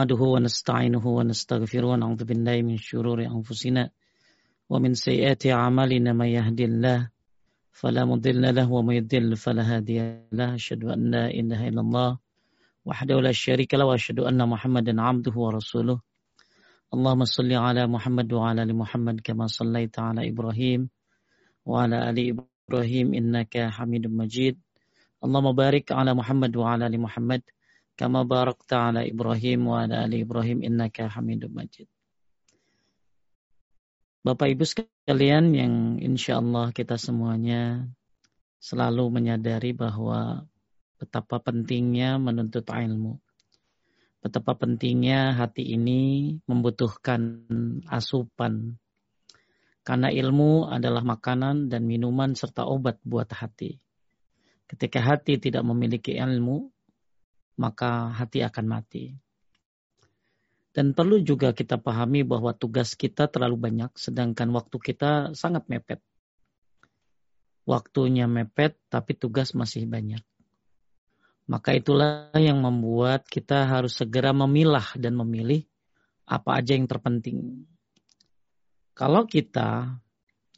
نحمده ونستعينه ونستغفره ونعوذ بالله من شرور أنفسنا ومن سيئات أعمالنا من يهدي الله فلا مضل له ومن يضل فلا هادي له. أشهد أن لا إله إلا الله وحده لا شريك له وأشهد أن محمدا عبده ورسوله. اللهم صل على محمد وعلى آل محمد كما صليت على إبراهيم وعلى آل إبراهيم إنك حميد مجيد. اللهم بارك على محمد وعلى آل محمد kama barakta ala Ibrahim wa ala ali Ibrahim innaka Hamidum Majid. Bapak Ibu sekalian yang insya Allah kita semuanya selalu menyadari bahwa betapa pentingnya menuntut ilmu. Betapa pentingnya hati ini membutuhkan asupan. Karena ilmu adalah makanan dan minuman serta obat buat hati. Ketika hati tidak memiliki ilmu, maka hati akan mati. Dan perlu juga kita pahami bahwa tugas kita terlalu banyak, sedangkan waktu kita sangat mepet. Waktunya mepet, tapi tugas masih banyak. Maka itulah yang membuat kita harus segera memilah dan memilih apa aja yang terpenting. Kalau kita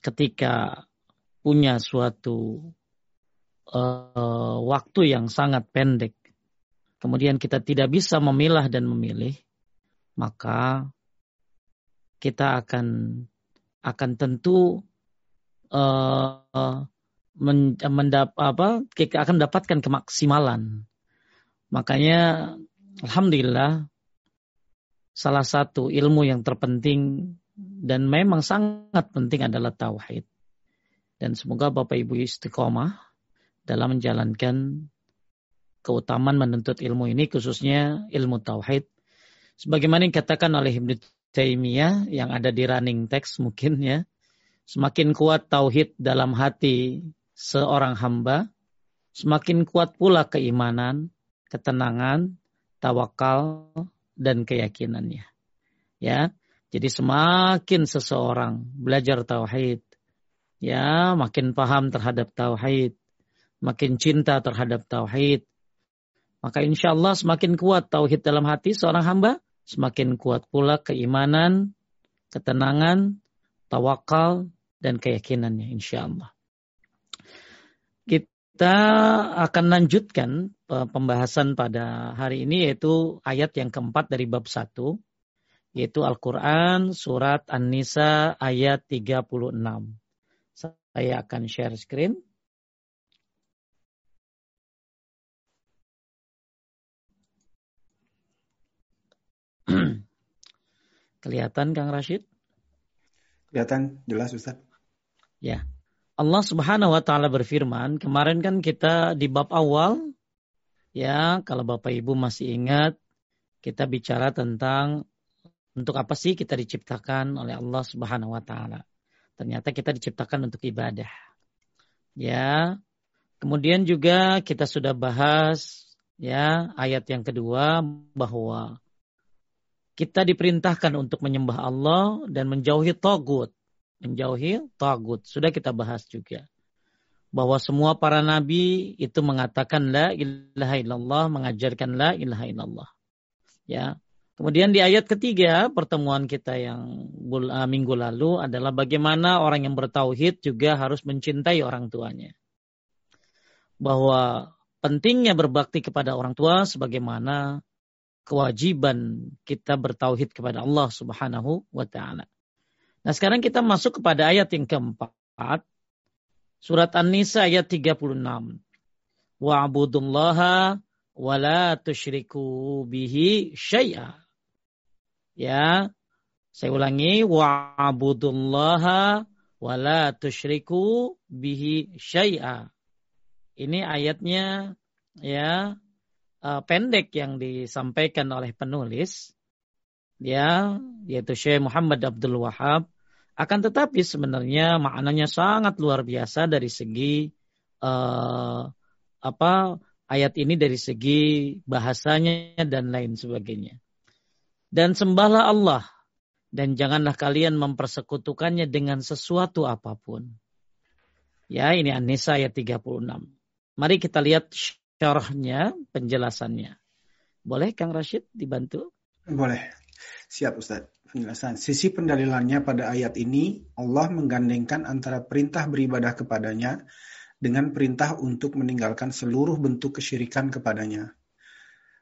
ketika punya suatu uh, waktu yang sangat pendek, kemudian kita tidak bisa memilah dan memilih, maka kita akan akan tentu uh, men, mendap, apa, kita akan mendapatkan kemaksimalan. Makanya, alhamdulillah, salah satu ilmu yang terpenting dan memang sangat penting adalah tauhid. Dan semoga Bapak Ibu istiqomah dalam menjalankan keutamaan menuntut ilmu ini khususnya ilmu tauhid. Sebagaimana yang dikatakan oleh Ibnu Taimiyah yang ada di running text mungkin ya. Semakin kuat tauhid dalam hati seorang hamba, semakin kuat pula keimanan, ketenangan, tawakal dan keyakinannya. Ya. Jadi semakin seseorang belajar tauhid, ya, makin paham terhadap tauhid, makin cinta terhadap tauhid, maka insya Allah semakin kuat tauhid dalam hati seorang hamba, semakin kuat pula keimanan, ketenangan, tawakal, dan keyakinannya insya Allah. Kita akan lanjutkan pembahasan pada hari ini yaitu ayat yang keempat dari bab satu, yaitu Al-Quran surat An-Nisa ayat 36. Saya akan share screen. Kelihatan Kang Rashid? Kelihatan jelas Ustaz. Ya. Allah Subhanahu wa taala berfirman, kemarin kan kita di bab awal ya, kalau Bapak Ibu masih ingat kita bicara tentang untuk apa sih kita diciptakan oleh Allah Subhanahu wa taala. Ternyata kita diciptakan untuk ibadah. Ya. Kemudian juga kita sudah bahas ya ayat yang kedua bahwa kita diperintahkan untuk menyembah Allah dan menjauhi togut. Menjauhi togut. Sudah kita bahas juga. Bahwa semua para nabi itu mengatakan la ilaha illallah, mengajarkan la ilaha illallah. Ya. Kemudian di ayat ketiga pertemuan kita yang uh, minggu lalu adalah bagaimana orang yang bertauhid juga harus mencintai orang tuanya. Bahwa pentingnya berbakti kepada orang tua sebagaimana kewajiban kita bertauhid kepada Allah Subhanahu wa taala. Nah, sekarang kita masuk kepada ayat yang keempat. Surat An-Nisa ayat 36. Wa'budullaha wa la tusyriku bihi syai'a. Ya. Saya ulangi wa'budullaha wa la tusyriku bihi syai'a. Ini ayatnya ya uh, pendek yang disampaikan oleh penulis ya yaitu Syekh Muhammad Abdul Wahab akan tetapi sebenarnya maknanya sangat luar biasa dari segi uh, apa ayat ini dari segi bahasanya dan lain sebagainya. Dan sembahlah Allah dan janganlah kalian mempersekutukannya dengan sesuatu apa pun. Ya, ini An-Nisa ayat 36. Mari kita lihat syarahnya, penjelasannya. Boleh Kang Rashid dibantu? Boleh. Siap Ustaz. Penjelasan. Sisi pendalilannya pada ayat ini, Allah menggandengkan antara perintah beribadah kepadanya dengan perintah untuk meninggalkan seluruh bentuk kesyirikan kepadanya.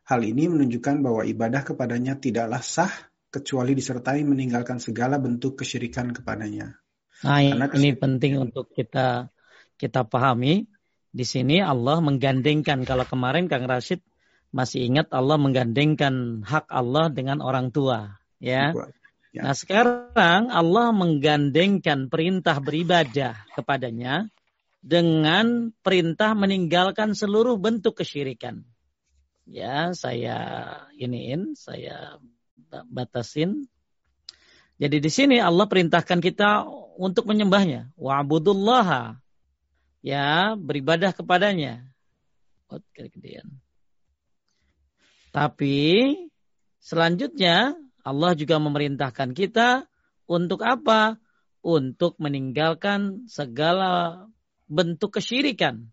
Hal ini menunjukkan bahwa ibadah kepadanya tidaklah sah kecuali disertai meninggalkan segala bentuk kesyirikan kepadanya. Nah, ini penting untuk kita kita pahami. Di sini Allah menggandengkan kalau kemarin Kang Rashid masih ingat Allah menggandengkan hak Allah dengan orang tua, ya. ya. Nah, sekarang Allah menggandengkan perintah beribadah kepadanya dengan perintah meninggalkan seluruh bentuk kesyirikan. Ya, saya iniin, saya batasin. Jadi di sini Allah perintahkan kita untuk menyembahnya. Wa'budullaha. Ya, beribadah kepadanya. Tapi selanjutnya Allah juga memerintahkan kita untuk apa? Untuk meninggalkan segala bentuk kesyirikan.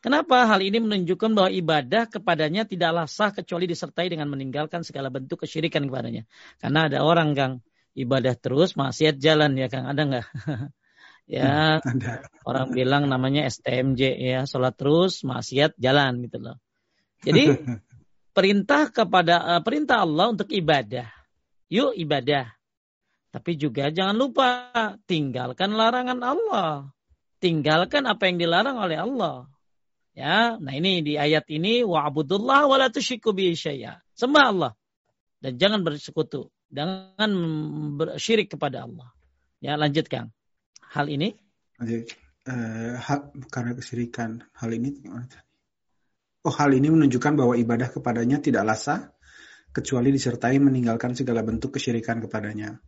Kenapa hal ini menunjukkan bahwa ibadah kepadanya tidaklah sah kecuali disertai dengan meninggalkan segala bentuk kesyirikan kepadanya. Karena ada orang Kang ibadah terus maksiat jalan ya Kang, ada nggak? ya, ada. orang bilang namanya STMJ ya, sholat terus maksiat jalan gitu loh. Jadi perintah kepada uh, perintah Allah untuk ibadah. Yuk ibadah. Tapi juga jangan lupa tinggalkan larangan Allah. Tinggalkan apa yang dilarang oleh Allah. Ya, nah ini di ayat ini wa la tusyriku bi Sembah Allah dan jangan bersekutu, jangan bersyirik kepada Allah. Ya, lanjutkan. Hal ini uh, hak karena kesyirikan. Hal ini Oh, hal ini menunjukkan bahwa ibadah kepadanya tidak lasa kecuali disertai meninggalkan segala bentuk kesyirikan kepadanya.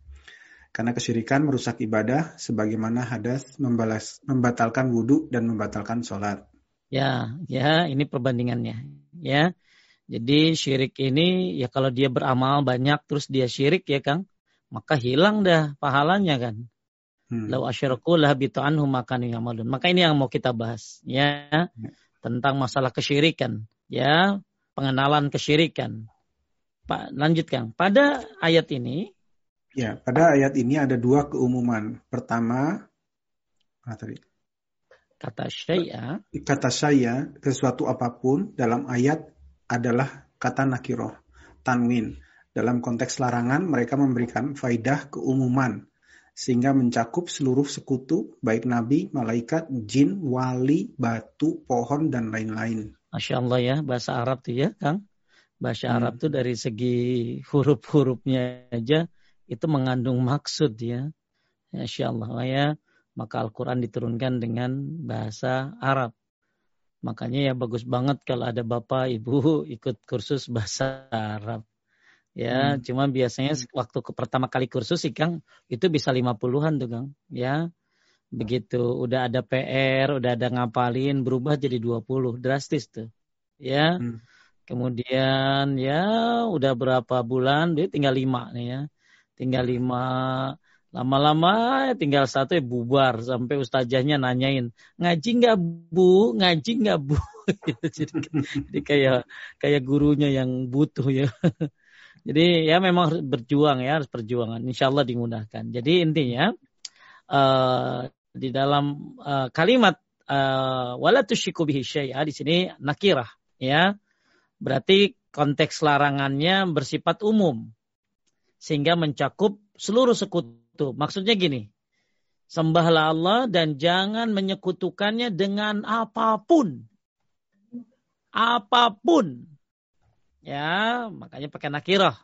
Karena kesyirikan merusak ibadah sebagaimana hadas membalas, membatalkan wudhu dan membatalkan sholat. Ya, ya, ini perbandingannya. Ya, jadi syirik ini ya kalau dia beramal banyak terus dia syirik ya Kang, maka hilang dah pahalanya kan. Hmm. Lau asyaraku lah anhum makan yamalun. Maka ini yang mau kita bahas ya. ya tentang masalah kesyirikan, ya, pengenalan kesyirikan. Pak, lanjutkan. Pada ayat ini, ya, pada ayat ini ada dua keumuman. Pertama, apa tadi? Kata saya, kata saya, sesuatu apa pun dalam ayat adalah kata nakiroh, tanwin. Dalam konteks larangan, mereka memberikan faidah keumuman sehingga mencakup seluruh sekutu, baik nabi, malaikat, jin, wali, batu, pohon, dan lain-lain. Masya Allah ya, bahasa Arab tuh ya, Kang. Bahasa hmm. Arab tuh dari segi huruf-hurufnya aja itu mengandung maksud ya. Masya Allah ya. Maka Al-Quran diturunkan dengan bahasa Arab. Makanya ya bagus banget kalau ada bapak ibu ikut kursus bahasa Arab. Ya, hmm. cuma biasanya waktu ke pertama kali kursus sih Kang, itu bisa lima puluhan tuh Kang. Ya. Begitu udah ada PR, udah ada ngapalin, berubah jadi 20, drastis tuh. Ya. Hmm. Kemudian ya udah berapa bulan dia tinggal lima nih ya. Tinggal lima lama-lama tinggal satu ya bubar sampai ustazahnya nanyain ngaji nggak bu ngaji nggak bu jadi, jadi kayak kayak gurunya yang butuh ya Jadi ya memang harus berjuang ya, harus perjuangan. Insya Allah dimudahkan. Jadi intinya uh, di dalam uh, kalimat uh, wala di sini nakirah ya. Berarti konteks larangannya bersifat umum sehingga mencakup seluruh sekutu. Maksudnya gini, sembahlah Allah dan jangan menyekutukannya dengan apa pun. Apa pun. Ya, makanya pakai nakirah.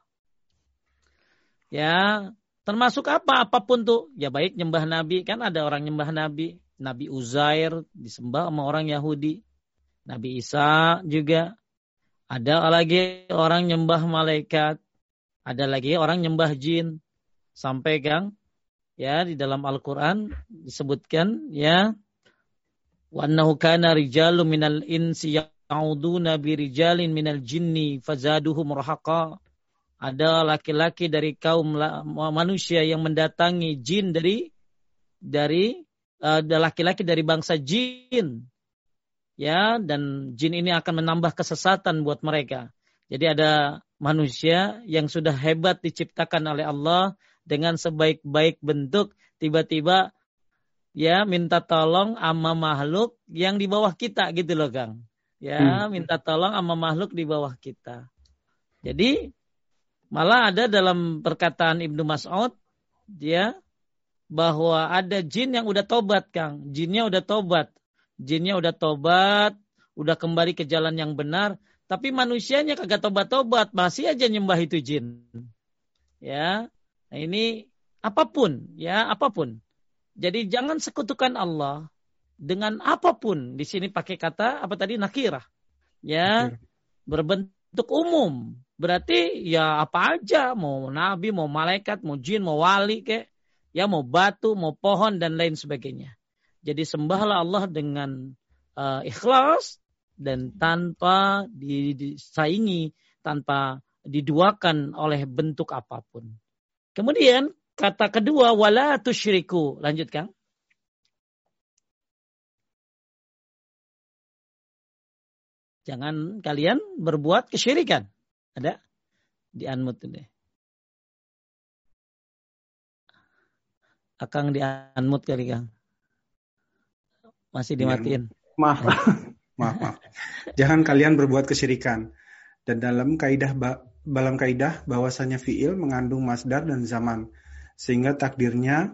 Ya, termasuk apa? Apa pun tuh. Ya baik nyembah Nabi. Kan ada orang nyembah Nabi. Nabi Uzair disembah sama orang Yahudi. Nabi Isa juga. Ada lagi orang nyembah malaikat. Ada lagi orang nyembah jin. Sampai Kang, ya di dalam Al-Quran disebutkan ya. Wa kana rijalu minal insi ta'uduna birijalin minal jinni fazaduhum rahaqa. Ada laki-laki dari kaum manusia yang mendatangi jin dari dari uh, laki-laki dari bangsa jin. Ya, dan jin ini akan menambah kesesatan buat mereka. Jadi ada manusia yang sudah hebat diciptakan oleh Allah dengan sebaik-baik bentuk tiba-tiba ya minta tolong sama makhluk yang di bawah kita gitu loh Kang. Ya, hmm. minta tolong sama makhluk di bawah kita. Jadi malah ada dalam perkataan Ibnu Mas'ud dia bahwa ada jin yang udah tobat Kang. Jinnya udah tobat. Jinnya udah tobat, udah kembali ke jalan yang benar, tapi manusianya kagak tobat-tobat, masih aja nyembah itu jin. Ya. Nah, ini apa pun, ya, apa pun. Jadi jangan sekutukan Allah dengan apa pun. Di sini pakai kata apa tadi nakirah. Ya, berbentuk umum. Berarti ya apa aja, mau nabi, mau malaikat, mau jin, mau wali kek, ya mau batu, mau pohon dan lain sebagainya. Jadi sembahlah Allah dengan uh, ikhlas dan tanpa disaingi, tanpa diduakan oleh bentuk apa pun. Kemudian kata kedua wala tusyriku. Lanjutkan. Jangan kalian berbuat kesyirikan. Ada di anmut ini. Akang di unmute kali Kang. Masih dimatiin. Maaf. maaf, maaf. Jangan kalian berbuat kesyirikan. Dan dalam kaidah dalam kaidah bahwasanya fiil mengandung masdar dan zaman. Sehingga takdirnya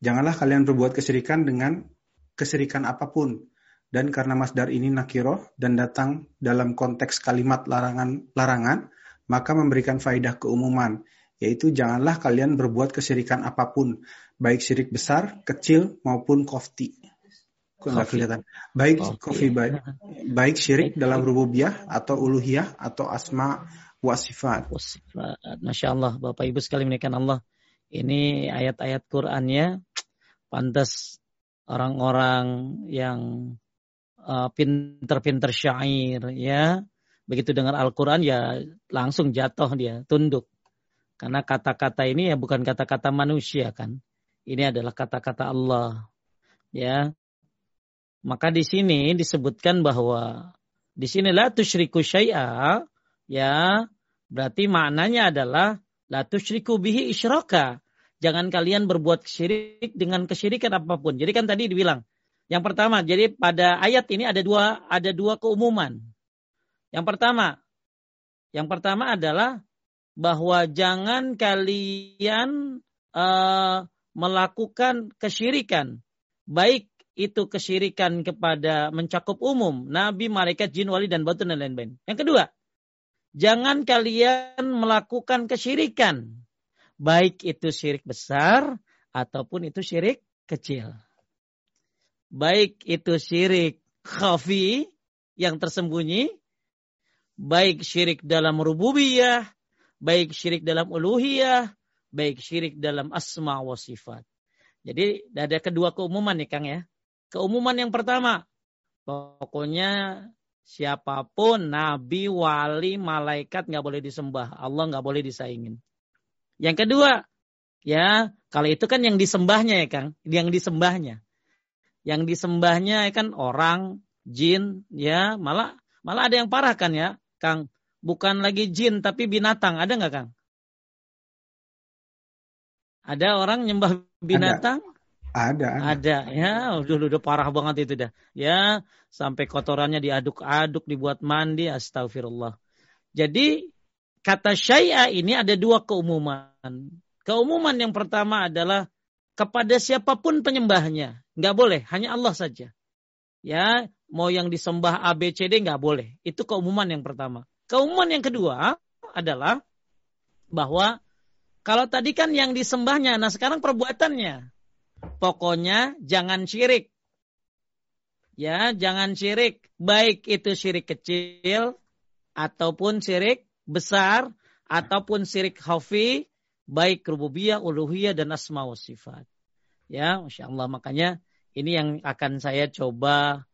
janganlah kalian berbuat kesyirikan dengan kesyirikan apa pun. Dan karena masdar ini nakiroh dan datang dalam konteks kalimat larangan-larangan, maka memberikan faidah keumuman, yaitu janganlah kalian berbuat kesyirikan apa pun, baik syirik besar, kecil maupun kofti. Enggak kelihatan. Baik kofi baik, baik syirik dalam rububiyah atau uluhiyah atau asma wa sifat. Masya Allah, Bapak Ibu sekali menaikkan Allah. Ini ayat-ayat Qur'annya pantas orang-orang yang uh, pinter-pinter syair ya. Begitu dengar Al-Quran ya langsung jatuh dia, tunduk. Karena kata-kata ini ya bukan kata-kata manusia kan. Ini adalah kata-kata Allah. Ya. Maka di sini disebutkan bahwa di sini la tusyriku syai'a ya berarti maknanya adalah la tusyriku bihi isyraka. Jangan kalian berbuat syirik dengan kesyirikan apa pun. Jadi kan tadi dibilang yang pertama, jadi pada ayat ini ada dua ada dua keumuman. Yang pertama, yang pertama adalah bahwa jangan kalian uh, melakukan kesyirikan. Baik itu kesyirikan kepada mencakup umum, nabi, malaikat, jin, wali, dan batu dan lain-lain. Yang kedua, jangan kalian melakukan kesyirikan. Baik itu syirik besar ataupun itu syirik kecil. Baik itu syirik khafi yang tersembunyi, baik syirik dalam rububiyah, baik syirik dalam uluhiyah, baik syirik dalam asma wa sifat. Jadi ada kedua keumuman nih Kang ya. Keumuman yang pertama, pokoknya siapa pun nabi, wali, malaikat nggak boleh disembah, Allah nggak boleh disaingin. Yang kedua, ya kalau itu kan yang disembahnya ya Kang, yang disembahnya. Yang disembahnya ya kan orang, jin, ya malah malah ada yang parah kan ya, Kang. Bukan lagi jin tapi binatang, ada nggak Kang? Ada orang nyembah binatang? Ada. Ada, ada. ya. Udah, udah parah banget itu dah. Ya, sampai kotorannya diaduk-aduk, dibuat mandi, astagfirullah. Jadi, kata syai'a ini ada dua keumuman. Keumuman yang pertama adalah kepada siapa pun penyembahnya. Nggak boleh, hanya Allah saja. Ya, mau yang disembah A, B, C, D nggak boleh. Itu keumuman yang pertama. Keumuman yang kedua adalah bahwa kalau tadi kan yang disembahnya, nah sekarang perbuatannya. Pokoknya jangan syirik. Ya, jangan syirik. Baik itu syirik kecil, ataupun syirik besar, ataupun syirik khafi, baik rububiyah, uluhiyah, dan asma wa sifat. Ya, Masya Allah. Makanya ini yang akan saya coba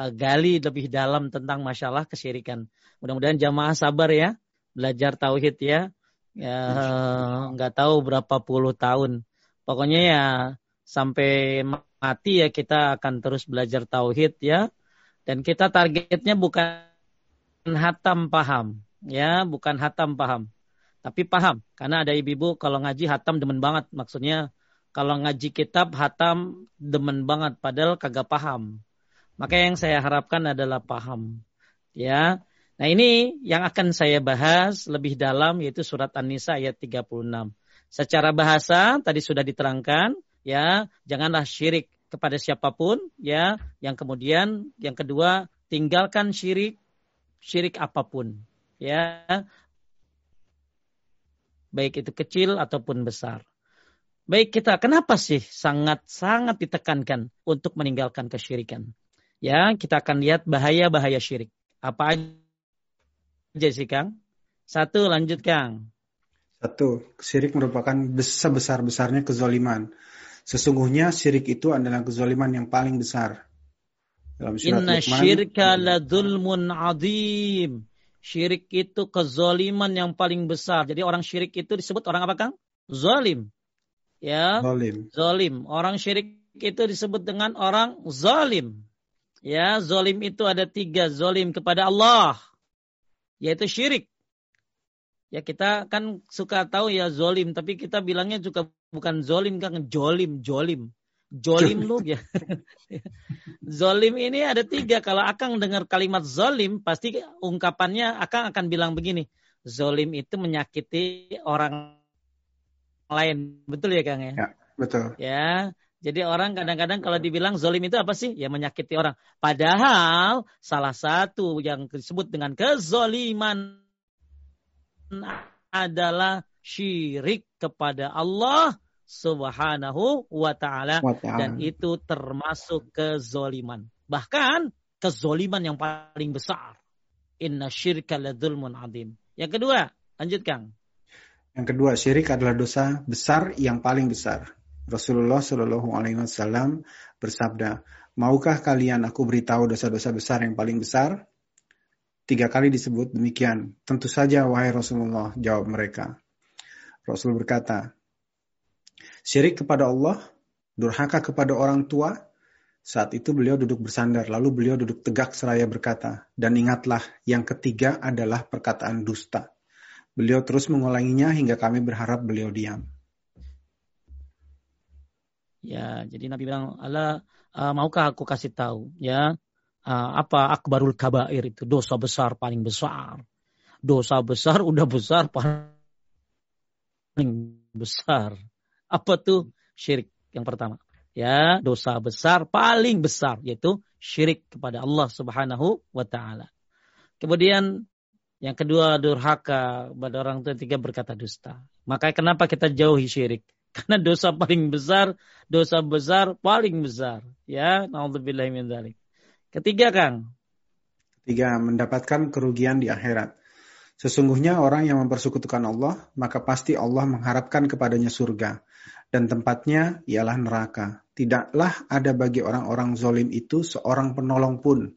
uh, gali lebih dalam tentang masalah kesyirikan. Mudah-mudahan jamaah sabar ya, belajar tauhid ya, ya nggak tahu berapa puluh tahun. Pokoknya ya sampai mati ya kita akan terus belajar tauhid ya. Dan kita targetnya bukan hatam paham. Ya, bukan hatam paham. Tapi paham. Karena ada ibu-ibu kalau ngaji hatam demen banget. Maksudnya kalau ngaji kitab hatam demen banget. Padahal kagak paham. Maka yang saya harapkan adalah paham. Ya. Nah ini yang akan saya bahas lebih dalam yaitu surat An-Nisa ayat 36. Secara bahasa tadi sudah diterangkan ya, janganlah syirik kepada siapa pun ya. Yang kemudian yang kedua tinggalkan syirik syirik apa pun ya. Baik itu kecil ataupun besar. Baik kita, kenapa sih sangat-sangat ditekankan untuk meninggalkan kesyirikan? Ya, kita akan lihat bahaya-bahaya syirik. Apa aja sih Kang? Satu, lanjut Kang. Satu, syirik merupakan sebesar-besarnya kezoliman. Sesungguhnya syirik itu adalah kezoliman yang paling besar. Dalam Inna syirka ladulmun adim. Syirik itu kezoliman yang paling besar. Jadi orang syirik itu disebut orang apa Kang? Zolim. Ya. Zolim. Zolim. Orang syirik itu disebut dengan orang zolim. Ya, zolim itu ada tiga. Zolim kepada Allah. Yaitu syirik. Ya kita kan suka tahu ya zolim, tapi kita bilangnya juga bukan zolim kan jolim, jolim. Jolim lu ya. zolim ini ada tiga. Kalau Akang dengar kalimat zolim, pasti ungkapannya Akang akan bilang begini. Zolim itu menyakiti orang lain. Betul ya Kang ya? Ya, betul. Ya, jadi orang kadang-kadang kalau dibilang zolim itu apa sih? Ya menyakiti orang. Padahal salah satu yang disebut dengan kezoliman adalah syirik kepada Allah subhanahu wa ta'ala. Dan itu termasuk kezoliman. Bahkan kezoliman yang paling besar. Inna syirka ladzulmun adim. Yang kedua, lanjut Kang. Yang kedua, syirik adalah dosa besar yang paling besar. Rasulullah Shallallahu Alaihi Wasallam bersabda, maukah kalian aku beritahu dosa-dosa besar yang paling besar? Tiga kali disebut demikian. Tentu saja, wahai Rasulullah, jawab mereka. Rasul berkata, syirik kepada Allah, durhaka kepada orang tua. Saat itu beliau duduk bersandar, lalu beliau duduk tegak seraya berkata, dan ingatlah, yang ketiga adalah perkataan dusta. Beliau terus mengulanginya hingga kami berharap beliau diam. Ya, jadi Nabi bilang, Allah uh, maukah aku kasih tahu ya uh, apa akbarul kabair itu dosa besar paling besar. Dosa besar udah besar paling besar. Apa tuh syirik yang pertama? Ya, dosa besar paling besar yaitu syirik kepada Allah Subhanahu wa taala. Kemudian yang kedua durhaka pada orang tua tiga berkata dusta. Maka kenapa kita jauhi syirik? Karena dosa paling besar, dosa besar paling besar. Ya, naudzubillah min. Ketiga, Kang. Ketiga, mendapatkan kerugian di akhirat. Sesungguhnya orang yang mempersekutukan Allah, maka pasti Allah mengharapkan kepadanya surga. Dan tempatnya ialah neraka. Tidaklah ada bagi orang-orang zolim itu seorang penolong pun.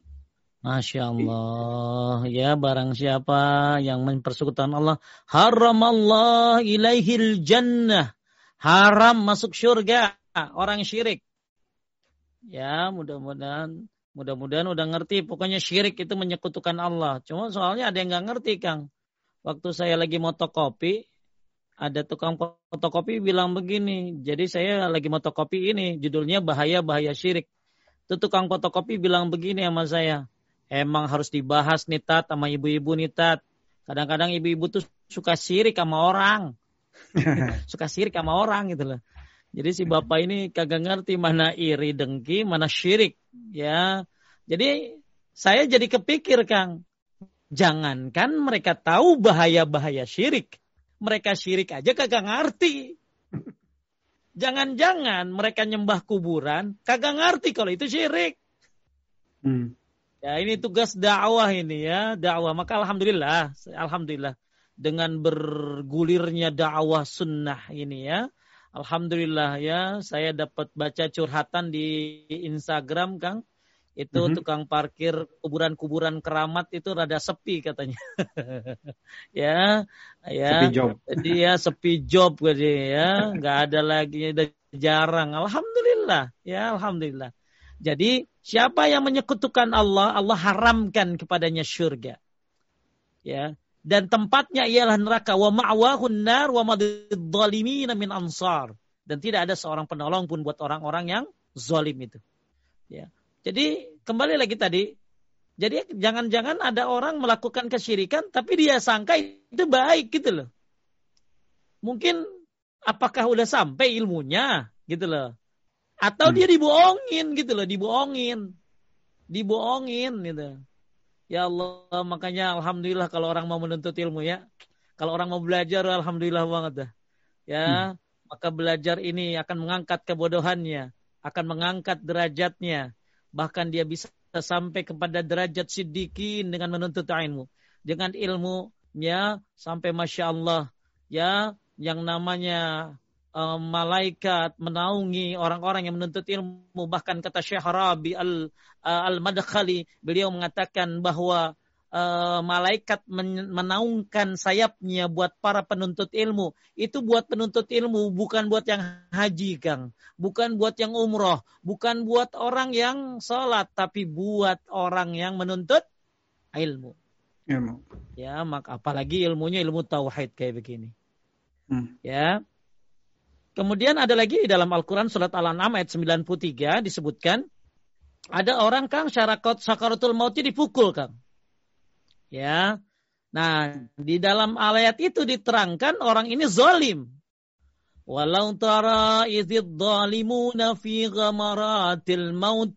Masya Allah. Ya barang siapa yang mempersekutukan Allah. Haram Allah ilaihil jannah. Haram masuk surga. Orang syirik. Ya mudah-mudahan Mudah-mudahan udah ngerti. Pokoknya syirik itu menyekutukan Allah. Cuma soalnya ada yang nggak ngerti, Kang. Waktu saya lagi motokopi, ada tukang fotokopi bilang begini. Jadi saya lagi motokopi ini, judulnya bahaya-bahaya syirik. Itu tukang fotokopi bilang begini sama saya. Emang harus dibahas nih Tat sama ibu-ibu nih Tat. Kadang-kadang ibu-ibu tuh suka syirik sama orang. suka syirik sama orang gitu loh. Jadi si bapak ini kagak ngerti mana iri dengki, mana syirik, ya. Jadi saya jadi kepikir Kang, jangankan mereka tahu bahaya-bahaya syirik, mereka syirik aja kagak ngerti. Jangan-jangan mereka nyembah kuburan, kagak ngerti kalau itu syirik. Hmm. Ya ini tugas dakwah ini ya, dakwah. Maka alhamdulillah, alhamdulillah dengan bergulirnya dakwah sunnah ini ya, Alhamdulillah ya, saya dapat baca curhatan di Instagram, Kang. Itu mm-hmm. tukang parkir kuburan-kuburan keramat itu rada sepi katanya. ya, ya. Sepi job. Dia sepi job gitu ya, nggak ada lagi, udah jarang. Alhamdulillah, ya, alhamdulillah. Jadi siapa yang menyekutukan Allah, Allah haramkan kepadanya syurga. Ya, dan tempatnya ialah neraka wa ma'wahun nar wa madzalimin min ansar dan tidak ada seorang penolong pun buat orang-orang yang zalim itu. Ya. Jadi kembali lagi tadi jadi jangan-jangan ada orang melakukan kesyirikan tapi dia sangka itu baik gitu loh. Mungkin apakah udah sampai ilmunya gitu loh. Atau hmm. dia dibohongin gitu loh, dibohongin. Dibohongin gitu. Ya Allah, makanya alhamdulillah kalau orang mau menuntut ilmu ya. Kalau orang mau belajar alhamdulillah banget dah. Ya, hmm. maka belajar ini akan mengangkat kebodohannya, akan mengangkat derajatnya. Bahkan dia bisa sampai kepada derajat siddiqin dengan menuntut ilmu. Dengan ilmunya sampai Masya Allah. Ya, yang namanya uh, malaikat menaungi orang-orang yang menuntut ilmu bahkan kata Syekh Rabi al uh, al Madkhali beliau mengatakan bahwa uh, malaikat men menaungkan sayapnya buat para penuntut ilmu. Itu buat penuntut ilmu bukan buat yang haji Kang. Bukan buat yang umroh. Bukan buat orang yang sholat tapi buat orang yang menuntut ilmu. Ilmu. Ya maka apalagi ilmunya ilmu tauhid kayak begini. Hmm. ya Kemudian ada lagi di dalam Al-Quran surat Al-An'am ayat 93 disebutkan ada orang kang syarakot sakaratul mautnya dipukul kang. Ya. Nah, di dalam ayat itu diterangkan orang ini zalim. Walau tara idzid zalimuna fi ghamaratil maut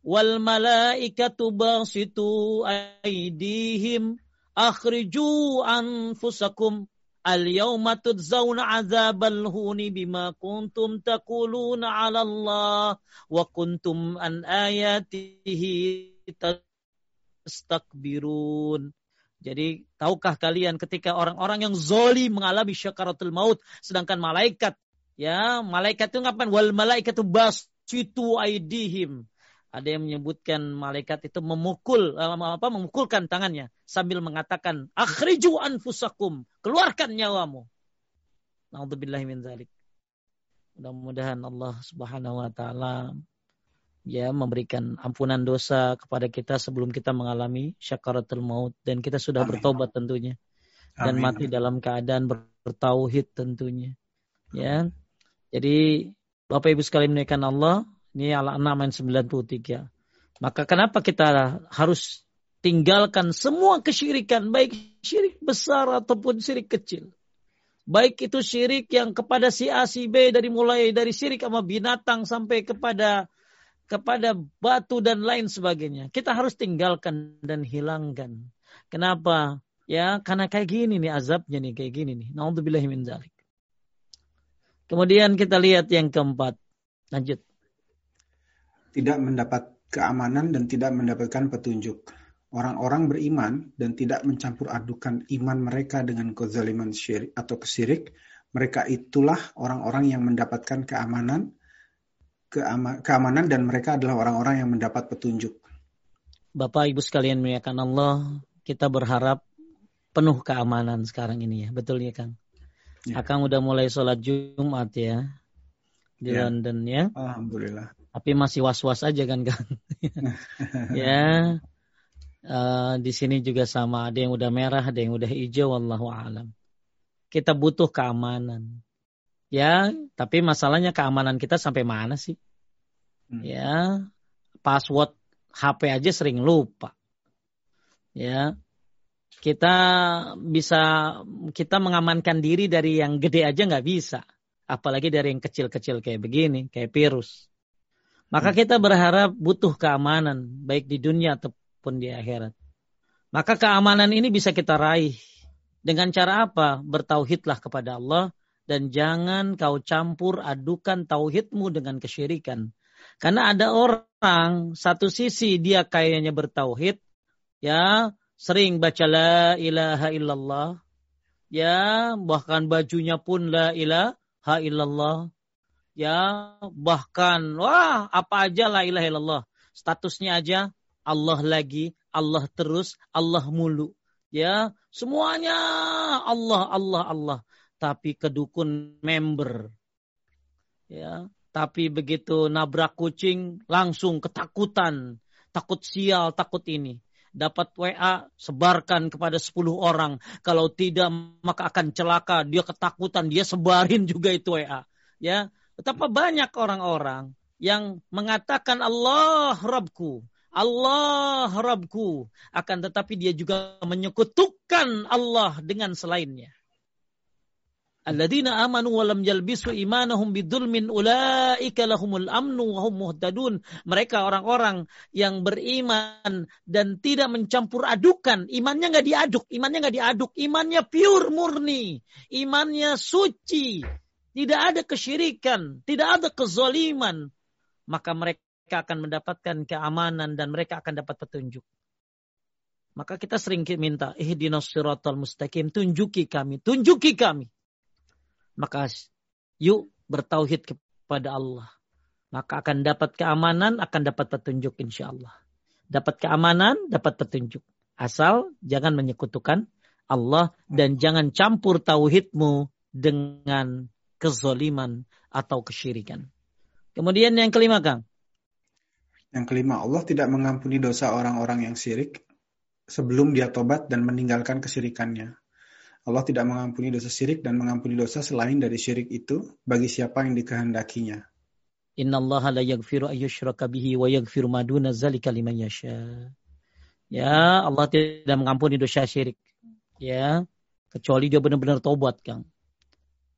wal malaikatu basitu aydihim akhriju anfusakum Al-yawma tudzawna azabal huni bima kuntum taquluna 'ala Allah wa kuntum an ayatihi tastakbirun. Jadi tahukah kalian ketika orang-orang yang zoli mengalami syakaratul maut sedangkan malaikat ya malaikat itu ngapain wal malaikatu basitu aidihim ada yang menyebutkan malaikat itu memukul eh, apa memukulkan tangannya sambil mengatakan akhriju anfusakum, keluarkan nyawamu. Nauzubillahi min dzalik. Mudah-mudahan Allah Subhanahu wa taala ya memberikan ampunan dosa kepada kita sebelum kita mengalami syakaratul maut dan kita sudah Amin. bertobat tentunya dan Amin. mati dalam keadaan bertauhid tentunya. Ya. Jadi Bapak Ibu sekalian menaikkan Allah, ini Al-An'am 93. Maka kenapa kita harus tinggalkan semua kesyirikan, baik syirik besar ataupun syirik kecil. Baik itu syirik yang kepada si A, si B, dari mulai dari syirik sama binatang sampai kepada kepada batu dan lain sebagainya. Kita harus tinggalkan dan hilangkan. Kenapa? Ya, karena kayak gini nih azabnya nih, kayak gini nih. Nauzubillahi min. Kemudian kita lihat yang keempat. Lanjut tidak mendapat keamanan dan tidak mendapatkan petunjuk. Orang-orang beriman dan tidak mencampur adukan iman mereka dengan kezaliman syirik atau kesirik, mereka itulah orang-orang yang mendapatkan keamanan, keama, keamanan dan mereka adalah orang-orang yang mendapat petunjuk. Bapak Ibu sekalian muliakan Allah, kita berharap penuh keamanan sekarang ini ya, betul ya Kang? Ya. Akang udah mulai sholat Jumat ya di ya. London ya. Alhamdulillah tapi masih was-was aja kan kan ya. Uh, di sini juga sama ada yang udah merah ada yang udah hijau wallahu alam. Kita butuh keamanan. Ya tapi masalahnya keamanan kita sampai mana sih? Hmm. ya password HP aja sering lupa. Ya kita bisa kita mengamankan diri dari yang gede aja nggak bisa. Apalagi dari yang kecil-kecil kayak begini kayak virus maka hmm. kita berharap butuh keamanan baik di dunia ataupun di akhirat. Maka keamanan ini bisa kita raih dengan cara apa? Bertauhidlah kepada Allah dan jangan kau campur adukan tauhidmu dengan kesyirikan. Karena ada orang satu sisi dia kayaknya bertauhid, ya sering baca la ilaha illallah, ya bahkan bajunya pun la ilaha illallah, ya bahkan wah apa aja la ilaha illallah statusnya aja Allah lagi Allah terus Allah mulu ya semuanya Allah Allah Allah tapi kedukun member ya tapi begitu nabrak kucing langsung ketakutan takut sial takut ini dapat WA, sebarkan kepada 10 orang. Kalau tidak, maka akan celaka. Dia ketakutan, dia sebarin juga itu WA. Ya, betapa banyak orang-orang yang mengatakan Allah Rabbku, Allah Rabbku. Akan tetapi dia juga menyekutukan Allah dengan selainnya. Alladzina amanu wa lam yalbisu imanahum bidzulmin ulaika lahumul amnu wa hum muhtadun. Mereka orang-orang yang beriman dan tidak mencampur adukan. Imannya nggak diaduk, imannya nggak diaduk, imannya pure murni, imannya suci. Tidak ada kesyirikan, tidak ada kezaliman. Maka mereka akan mendapatkan keamanan dan mereka akan dapat petunjuk. Maka kita sering minta, ihdinas siratal mustaqim, tunjuki kami, tunjuki kami maka yuk bertauhid kepada Allah. Maka akan dapat keamanan, akan dapat petunjuk insya Allah. Dapat keamanan, dapat petunjuk. Asal jangan menyekutukan Allah dan jangan campur tauhidmu dengan kezoliman atau kesyirikan. Kemudian yang kelima, Kang. Yang kelima, Allah tidak mengampuni dosa orang-orang yang syirik sebelum dia tobat dan meninggalkan kesyirikannya. Allah tidak mengampuni dosa syirik dan mengampuni dosa selain dari syirik itu bagi siapa yang dikehendakinya. Inna Allah la yaghfiru ayyushraka bihi wa yaghfiru ma duna zalika liman yasha. Ya, Allah tidak mengampuni dosa syirik. Ya, kecuali dia benar-benar tobat, Kang.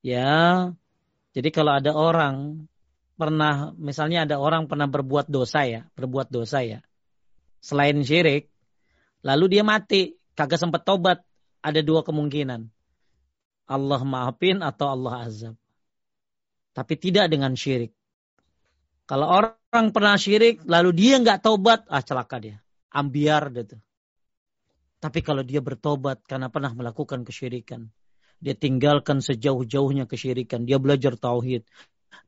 Ya. Jadi kalau ada orang pernah misalnya ada orang pernah berbuat dosa ya, berbuat dosa ya. Selain syirik, lalu dia mati, kagak sempat tobat, ada dua kemungkinan. Allah maafin atau Allah azab. Tapi tidak dengan syirik. Kalau orang pernah syirik, lalu dia nggak taubat, ah celaka dia. Ambiar gitu. Tapi kalau dia bertobat karena pernah melakukan kesyirikan, dia tinggalkan sejauh-jauhnya kesyirikan, dia belajar tauhid,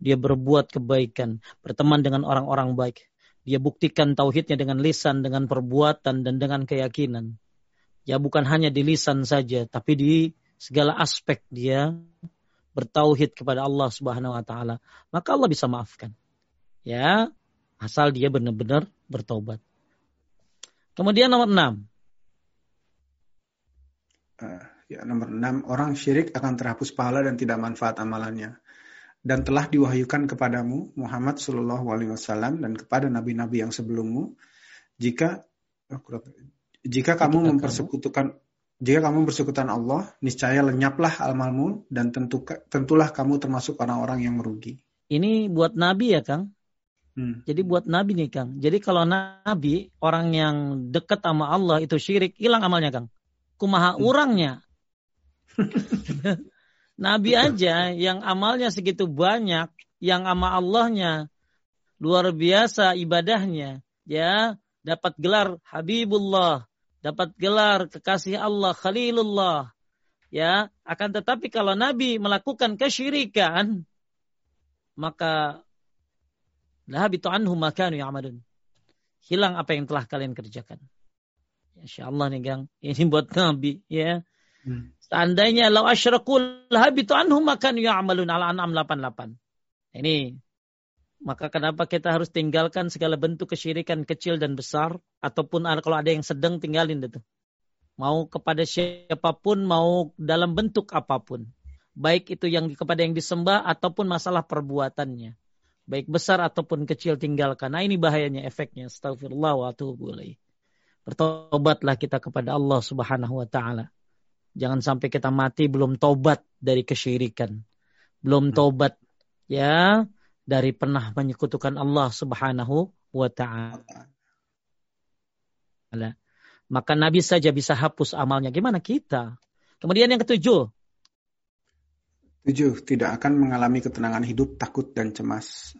dia berbuat kebaikan, berteman dengan orang-orang baik, dia buktikan tauhidnya dengan lisan, dengan perbuatan dan dengan keyakinan. Ya bukan hanya di lisan saja tapi di segala aspek dia bertauhid kepada Allah Subhanahu wa taala. Maka Allah bisa maafkan. Ya asal dia benar-benar bertobat. Kemudian nomor enam. Uh, ya nomor enam orang syirik akan terhapus pahala dan tidak manfaat amalannya dan telah diwahyukan kepadamu Muhammad Shallallahu Alaihi Wasallam dan kepada nabi-nabi yang sebelummu jika oh, jika kamu mempersekutukan jika kamu bersekutukan Allah, niscaya lenyaplah amalmu dan tentu, tentulah kamu termasuk orang-orang yang merugi. Ini buat Nabi ya Kang? Hmm. Jadi buat Nabi nih Kang. Jadi kalau Nabi, orang yang dekat sama Allah itu syirik, hilang amalnya Kang. Kumaha hmm. orangnya. Nabi aja yang amalnya segitu banyak, yang ama Allahnya luar biasa ibadahnya, ya dapat gelar Habibullah, dapat gelar kekasih Allah, Khalilullah. Ya, akan tetapi kalau Nabi melakukan kesyirikan, maka lahabitu anhum makanu ya'malun. Hilang apa yang telah kalian kerjakan. Insya Allah nih Gang, ini buat Nabi ya. Hmm. Seandainya lau asyraku lahabitu anhum makanu ya'malun ala an'am 88. Ini maka kenapa kita harus tinggalkan segala bentuk kesyirikan kecil dan besar? Ataupun kalau ada yang sedang tinggalin itu. Mau kepada siapa pun, mau dalam bentuk apa pun. Baik itu yang kepada yang disembah ataupun masalah perbuatannya. Baik besar ataupun kecil tinggalkan. Nah ini bahayanya efeknya. Astagfirullah wa atubu Bertobatlah kita kepada Allah subhanahu wa ta'ala. Jangan sampai kita mati belum tobat dari kesyirikan. Belum tobat. Ya, dari pernah menyekutukan Allah Subhanahu wa taala. Maka Nabi saja bisa hapus amalnya. Gimana kita? Kemudian yang ketujuh. Tujuh, tidak akan mengalami ketenangan hidup, takut dan cemas.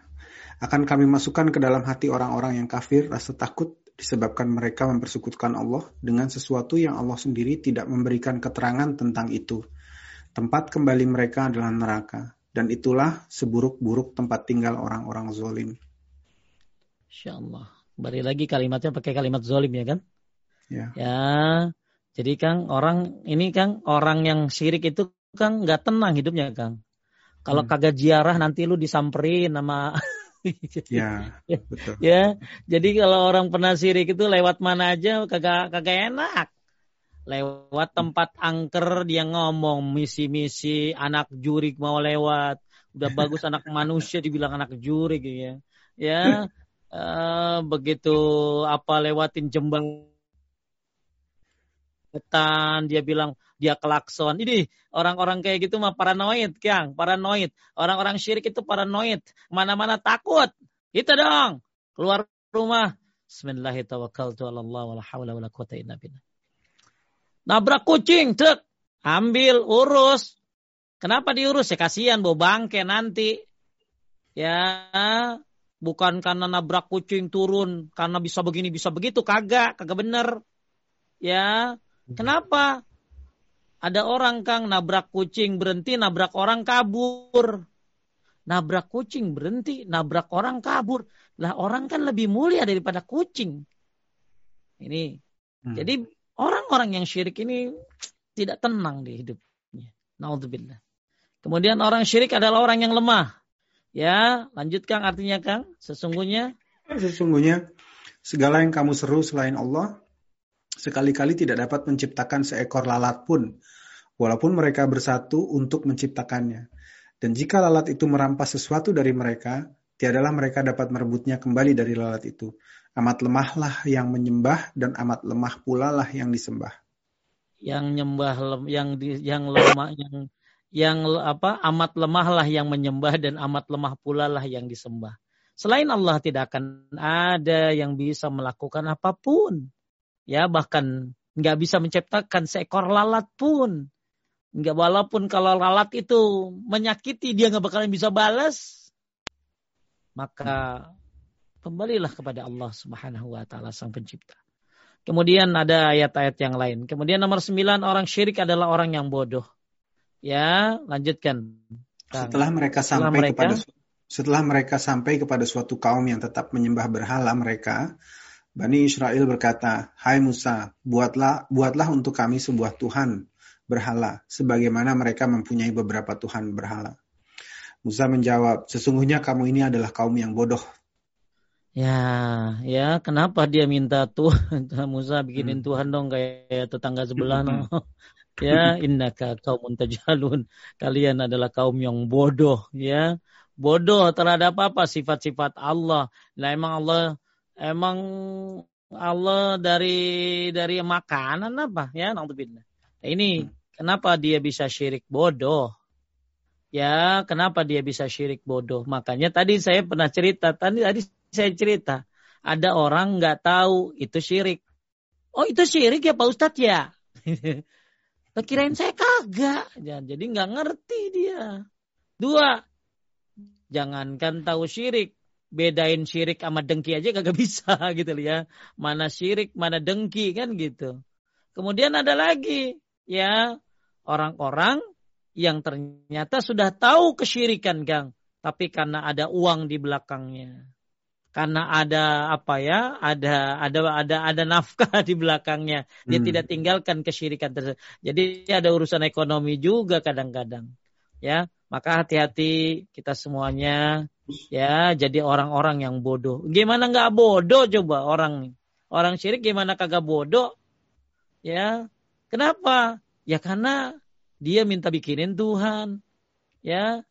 Akan kami masukkan ke dalam hati orang-orang yang kafir rasa takut disebabkan mereka mempersekutukan Allah dengan sesuatu yang Allah sendiri tidak memberikan keterangan tentang itu. Tempat kembali mereka adalah neraka dan itulah seburuk-buruk tempat tinggal orang-orang zolim. Insya Allah. Kembali lagi kalimatnya pakai kalimat zolim ya kan? Ya. Ya. Jadi Kang orang ini Kang orang yang syirik itu Kang nggak tenang hidupnya Kang. Kalau hmm. kagak jiarah nanti lu disamperin sama ya, betul. ya, jadi kalau orang pernah sirik itu lewat mana aja kagak kagak enak. Lewat tempat angker dia ngomong misi-misi anak jurik mau lewat. Udah bagus anak manusia dibilang anak jurik ya. Ya, uh, begitu apa lewatin jembang dia bilang dia kelakson. Ini orang-orang kayak gitu mah paranoid, Kang, paranoid. Orang-orang syirik itu paranoid. Mana-mana takut. Itu dong. Keluar rumah. Bismillahirrahmanirrahim. Nabrak kucing, truk. Ambil, urus. Kenapa diurus? Ya kasihan, bawa bangke nanti. Ya, bukan karena nabrak kucing turun, karena bisa begini, bisa begitu. Kagak, kagak bener. Ya, kenapa? Ada orang Kang nabrak kucing berhenti, nabrak orang kabur. Nabrak kucing berhenti, nabrak orang kabur. Lah orang kan lebih mulia daripada kucing. Ini. Hmm. Jadi orang-orang yang syirik ini tidak tenang di hidupnya. Naudzubillah. Kemudian orang syirik adalah orang yang lemah. Ya, lanjutkan artinya Kang. Sesungguhnya sesungguhnya segala yang kamu seru selain Allah sekali-kali tidak dapat menciptakan seekor lalat pun, walaupun mereka bersatu untuk menciptakannya. Dan jika lalat itu merampas sesuatu dari mereka, tiadalah mereka dapat merebutnya kembali dari lalat itu. Amat lemahlah yang menyembah dan amat lemah pula lah yang disembah. Yang nyembah yang di, yang lemah yang yang apa amat lemahlah yang menyembah dan amat lemah pula lah yang disembah. Selain Allah tidak akan ada yang bisa melakukan apa pun ya bahkan nggak bisa menciptakan seekor lalat pun nggak walaupun kalau lalat itu menyakiti dia nggak bakalan bisa balas maka kembalilah kepada Allah Subhanahu wa taala sang pencipta. Kemudian ada ayat-ayat yang lain. Kemudian nomor sembilan orang syirik adalah orang yang bodoh. Ya, lanjutkan. Setelah mereka setelah sampai mereka, kepada setelah mereka sampai kepada suatu kaum yang tetap menyembah berhala mereka, Bani Israel berkata, Hai Musa, buatlah, buatlah untuk kami sebuah Tuhan berhala, sebagaimana mereka mempunyai beberapa Tuhan berhala. Musa menjawab, sesungguhnya kamu ini adalah kaum yang bodoh. Ya, ya, kenapa dia minta Tuhan? Musa bikinin hmm. Tuhan dong kayak tetangga sebelah. Hmm. ya, innaka kaum tajalun. Kalian adalah kaum yang bodoh, ya. Bodoh terhadap apa? Sifat-sifat Allah. Nah, emang Allah emang Allah dari dari makanan apa ya naudzubillah. Ini kenapa dia bisa syirik bodoh? Ya, kenapa dia bisa syirik bodoh? Makanya tadi saya pernah cerita, tadi tadi saya cerita, ada orang nggak tahu itu syirik. Oh itu syirik ya Pak Ustadz ya? Kirain saya kagak, jadi nggak ngerti dia. Dua, jangankan tahu syirik, bedain syirik sama dengki aja kagak bisa gitu ya. Mana syirik, mana dengki kan gitu. Kemudian ada lagi ya orang-orang yang ternyata sudah tahu kesyirikan Kang, tapi karena ada uang di belakangnya. Karena ada apa ya? Ada ada ada ada nafkah di belakangnya. Dia hmm. tidak tinggalkan kesyirikan tersebut. Jadi ada urusan ekonomi juga kadang-kadang. Ya, maka hati-hati kita semuanya ya jadi orang-orang yang bodoh. Gimana nggak bodoh coba orang orang syirik gimana kagak bodoh? Ya, kenapa? Ya karena dia minta bikinin Tuhan. Ya,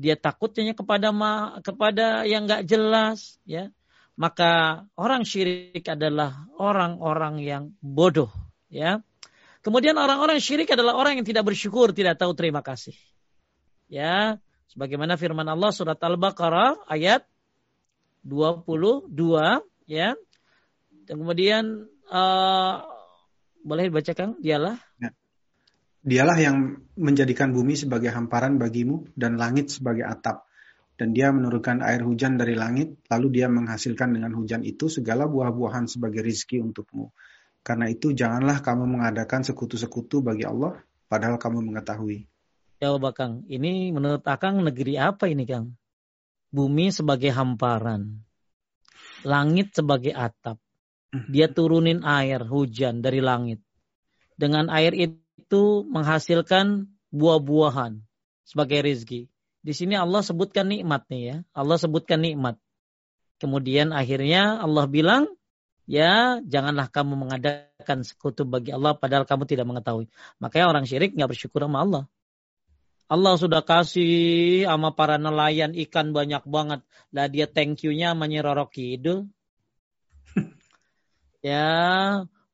dia takutnya kepada ma, kepada yang nggak jelas. Ya, maka orang syirik adalah orang-orang yang bodoh. Ya, kemudian orang-orang syirik adalah orang yang tidak bersyukur, tidak tahu terima kasih. Ya, Sebagaimana firman Allah surat Al-Baqarah ayat 22 ya. Dan kemudian uh, boleh dibacakan dialah ya. Dialah yang menjadikan bumi sebagai hamparan bagimu dan langit sebagai atap. Dan dia menurunkan air hujan dari langit, lalu dia menghasilkan dengan hujan itu segala buah-buahan sebagai rizki untukmu. Karena itu janganlah kamu mengadakan sekutu-sekutu bagi Allah, padahal kamu mengetahui. Jawab Kang, ini menurut Akang negeri apa ini Kang? Bumi sebagai hamparan, langit sebagai atap. Dia turunin air hujan dari langit. Dengan air itu menghasilkan buah-buahan sebagai rezeki. Di sini Allah sebutkan nikmat nih ya. Allah sebutkan nikmat. Kemudian akhirnya Allah bilang, ya janganlah kamu mengadakan sekutu bagi Allah padahal kamu tidak mengetahui. Makanya orang syirik nggak bersyukur sama Allah. Allah sudah kasih sama para nelayan ikan banyak banget. Lah dia thank you-nya sama Kidul. ya,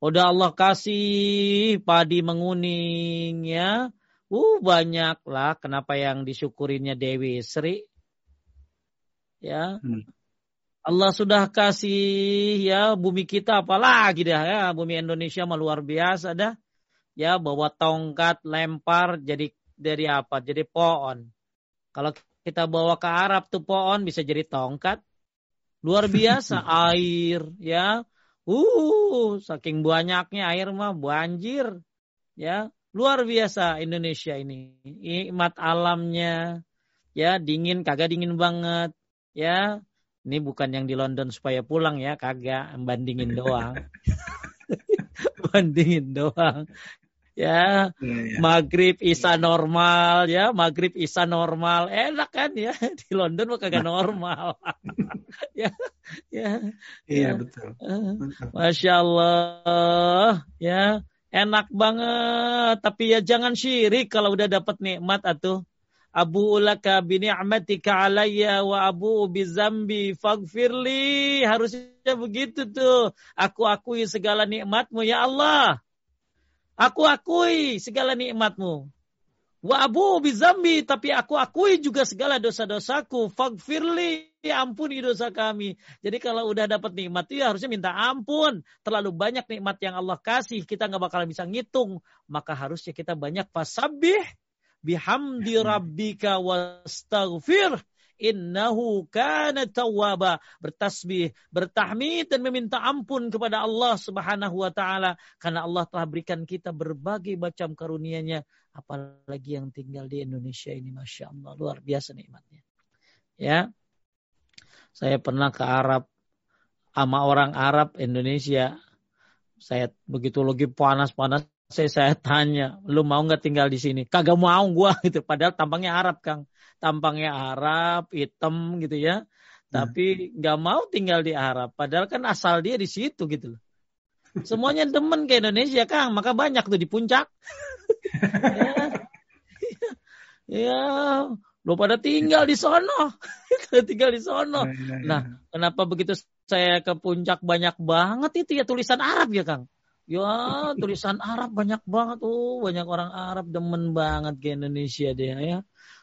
udah Allah kasih padi menguning ya. Uh banyak lah kenapa yang disyukurinnya Dewi Sri. Ya. Hmm. Allah sudah kasih ya bumi kita apalagi dah ya bumi Indonesia mah luar biasa dah ya bawa tongkat lempar jadi dari apa? Jadi pohon. Kalau kita bawa ke Arab tuh pohon bisa jadi tongkat. Luar biasa air ya. Uh saking banyaknya air mah banjir ya. Luar biasa Indonesia ini. Nikmat alamnya ya. Dingin kagak dingin banget ya. Ini bukan yang di London supaya pulang ya, kagak, bandingin doang. bandingin doang. Ya, ya, ya, maghrib isa normal ya, maghrib isa normal, enak kan ya di London mah kagak normal. ya, ya, iya ya. betul. Masya Allah, ya enak banget. Tapi ya jangan syirik kalau udah dapat nikmat atuh Abu ulaka bini'matika alayya wa abu bizambi faghfirli. Harusnya begitu tuh. Aku akui segala nikmatmu ya Allah. Aku akui segala nikmatmu. Wa abu bizambi. Tapi aku akui juga segala dosa-dosaku. Faghfirli. Ampuni dosa kami. Jadi kalau udah dapat nikmat itu ya harusnya minta ampun. Terlalu banyak nikmat yang Allah kasih. Kita nggak bakalan bisa ngitung. Maka harusnya kita banyak fasabih bihamdi rabbika wastaghfir innahu kana tawwaba bertasbih bertahmid dan meminta ampun kepada Allah Subhanahu wa taala karena Allah telah berikan kita berbagai macam karunia-Nya apalagi yang tinggal di Indonesia ini Masya Allah luar biasa nikmatnya ya saya pernah ke Arab sama orang Arab Indonesia saya begitu lagi panas-panas saya saya tanya, lu mau nggak tinggal di sini? Kagak mau gua gitu. Padahal tampangnya Arab, Kang. Tampangnya Arab, hitam gitu ya. Nah. Tapi nggak mau tinggal di Arab. Padahal kan asal dia di situ gitu loh. Semuanya demen ke Indonesia, Kang. Maka banyak tuh di puncak. ya. ya, lo pada tinggal di sono. tinggal di sono. Iya, iya. Nah, kenapa begitu saya ke puncak banyak banget itu ya tulisan Arab ya, Kang? Ya, tulisan Arab banyak banget. Oh, banyak orang Arab demen banget ke Indonesia dia ya.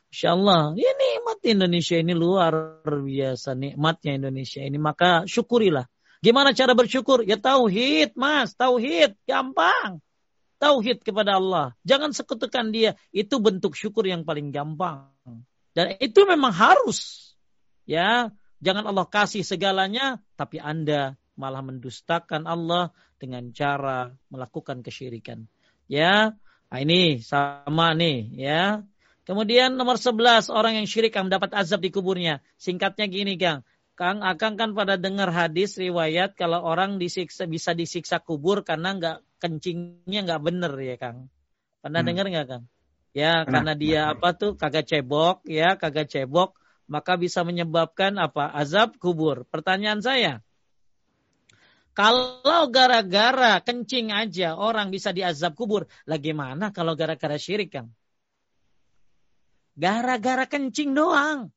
Insya Allah, ini nikmat Indonesia ini luar biasa nikmatnya Indonesia ini. Maka syukurilah. Gimana cara bersyukur? Ya tauhid, Mas. Tauhid, gampang. Tauhid kepada Allah. Jangan sekutukan dia. Itu bentuk syukur yang paling gampang. Dan itu memang harus. Ya, jangan Allah kasih segalanya, tapi Anda malah mendustakan Allah dengan cara melakukan kesyirikan. Ya, nah ini sama nih ya. Kemudian nomor 11 orang yang syirik akan mendapat azab di kuburnya. Singkatnya gini Kang. Kang Akang kan pada dengar hadis riwayat kalau orang disiksa bisa disiksa kubur karena nggak kencingnya nggak bener ya Kang. Pernah hmm. dengar nggak Kang? Ya Pernah. karena dia apa tuh kagak cebok ya kagak cebok maka bisa menyebabkan apa azab kubur. Pertanyaan saya, kalau gara-gara kencing aja orang bisa diazab kubur, lagi mana kalau gara-gara syirik, Kang? Gara-gara kencing doang.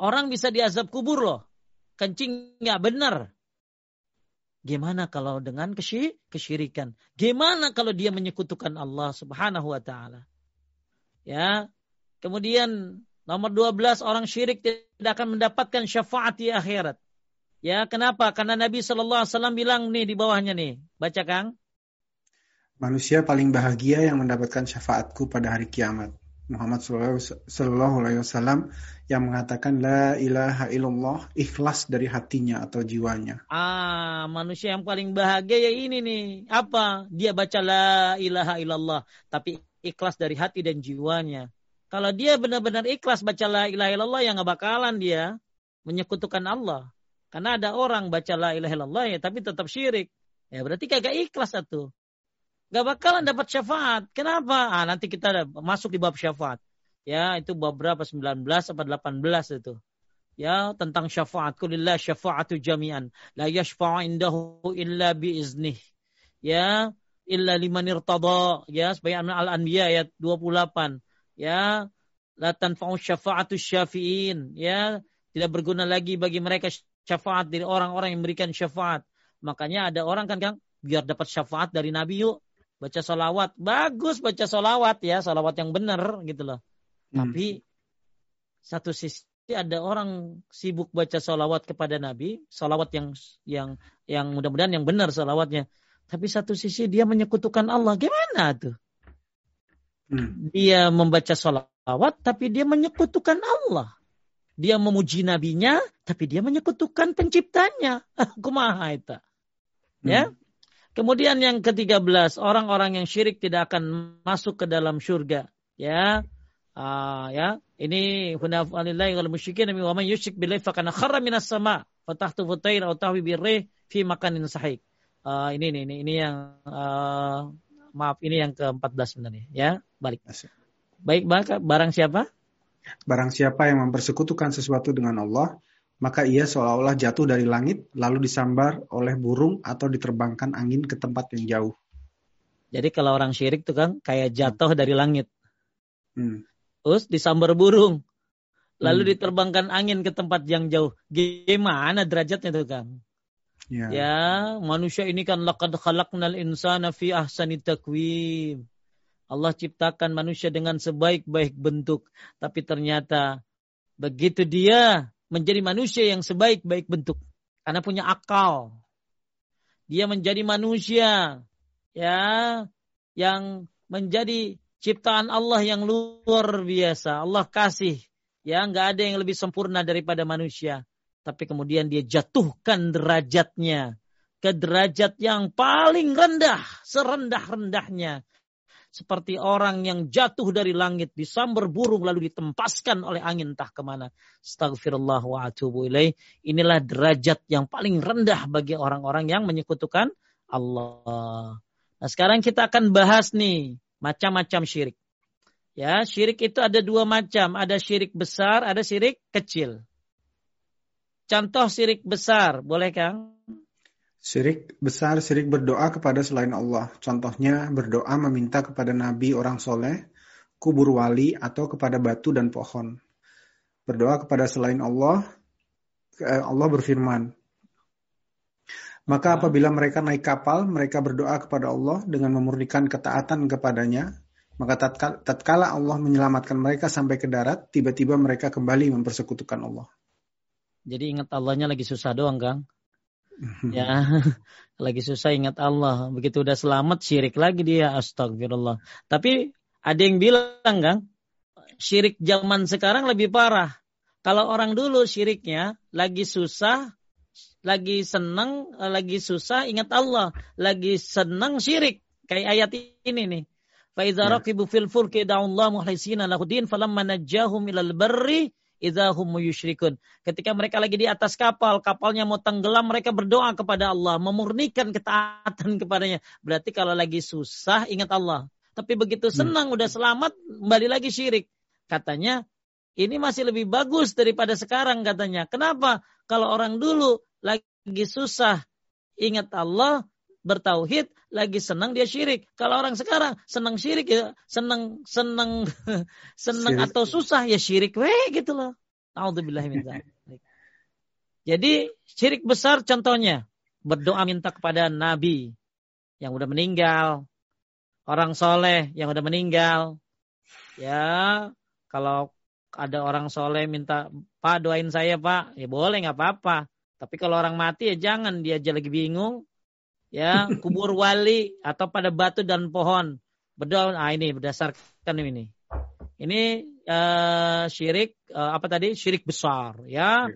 Orang bisa diazab kubur loh. Kencing nggak benar. Gimana kalau dengan kesyirikan? Gimana kalau dia menyekutukan Allah Subhanahu wa taala? Ya. Kemudian nomor 12 orang syirik tidak akan mendapatkan syafaat di akhirat. Ya, kenapa? Karena Nabi Shallallahu Alaihi Wasallam bilang nih di bawahnya nih, baca Kang. Manusia paling bahagia yang mendapatkan syafaatku pada hari kiamat. Muhammad Shallallahu Alaihi Wasallam yang mengatakan la ilaha illallah ikhlas dari hatinya atau jiwanya. Ah, manusia yang paling bahagia ya ini nih. Apa? Dia baca la ilaha illallah, tapi ikhlas dari hati dan jiwanya. Kalau dia benar-benar ikhlas baca la ilaha illallah yang nggak bakalan dia menyekutukan Allah. Karena ada orang baca la ilaha illallah ya tapi tetap syirik. Ya berarti kagak ikhlas satu. Gak bakalan dapat syafaat. Kenapa? Ah, nanti kita masuk di bab syafaat. Ya, itu bab berapa? 19 atau 18 itu. ya tentang syafaat kulillah syafaatu jami'an la yashfa'u indahu illa biiznih ya illa liman irtada ya sebagai al-anbiya ayat 28 ya la tanfa'u syafaatu syafi'in ya tidak berguna lagi bagi mereka syafaat dari orang-orang yang memberikan syafaat makanya ada orang kan Kang biar dapat syafaat dari Nabi yuk baca salawat bagus baca salawat ya salawat yang benar gitu loh. Hmm. tapi satu sisi ada orang sibuk baca salawat kepada Nabi salawat yang yang yang mudah-mudahan yang benar salawatnya tapi satu sisi dia menyekutukan Allah gimana tuh? Hmm. dia membaca salawat tapi dia menyekutukan Allah. Dia memuji nabinya tapi dia menyekutukan penciptanya. Kumaha itu? Ya? Hmm. Kemudian yang ke-13, orang-orang yang syirik tidak akan masuk ke dalam surga. Ya. Uh, ya, ini hunafalillahi wal musyrikin wa man yusyrik billahi faqad kharra minas sama fatahtu futair atau tahwi birrih fi makanin sahih. Uh, ini ini ini yang uh, maaf ini yang ke-14 sebenarnya ya. Balik. Baik, barang siapa? Barang siapa yang mempersekutukan sesuatu dengan Allah, maka ia seolah-olah jatuh dari langit lalu disambar oleh burung atau diterbangkan angin ke tempat yang jauh. Jadi kalau orang syirik tuh kan kayak jatuh hmm. dari langit. Hmm. Terus disambar burung. Lalu hmm. diterbangkan angin ke tempat yang jauh. Gimana derajatnya tuh Kang? Ya. ya, manusia ini kan laqad khalaqnal insana fi ahsani takwim. Allah ciptakan manusia dengan sebaik-baik bentuk, tapi ternyata begitu dia menjadi manusia yang sebaik-baik bentuk karena punya akal. Dia menjadi manusia ya yang menjadi ciptaan Allah yang luar biasa. Allah kasih ya nggak ada yang lebih sempurna daripada manusia. Tapi kemudian dia jatuhkan derajatnya ke derajat yang paling rendah, serendah-rendahnya seperti orang yang jatuh dari langit disambar burung lalu ditempaskan oleh angin entah ke mana. Astagfirullah wa atubu ilaih. Inilah derajat yang paling rendah bagi orang-orang yang menyekutukan Allah. Nah sekarang kita akan bahas nih macam-macam syirik. Ya, syirik itu ada dua macam. Ada syirik besar, ada syirik kecil. Contoh syirik besar, boleh Kang? Syirik besar, syirik berdoa kepada selain Allah. Contohnya berdoa meminta kepada nabi orang soleh, kubur wali, atau kepada batu dan pohon. Berdoa kepada selain Allah, eh, Allah berfirman, maka apabila mereka naik kapal, mereka berdoa kepada Allah dengan memurnikan ketaatan kepadanya. Maka tatkala Allah menyelamatkan mereka sampai ke darat, tiba-tiba mereka kembali mempersekutukan Allah. Jadi ingat Allahnya lagi susah doang, Kang ya lagi susah ingat Allah. Begitu udah selamat syirik lagi dia. Astagfirullah tapi ada yang bilang kan syirik zaman sekarang lebih parah. Kalau orang dulu syiriknya lagi susah lagi senang lagi susah ingat Allah. Lagi senang syirik. Kayak ayat ini nih. Fa idza ya. raqibu fil fulki da'u Allah muhlisina lahudin falamma najjahum ilal barri idahum yusyrikun. Ketika mereka lagi di atas kapal, kapalnya mau tenggelam, mereka berdoa kepada Allah, memurnikan ketaatan kepadanya. Berarti kalau lagi susah, ingat Allah. Tapi begitu hmm. senang, hmm. udah selamat, kembali lagi syirik. Katanya, ini masih lebih bagus daripada sekarang katanya. Kenapa? Kalau orang dulu lagi susah, ingat Allah, bertauhid, lagi senang dia syirik. Kalau orang sekarang senang syirik ya senang senang senang atau susah ya syirik weh gitu loh. Alhamdulillah Jadi syirik besar contohnya berdoa minta kepada nabi yang udah meninggal, orang soleh yang udah meninggal. Ya, kalau ada orang soleh minta, Pak doain saya Pak, ya boleh nggak apa-apa. Tapi kalau orang mati ya jangan dia aja lagi bingung, ya kubur wali atau pada batu dan pohon. Berdoa ah ini berdasarkan ini. Ini uh, syirik uh, apa tadi? Syirik besar ya.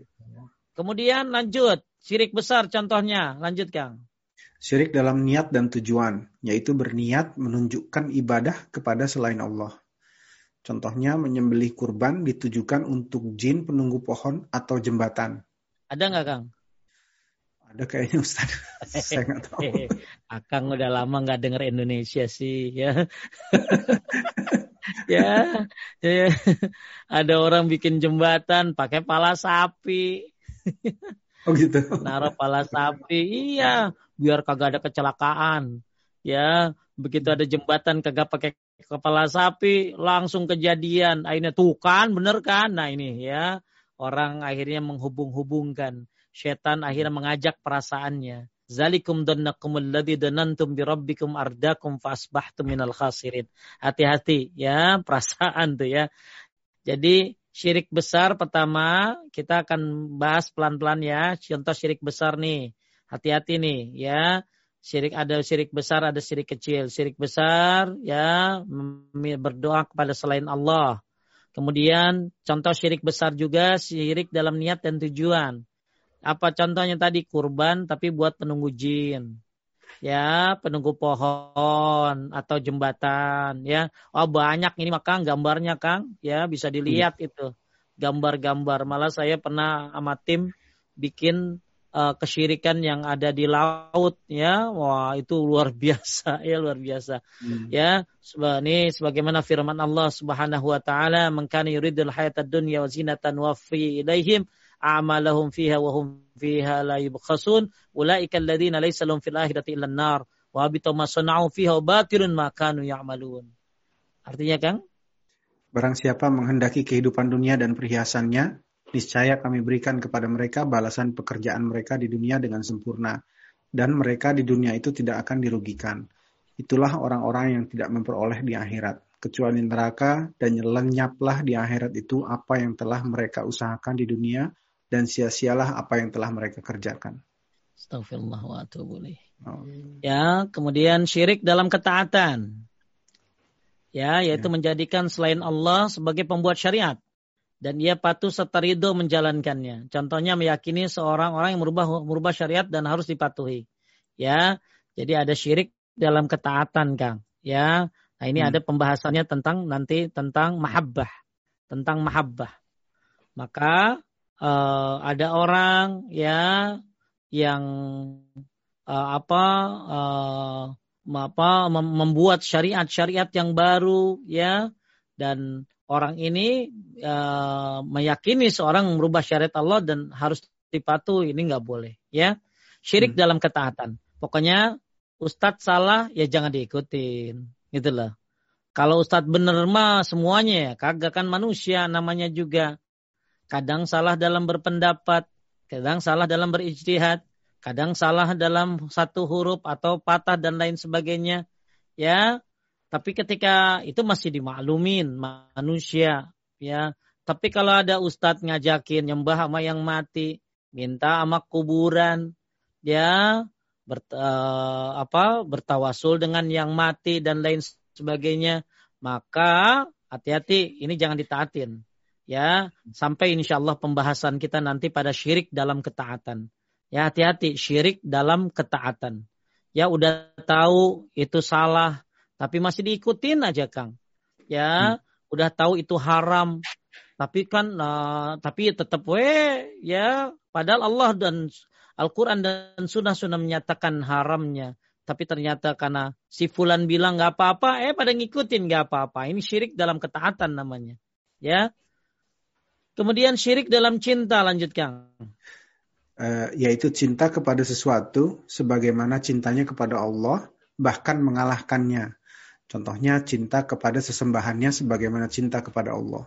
Kemudian lanjut syirik besar contohnya. Lanjut Kang. Syirik dalam niat dan tujuan yaitu berniat menunjukkan ibadah kepada selain Allah. Contohnya menyembelih kurban ditujukan untuk jin penunggu pohon atau jembatan. Ada nggak Kang? Ada kayaknya Ustaz. Saya nggak tahu. Akang udah lama nggak denger Indonesia sih ya. ya, ya, ada orang bikin jembatan pakai pala sapi. Oh gitu. Naruh pala sapi, iya, biar kagak ada kecelakaan. Ya, begitu ada jembatan kagak pakai kepala sapi, langsung kejadian. Akhirnya tuh kan, bener kan? Nah ini ya, orang akhirnya menghubung-hubungkan. Setan akhirnya mengajak perasaannya. Zalikum dannakum alladhi danantum bi rabbikum ardakum fasbahtum minal khasirin. Hati-hati ya, perasaan tuh ya. Jadi syirik besar pertama kita akan bahas pelan-pelan ya. Contoh syirik besar nih. Hati-hati nih ya. Syirik ada syirik besar, ada syirik kecil. Syirik besar ya berdoa kepada selain Allah. Kemudian contoh syirik besar juga syirik dalam niat dan tujuan. Apa contohnya tadi? Kurban tapi buat penunggu jin. Ya penunggu pohon atau jembatan ya. Oh banyak ini maka gambarnya Kang. Ya bisa dilihat hmm. itu. Gambar-gambar. Malah saya pernah sama tim bikin uh, kesyirikan yang ada di laut ya. Wah itu luar biasa ya luar biasa. Hmm. ya ini sebagaimana firman Allah Subhanahu wa taala mengkani yuridul hayatad dunya wa zinatan wa fi ilaihim a'malahum fiha wa hum fiha la yubkhasun ulaika alladziina laysa lahum fil akhirati illa an-nar wa habita ma sana'u fiha batirun ma kanu ya'malun. Artinya Kang? Barang siapa menghendaki kehidupan dunia dan perhiasannya, niscaya kami berikan kepada mereka balasan pekerjaan mereka di dunia dengan sempurna dan mereka di dunia itu tidak akan dirugikan. Itulah orang-orang yang tidak memperoleh di akhirat kecuali neraka dan lenyaplah di akhirat itu apa yang telah mereka usahakan di dunia dan sia-sialah apa yang telah mereka kerjakan. Astagfirullah wa oh. Ya, kemudian syirik dalam ketaatan. Ya, yaitu ya. menjadikan selain Allah sebagai pembuat syariat dan ia patuh serta ridho menjalankannya. Contohnya meyakini seorang orang yang merubah merubah syariat dan harus dipatuhi. Ya, jadi ada syirik dalam ketaatan, Kang. Ya, nah ini hmm. ada pembahasannya tentang nanti tentang mahabbah, tentang mahabbah. Maka uh, ada orang ya yang uh, apa uh, apa membuat syariat-syariat yang baru ya. Dan orang ini uh, meyakini seorang merubah syariat Allah dan harus dipatuhi. Ini nggak boleh ya. Syirik hmm. dalam ketaatan. Pokoknya ustadz salah ya jangan diikutin. Gitu loh. Kalau ustadz bener mah semuanya ya kagak kan manusia namanya juga kadang salah dalam berpendapat, kadang salah dalam berijtihad, kadang salah dalam satu huruf atau patah dan lain sebagainya. Ya, tapi ketika itu masih dimaklumin manusia, ya. Tapi kalau ada ustadz ngajakin nyembah sama yang mati, minta sama kuburan, ya, ber, uh, apa bertawasul dengan yang mati dan lain sebagainya, maka hati-hati ini jangan ditaatin ya sampai insya Allah pembahasan kita nanti pada syirik dalam ketaatan. Ya hati-hati syirik dalam ketaatan. Ya udah tahu itu salah tapi masih diikutin aja Kang. Ya hmm. udah tahu itu haram tapi kan uh, tapi tetap we ya padahal Allah dan Al-Quran dan Sunnah-Sunnah menyatakan haramnya. Tapi ternyata karena si Fulan bilang nggak apa-apa, eh pada ngikutin nggak apa-apa. Ini syirik dalam ketaatan namanya. Ya, Kemudian syirik dalam cinta lanjutkan. Uh, yaitu cinta kepada sesuatu sebagaimana cintanya kepada Allah bahkan mengalahkannya. Contohnya cinta kepada sesembahannya sebagaimana cinta kepada Allah.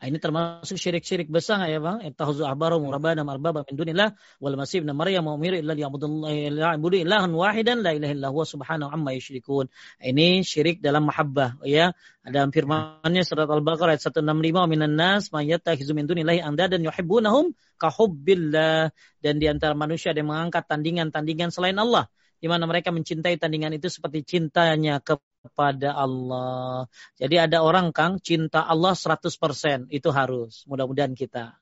Ah, ini termasuk syirik-syirik besar ya bang. Ittahuzu ahbarum rabbana arbaba min dunillah wal masih ibn Maryam wa umiru illa liya'budu ilahan wahidan la ilaha illa huwa subhanahu amma yusyrikun. Ini syirik dalam mahabbah ya. Dalam firman-Nya surat Al-Baqarah ayat 165 minan nas may yattakhizu min dunillahi andadan yuhibbunahum ka hubbillah dan di antara manusia ada yang mengangkat tandingan-tandingan selain Allah di mana mereka mencintai tandingan itu seperti cintanya ke kepada Allah. Jadi ada orang Kang cinta Allah 100% itu harus. Mudah-mudahan kita.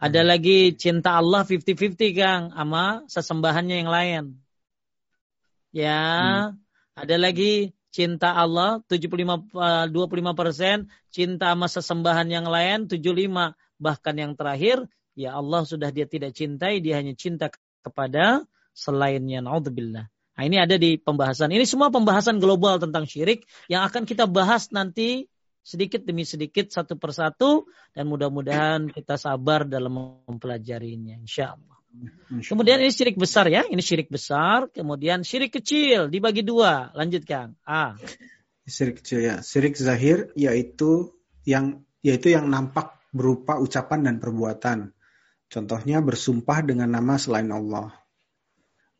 Ada hmm. lagi cinta Allah 50-50 Kang sama sesembahannya yang lain. Ya, hmm. ada lagi cinta Allah 75 25 persen, cinta sama sesembahan yang lain 75. Bahkan yang terakhir, ya Allah sudah dia tidak cintai, dia hanya cinta kepada selainnya. Naudzubillah. Nah ini ada di pembahasan. Ini semua pembahasan global tentang syirik yang akan kita bahas nanti sedikit demi sedikit satu persatu dan mudah-mudahan kita sabar dalam mempelajarinya insya Allah. Kemudian ini syirik besar ya, ini syirik besar. Kemudian syirik kecil dibagi dua. Lanjutkan. A. Syirik kecil ya. Syirik zahir yaitu yang yaitu yang nampak berupa ucapan dan perbuatan. Contohnya bersumpah dengan nama selain Allah.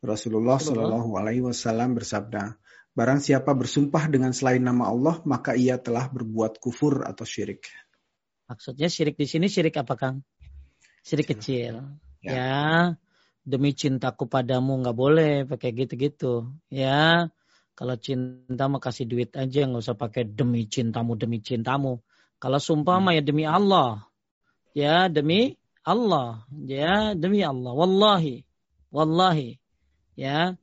Rasulullah Shallallahu Alaihi Wasallam bersabda, Barang siapa bersumpah dengan selain nama Allah, maka ia telah berbuat kufur atau syirik. Maksudnya syirik di sini syirik apa Kang? Syirik kecil. Ya. ya. Demi cintaku padamu nggak boleh pakai gitu-gitu. Ya. Kalau cinta mau kasih duit aja nggak usah pakai demi cintamu demi cintamu. Kalau sumpah hmm. mah ya demi Allah. Ya demi Allah. Ya demi Allah. Wallahi. Wallahi. Ya.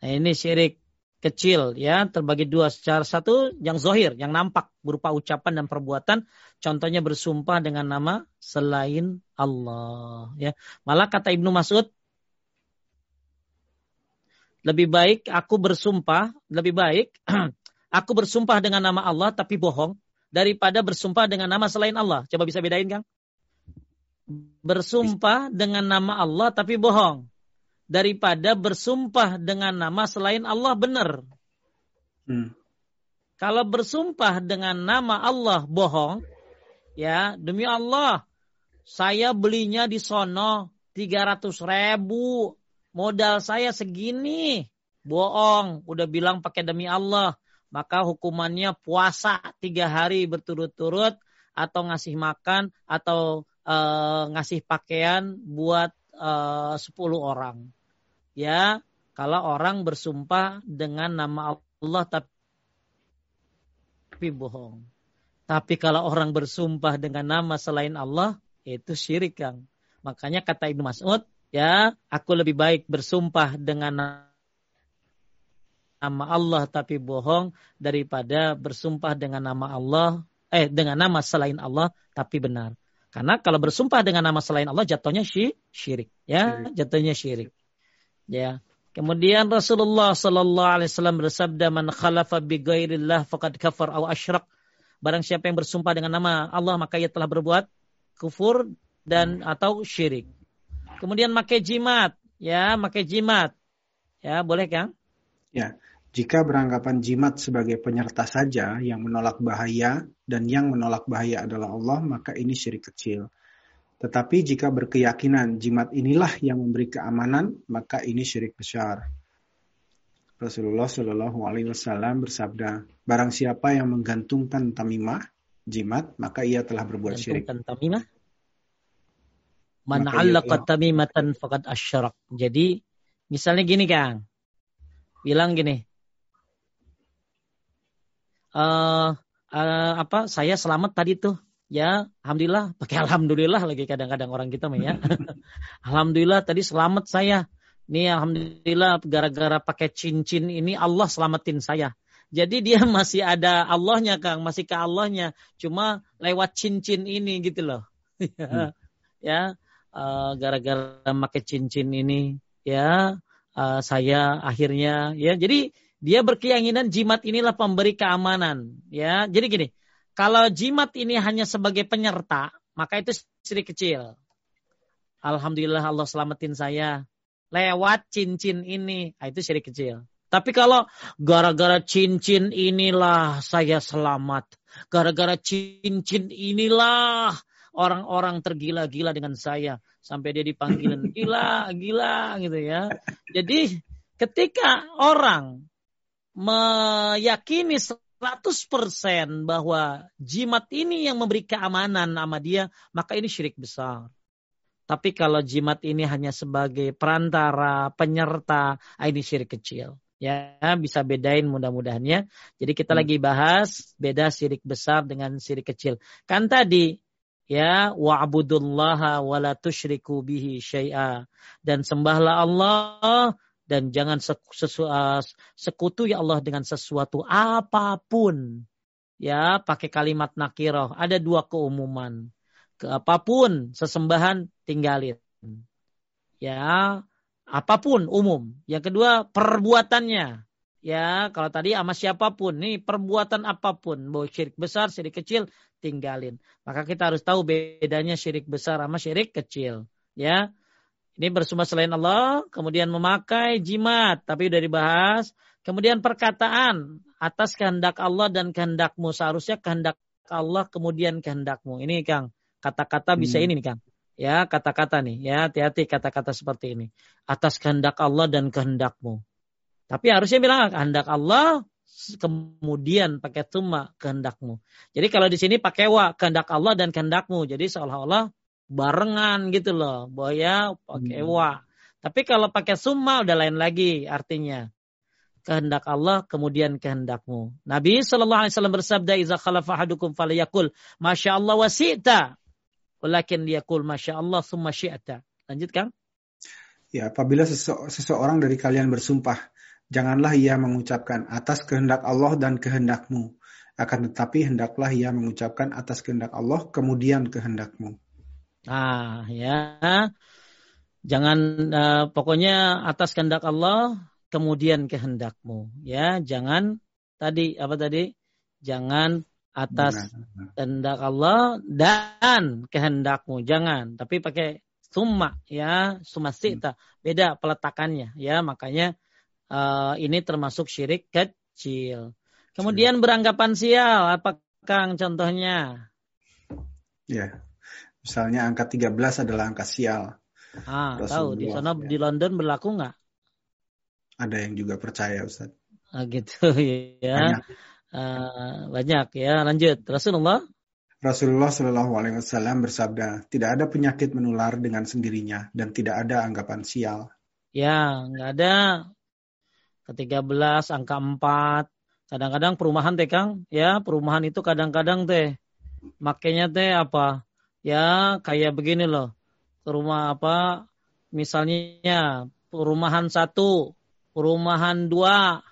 Nah ini syirik kecil ya. Terbagi dua. Secara satu yang zohir yang nampak berupa ucapan dan perbuatan. Contohnya bersumpah dengan nama selain Allah ya. Malah kata Ibnu Mas'ud lebih baik aku bersumpah lebih baik aku bersumpah dengan nama Allah tapi bohong daripada bersumpah dengan nama selain Allah. Coba bisa bedain Kang? Bersumpah dengan nama Allah tapi bohong daripada bersumpah dengan nama selain Allah benar. Hmm. Kalau bersumpah dengan nama Allah bohong, ya demi Allah, saya belinya di sono 300 ribu, modal saya segini, bohong, udah bilang pakai demi Allah, maka hukumannya puasa tiga hari berturut-turut atau ngasih makan atau uh, ngasih pakaian buat uh, eh, 10 orang ya kalau orang bersumpah dengan nama Allah tapi bohong. Tapi kalau orang bersumpah dengan nama selain Allah itu syirik Kang. Makanya kata Ibnu Mas'ud, ya, aku lebih baik bersumpah dengan nama Allah tapi bohong daripada bersumpah dengan nama Allah eh dengan nama selain Allah tapi benar. Karena kalau bersumpah dengan nama selain Allah jatuhnya syirik, ya, jatuhnya syirik. Ya. Kemudian Rasulullah sallallahu alaihi wasallam bersabda man khalafa bi ghairillah faqad kafar aw asyrak. Barang siapa yang bersumpah dengan nama Allah maka ia telah berbuat kufur dan atau syirik. Kemudian makai jimat, ya, makai jimat. Ya, boleh kan? Ya. Jika beranggapan jimat sebagai penyerta saja yang menolak bahaya dan yang menolak bahaya adalah Allah, maka ini syirik kecil. Tetapi jika berkeyakinan jimat inilah yang memberi keamanan, maka ini syirik besar. Rasulullah Shallallahu Alaihi Wasallam bersabda, barang siapa yang menggantungkan tamimah, jimat, maka ia telah berbuat syirik. tamimah? Man tamimatan faqad asyarak. Jadi, misalnya gini Kang, bilang gini, uh, uh, apa saya selamat tadi tuh ya alhamdulillah. Pakai alhamdulillah lagi kadang-kadang orang kita mah ya. Alhamdulillah tadi selamat saya. Nih alhamdulillah gara-gara pakai cincin ini Allah selamatin saya. Jadi dia masih ada Allahnya Kang. Masih ke Allahnya. Cuma lewat cincin ini gitu loh. Hmm. ya uh, gara-gara pakai cincin ini ya uh, saya akhirnya ya. Jadi dia berkeyakinan jimat inilah pemberi keamanan ya. Jadi gini kalau jimat ini hanya sebagai penyerta, maka itu syirik kecil. Alhamdulillah Allah selamatin saya. Lewat cincin ini, nah, itu syirik kecil. Tapi kalau gara-gara cincin inilah saya selamat. Gara-gara cincin inilah orang-orang tergila-gila dengan saya. Sampai dia dipanggil gila, gila gitu ya. Jadi ketika orang meyakini 100% bahwa jimat ini yang memberi keamanan nama dia, maka ini syirik besar. Tapi kalau jimat ini hanya sebagai perantara, penyerta, ah, ini syirik kecil. Ya, bisa bedain mudah-mudahannya. Jadi kita hmm. lagi bahas beda syirik besar dengan syirik kecil. Kan tadi ya wa'budullaha wa la tusyriku bihi syai'a dan sembahlah Allah dan jangan uh, sekutu ya Allah dengan sesuatu apa pun. Ya, pakai kalimat nakiroh. Ada dua keumuman. Ke apa pun sesembahan tinggalin. Ya, apa pun umum. Yang kedua perbuatannya. Ya, kalau tadi sama siapa pun, nih perbuatan apa pun, mau syirik besar, syirik kecil, tinggalin. Maka kita harus tahu bedanya syirik besar sama syirik kecil. Ya, ini bersumber selain Allah, kemudian memakai jimat, tapi udah dibahas. Kemudian perkataan atas kehendak Allah dan kehendakmu. Seharusnya kehendak Allah kemudian kehendakmu. Ini Kang, kata-kata bisa hmm. ini nih Kang. Ya, kata-kata nih. Ya, hati-hati kata-kata seperti ini. Atas kehendak Allah dan kehendakmu. Tapi harusnya bilang kehendak Allah kemudian pakai tuma kehendakmu. Jadi kalau di sini pakai wa kehendak Allah dan kehendakmu. Jadi seolah-olah barengan gitu loh. Bahwa ya pakai hmm. wa. Tapi kalau pakai summa udah lain lagi artinya. Kehendak Allah kemudian kehendakmu. Nabi Shallallahu Alaihi Wasallam bersabda, "Iza khalafa hadukum falayakul, masya Allah wasita, walakin liyakul masya Allah summa syi'ta." Lanjut Kang. Ya, apabila seseorang dari kalian bersumpah, Janganlah ia mengucapkan atas kehendak Allah dan kehendakmu. Akan tetapi hendaklah ia mengucapkan atas kehendak Allah kemudian kehendakmu. Ah ya. Jangan uh, pokoknya atas kehendak Allah kemudian kehendakmu ya. Jangan tadi apa tadi? Jangan atas kehendak Allah dan kehendakmu. Jangan, tapi pakai summa ya, summa sita. Beda peletakannya ya, makanya uh, ini termasuk syirik kecil. Kemudian beranggapan sial, apa Kang contohnya? Ya, misalnya angka 13 adalah angka sial. Ah, tahu di sana ya. di London berlaku nggak? Ada yang juga percaya Ustaz. Ah, gitu ya. Banyak. Uh, banyak ya. Lanjut. Rasulullah Rasulullah Shallallahu Alaihi Wasallam bersabda, tidak ada penyakit menular dengan sendirinya dan tidak ada anggapan sial. Ya, nggak ada ke-13 angka 4. Kadang-kadang perumahan teh Kang, ya perumahan itu kadang-kadang teh makanya teh apa? Ya kayak begini loh. Rumah apa? Misalnya perumahan satu, perumahan dua,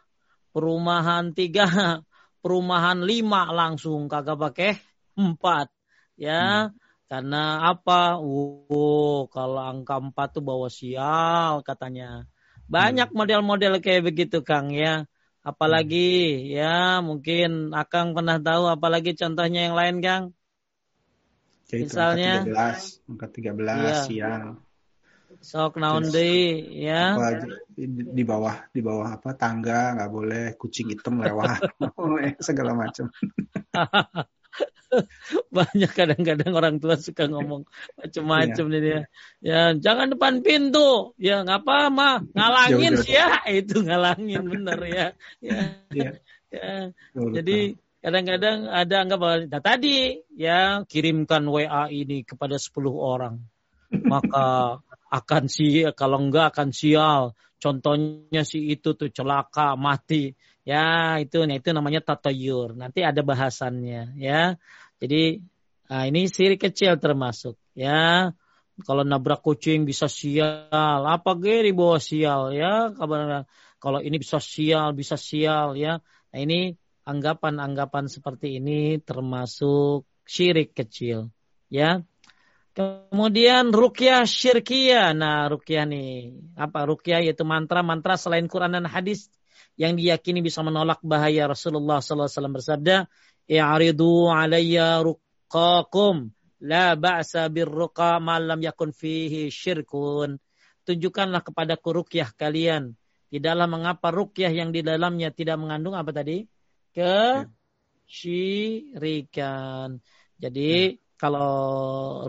perumahan tiga, perumahan lima langsung kagak pakai empat. Ya, hmm. karena apa? Oh, kalau angka empat tuh bawa sial katanya. Banyak hmm. model-model kayak begitu Kang ya. Apalagi hmm. ya mungkin Akang pernah tahu apalagi contohnya yang lain Kang? Jadi Misalnya angka 13, angka 13 iya. siang. Sok naon deui ya. di bawah di bawah apa tangga nggak boleh kucing hitam lewat segala macam. Banyak kadang-kadang orang tua suka ngomong macam-macam iya. ya. Ya, jangan depan pintu. Ya, ngapa mah ngalangin sih ya. Itu ngalangin bener ya. Ya. ya. ya. Jadi kadang-kadang ada anggapan nah tadi ya kirimkan WA ini kepada 10 orang. Maka akan sih kalau enggak akan sial. Contohnya si itu tuh celaka mati. Ya, itu nah itu namanya tatayur. Nanti ada bahasannya ya. Jadi nah ini siri kecil termasuk ya. Kalau nabrak kucing bisa sial, apa ge di bawah sial ya. Kalau ini bisa sial, bisa sial ya. Nah ini anggapan-anggapan seperti ini termasuk syirik kecil ya. Kemudian rukyah syirkiyah. Nah, rukyah nih, apa rukyah yaitu mantra-mantra selain Quran dan hadis yang diyakini bisa menolak bahaya Rasulullah SAW bersabda, "I'ridu alayya ruqakum la ba'sa birruqa ma lam yakun fihi syirkun." Tunjukkanlah kepada rukyah kalian. Tidaklah mengapa rukyah yang di dalamnya tidak mengandung apa tadi? Kesyirikan. Jadi hmm. kalau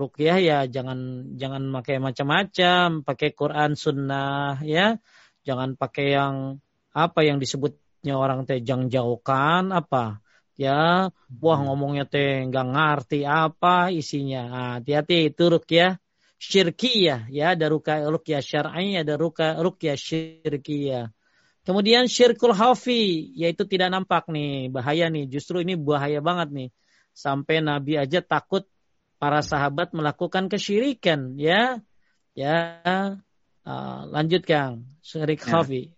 rukyah ya jangan jangan pakai macam-macam, pakai Quran sunnah ya. Jangan pakai yang apa yang disebutnya orang teh jang jauhkan apa ya wah hmm. ngomongnya teh nggak ngerti apa isinya nah, hati-hati itu rukyah syirkiyah ya ada rukyah rukyah syar'i ada rukyah rukyah syirkiyah kemudian syirkul hafi yaitu tidak nampak nih bahaya nih justru ini bahaya banget nih sampai nabi aja takut para sahabat melakukan kesyirikan ya ya uh, lanjut Kang syirik ya. hafi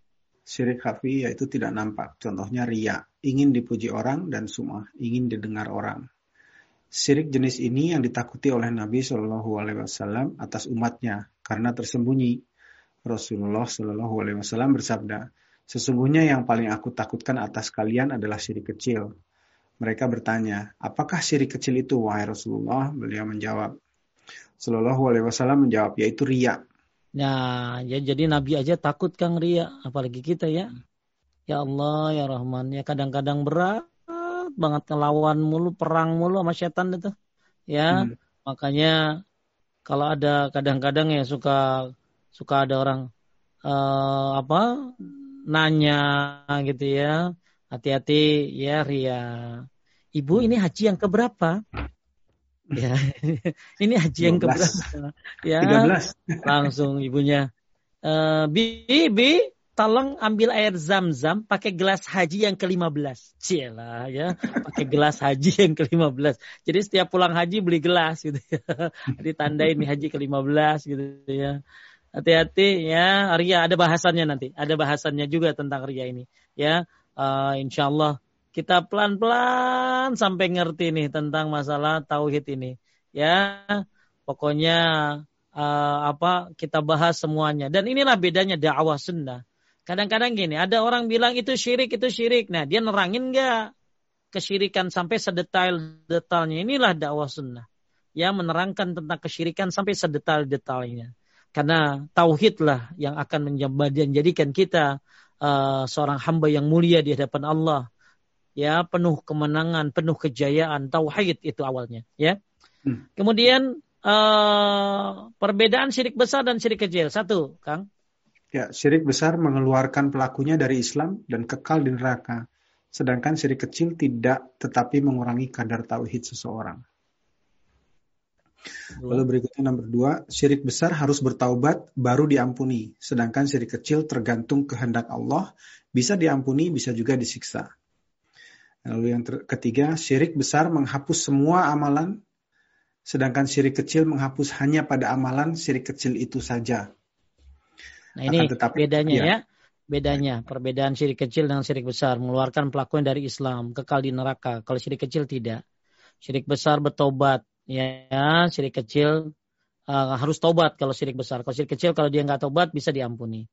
Syirik khafi yaitu tidak nampak. Contohnya ria, ingin dipuji orang dan sumah, ingin didengar orang. Syirik jenis ini yang ditakuti oleh Nabi Shallallahu Alaihi Wasallam atas umatnya karena tersembunyi. Rasulullah Shallallahu Alaihi Wasallam bersabda, Sesungguhnya yang paling aku takutkan atas kalian adalah syirik kecil. Mereka bertanya, apakah syirik kecil itu, wahai Rasulullah? Beliau menjawab, Sallallahu Alaihi Wasallam menjawab, yaitu ria. Nah, ya jadi Nabi aja takut kang ria, apalagi kita ya. Ya Allah, ya Rahman, ya kadang-kadang berat banget ngelawan mulu, perang mulu sama setan itu. Ya, hmm. makanya kalau ada kadang-kadang ya suka suka ada orang uh, apa nanya gitu ya. Hati-hati ya Ria. Ibu ini haji yang keberapa? Ya, ini haji yang keberapa? Ya, 13. langsung ibunya. Uh, Bibi, tolong ambil air zam-zam pakai gelas haji yang ke-15. Cila ya, pakai gelas haji yang ke-15. Jadi setiap pulang haji beli gelas gitu ya. Ditandain nih haji ke-15 gitu ya. Hati-hati ya, ria ada bahasannya nanti. Ada bahasannya juga tentang ria ini. Ya, uh, insya Allah kita pelan-pelan sampai ngerti nih tentang masalah tauhid ini. Ya, pokoknya uh, apa kita bahas semuanya. Dan inilah bedanya dakwah sunnah. Kadang-kadang gini, ada orang bilang itu syirik, itu syirik. Nah, dia nerangin nggak kesyirikan sampai sedetail-detailnya. Inilah dakwah sunnah. Ya, menerangkan tentang kesyirikan sampai sedetail-detailnya. Karena tauhidlah yang akan menjadikan kita uh, seorang hamba yang mulia di hadapan Allah. Ya, penuh kemenangan, penuh kejayaan. Tauhid itu awalnya, ya. Hmm. Kemudian uh, perbedaan syirik besar dan syirik kecil. Satu, Kang. Ya, syirik besar mengeluarkan pelakunya dari Islam dan kekal di neraka. Sedangkan syirik kecil tidak tetapi mengurangi kadar tauhid seseorang. Lalu berikutnya nomor dua, syirik besar harus bertaubat baru diampuni. Sedangkan syirik kecil tergantung kehendak Allah, bisa diampuni, bisa juga disiksa. Lalu yang ketiga, syirik besar menghapus semua amalan, sedangkan syirik kecil menghapus hanya pada amalan syirik kecil itu saja. Nah ini tetapi, bedanya ya. ya. Bedanya, perbedaan syirik kecil dengan syirik besar. Mengeluarkan pelakunya dari Islam, kekal di neraka. Kalau syirik kecil tidak. Syirik besar bertobat, ya syirik kecil uh, harus tobat kalau syirik besar. Kalau syirik kecil kalau dia nggak tobat bisa diampuni.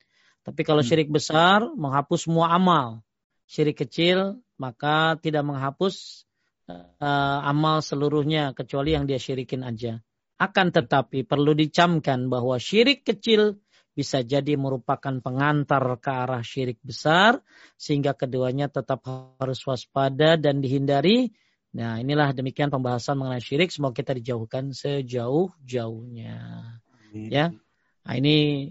Tapi kalau hmm. syirik besar menghapus semua amal. Syirik kecil maka tidak menghapus uh, amal seluruhnya kecuali yang dia syirikin aja. Akan tetapi perlu dicamkan bahwa syirik kecil bisa jadi merupakan pengantar ke arah syirik besar sehingga keduanya tetap harus waspada dan dihindari Nah, inilah demikian pembahasan mengenai syirik. Semoga kita dijauhkan sejauh-jauhnya. Ya. Nah, ini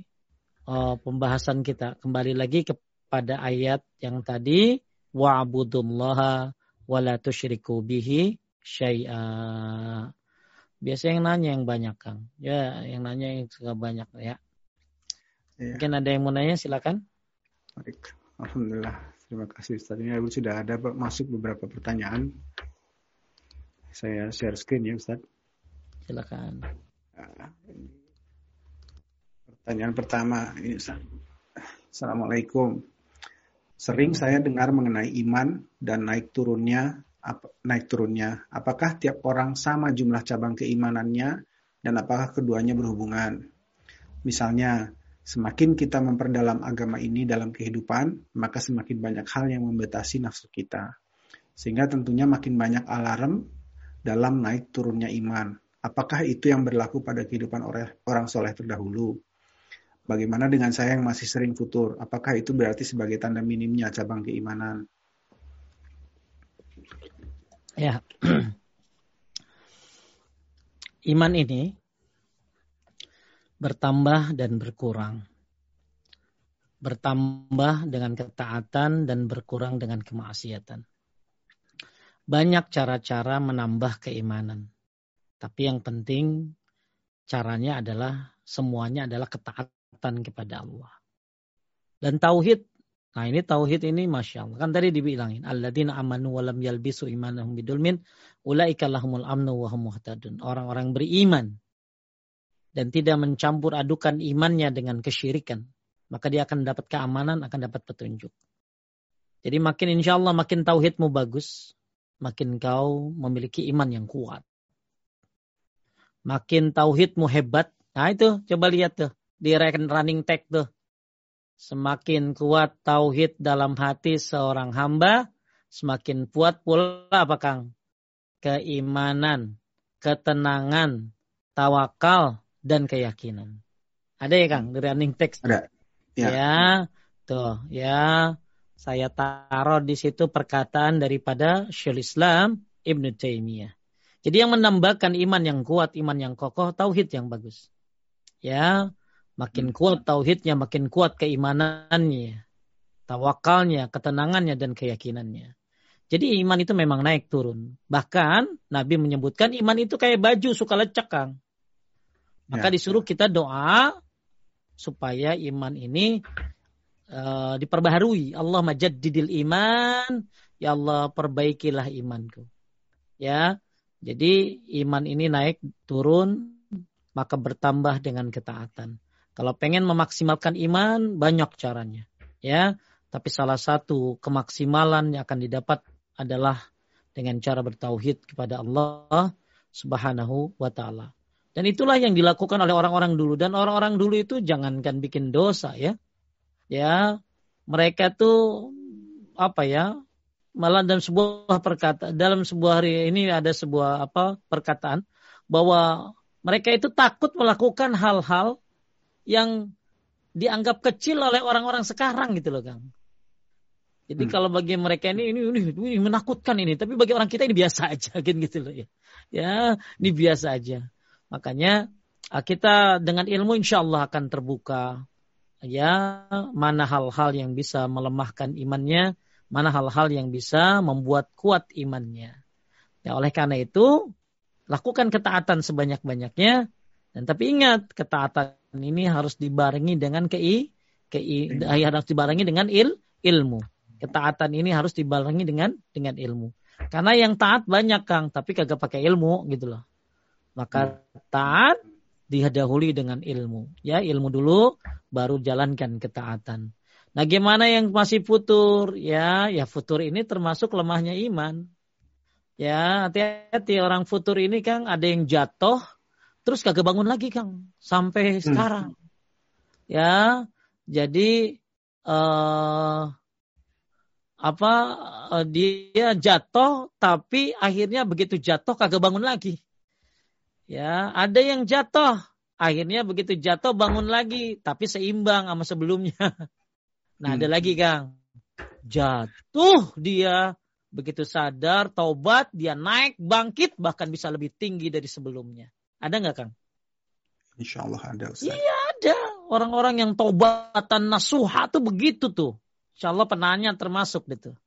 uh, pembahasan kita. Kembali lagi kepada ayat yang tadi wa'budullaha wa la tusyriku bihi syai'a. Biasa yang nanya yang banyak, Kang. Ya, yang nanya yang suka banyak ya. ya. Mungkin ada yang mau nanya, silakan. Baik. Alhamdulillah. Terima kasih Ustaz. Ini sudah ada masuk beberapa pertanyaan. Saya share screen ya Ustaz. Silakan. Ah, pertanyaan pertama ini Ustaz. Assalamualaikum. Sering saya dengar mengenai iman dan naik turunnya naik turunnya. Apakah tiap orang sama jumlah cabang keimanannya dan apakah keduanya berhubungan? Misalnya, semakin kita memperdalam agama ini dalam kehidupan, maka semakin banyak hal yang membatasi nafsu kita. Sehingga tentunya makin banyak alarm dalam naik turunnya iman. Apakah itu yang berlaku pada kehidupan orang soleh terdahulu? Bagaimana dengan saya yang masih sering futur? Apakah itu berarti sebagai tanda minimnya cabang keimanan? Ya, iman ini bertambah dan berkurang. Bertambah dengan ketaatan dan berkurang dengan kemaksiatan banyak cara-cara menambah keimanan. Tapi yang penting caranya adalah semuanya adalah ketaatan kepada Allah. Dan tauhid, nah ini tauhid ini masya Allah. Kan tadi dibilangin, alladzina amanu walam yalbisu imanahum bidulmin, ulaika lahumul amnu wa muhtadun. Orang-orang beriman dan tidak mencampur adukan imannya dengan kesyirikan, maka dia akan dapat keamanan, akan dapat petunjuk. Jadi makin insya Allah makin tauhidmu bagus, makin kau memiliki iman yang kuat. Makin tauhidmu hebat. Nah itu coba lihat tuh di running tag tuh. Semakin kuat tauhid dalam hati seorang hamba, semakin kuat pula apa Kang? Keimanan, ketenangan, tawakal, dan keyakinan. Ada ya Kang dari running text? Ada. Ya. ya, tuh ya. Saya taruh di situ perkataan daripada Syaikhul Islam Ibnu Taimiyah. Jadi yang menambahkan iman yang kuat, iman yang kokoh, tauhid yang bagus. Ya, Makin kuat tauhidnya, makin kuat keimanannya, tawakalnya, ketenangannya, dan keyakinannya. Jadi iman itu memang naik turun. Bahkan Nabi menyebutkan iman itu kayak baju suka lecek, Kang. Maka ya. disuruh kita doa supaya iman ini uh, diperbaharui. Allah majaddidil iman, ya Allah perbaikilah imanku. Ya, jadi iman ini naik turun maka bertambah dengan ketaatan. Kalau pengen memaksimalkan iman, banyak caranya. Ya, tapi salah satu kemaksimalan yang akan didapat adalah dengan cara bertauhid kepada Allah Subhanahu wa taala. Dan itulah yang dilakukan oleh orang-orang dulu dan orang-orang dulu itu jangankan bikin dosa ya. Ya, mereka tuh apa ya? Malah dalam sebuah perkataan dalam sebuah hari ini ada sebuah apa perkataan bahwa mereka itu takut melakukan hal-hal yang dianggap kecil oleh orang-orang sekarang gitu loh Kang. Jadi hmm. kalau bagi mereka ini, ini ini ini menakutkan ini, tapi bagi orang kita ini biasa aja kan gitu loh ya. Ya, ini biasa aja. Makanya ah, kita dengan ilmu insya Allah akan terbuka ya mana hal-hal yang bisa melemahkan imannya, mana hal-hal yang bisa membuat kuat imannya. Ya oleh karena itu lakukan ketaatan sebanyak-banyaknya dan tapi ingat ketaatan ini harus dibarengi dengan kei, kei harus dibarengi dengan il, ilmu. Ketaatan ini harus dibarengi dengan dengan ilmu. Karena yang taat banyak Kang, tapi kagak pakai ilmu gitu loh. Maka taat dihadahului dengan ilmu. Ya, ilmu dulu baru jalankan ketaatan. Nah, gimana yang masih futur? Ya, ya futur ini termasuk lemahnya iman. Ya, hati-hati orang futur ini Kang ada yang jatuh, Terus kagak bangun lagi Kang sampai hmm. sekarang. Ya, jadi uh, apa uh, dia jatuh tapi akhirnya begitu jatuh kagak bangun lagi. Ya, ada yang jatuh akhirnya begitu jatuh bangun lagi tapi seimbang sama sebelumnya. Nah, hmm. ada lagi Kang. Jatuh dia begitu sadar, taubat, dia naik, bangkit bahkan bisa lebih tinggi dari sebelumnya. Ada nggak Kang? Insya Allah ada Ustaz. Iya ada. Orang-orang yang taubatan nasuha tuh begitu tuh. Insya Allah penanya termasuk gitu.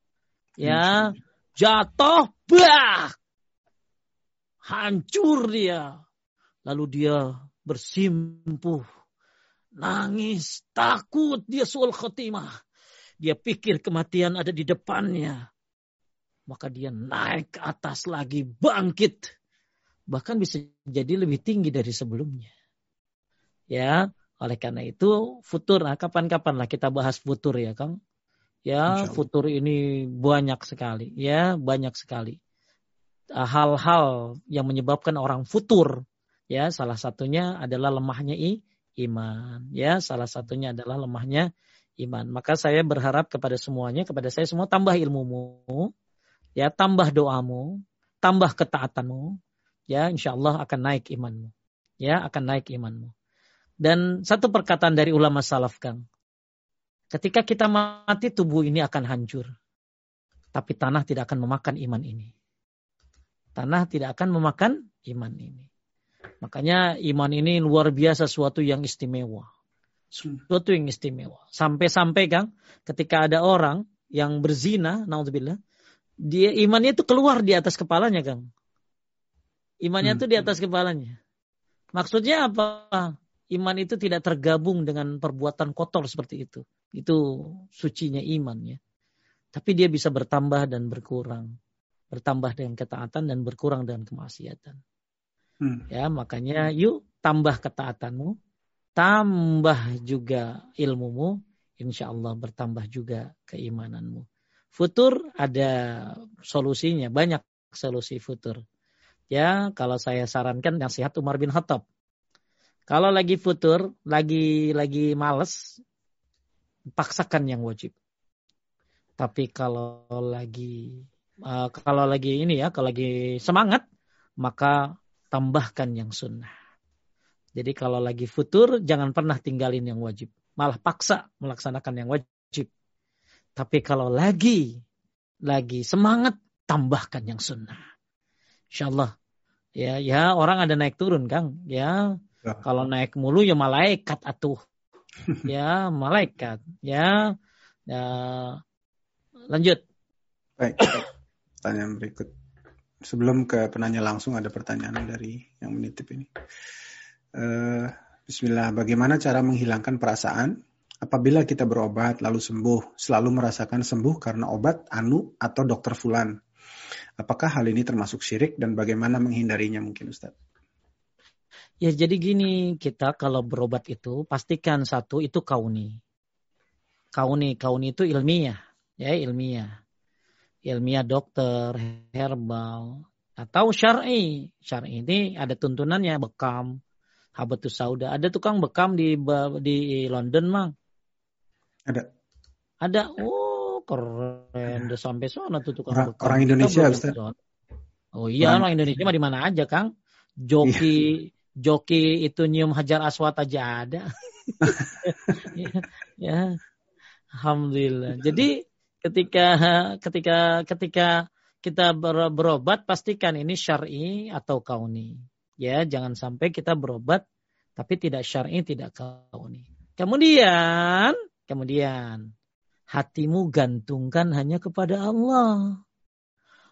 Ya, jatuh, bah, hancur dia. Lalu dia bersimpuh, nangis, takut, dia sul khotimah. Dia pikir kematian ada di depannya. Maka dia naik ke atas lagi, bangkit bahkan bisa jadi lebih tinggi dari sebelumnya. Ya, oleh karena itu futur, nah kapan-kapan lah kita bahas futur ya Kang. Ya, futur ini banyak sekali, ya banyak sekali hal-hal yang menyebabkan orang futur. Ya, salah satunya adalah lemahnya i, iman. Ya, salah satunya adalah lemahnya iman. Maka saya berharap kepada semuanya, kepada saya semua tambah ilmumu, ya tambah doamu, tambah ketaatanmu, ya insya Allah akan naik imanmu. Ya akan naik imanmu. Dan satu perkataan dari ulama salaf Kang. Ketika kita mati tubuh ini akan hancur. Tapi tanah tidak akan memakan iman ini. Tanah tidak akan memakan iman ini. Makanya iman ini luar biasa suatu yang istimewa. Suatu yang istimewa. Sampai-sampai Kang ketika ada orang yang berzina, naudzubillah, dia imannya itu keluar di atas kepalanya Kang. Imannya itu hmm. di atas kepalanya. Maksudnya apa? Iman itu tidak tergabung dengan perbuatan kotor seperti itu. Itu sucinya iman ya. Tapi dia bisa bertambah dan berkurang. Bertambah dengan ketaatan dan berkurang dengan kemaksiatan. Hmm. Ya, makanya yuk tambah ketaatanmu, tambah juga ilmumu, insya Allah bertambah juga keimananmu. Futur ada solusinya, banyak solusi futur. Ya, kalau saya sarankan nasihat Umar bin Khattab. Kalau lagi futur, lagi lagi males, paksakan yang wajib. Tapi kalau lagi uh, kalau lagi ini ya, kalau lagi semangat, maka tambahkan yang sunnah. Jadi kalau lagi futur, jangan pernah tinggalin yang wajib. Malah paksa melaksanakan yang wajib. Tapi kalau lagi lagi semangat, tambahkan yang sunnah. Insya Allah. Ya, ya orang ada naik turun, Kang. Ya, ya. kalau naik mulu ya malaikat atuh. ya, malaikat. Ya, ya Lanjut. Baik, pertanyaan berikut. Sebelum ke penanya langsung ada pertanyaan dari yang menitip ini. Uh, Bismillah, bagaimana cara menghilangkan perasaan apabila kita berobat lalu sembuh, selalu merasakan sembuh karena obat, anu, atau dokter fulan? Apakah hal ini termasuk syirik dan bagaimana menghindarinya mungkin Ustaz? Ya jadi gini, kita kalau berobat itu pastikan satu itu kauni. Kauni, kauni itu ilmiah ya ilmiah. Ilmiah dokter, herbal, atau syar'i. Syar'i ini ada tuntunannya bekam, habatus sauda. Ada tukang bekam di di London, Mang? Ada. Ada. Oh, keren. Udah sampai sana tuh tukang orang, bekam. Orang Indonesia, Ustaz. Oh iya, orang, orang Indonesia mah di mana aja, Kang. Joki iya. joki itu nyium hajar aswat aja ada. ya, ya. Alhamdulillah. Jadi ketika ketika ketika kita berobat pastikan ini syar'i atau kauni. Ya, jangan sampai kita berobat tapi tidak syar'i, tidak kauni. Kemudian, kemudian hatimu gantungkan hanya kepada Allah.